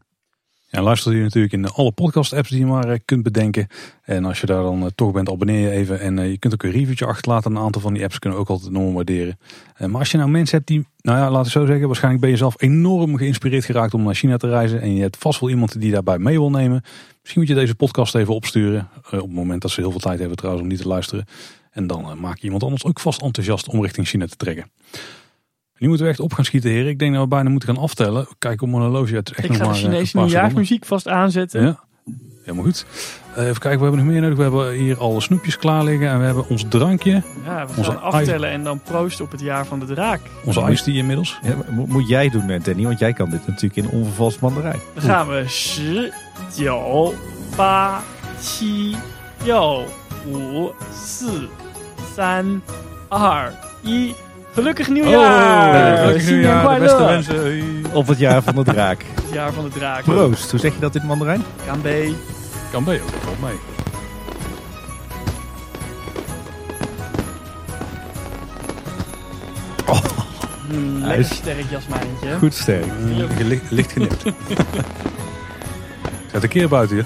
Ja, luister je natuurlijk in alle podcast apps die je maar eh, kunt bedenken. En als je daar dan toch bent, abonneer je even. En je kunt ook een reviewtje achterlaten. Een aantal van die apps kunnen ook altijd enorm waarderen. Maar als je nou mensen hebt die, nou ja, laten we zo zeggen. Waarschijnlijk ben je zelf enorm geïnspireerd geraakt om naar China te reizen. En je hebt vast wel iemand die daarbij mee wil nemen. Misschien moet je deze podcast even opsturen. eh, op het moment dat ze heel veel tijd hebben trouwens om niet te luisteren. En dan eh, maak je iemand anders ook vast enthousiast om richting China te trekken. Nu moeten we echt op gaan schieten, heren. Ik denk dat we bijna moeten gaan aftellen. Kijk op mijn horloge. Het is echt Ik nog ga de maar, eh, Chinese nieuwjaarsmuziek vast aanzetten. Ja, helemaal goed. Eh, even kijken, we hebben nog meer nodig. We hebben hier alle snoepjes klaar liggen. En we hebben ons drankje. Ja, we Onze gaan aftellen en dan proosten op het jaar van de draak. Onze iced tea inmiddels. Ja, moet jij doen, Danny, want jij kan dit natuurlijk in onvervalst mandarijn. Dan gaan we 10, 9, 8, 7, 6, 5, 4, 3, 2, 1. Gelukkig nieuwjaar! Oh, gelukkig新年nieuwjaar,快de beste乐! wensen. Hey. Op het jaar van de draak. Het jaar van de draak. Proost, hoe zeg je dat in het mandarijn? Kanbei. Kan bij ook, dat valt mee. Mm, Hij lekker is- sterk jasmijntje. Goed sterk. Je licht, licht genipt. Zet een keer buiten je.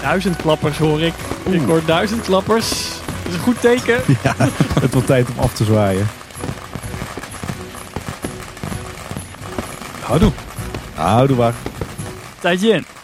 Duizend klappers hoor ik. Ik hoor duizend klappers. Dat is een goed teken. Ja, het wordt tijd om af te zwaaien. Houdoe. Houdoe waar. 再见。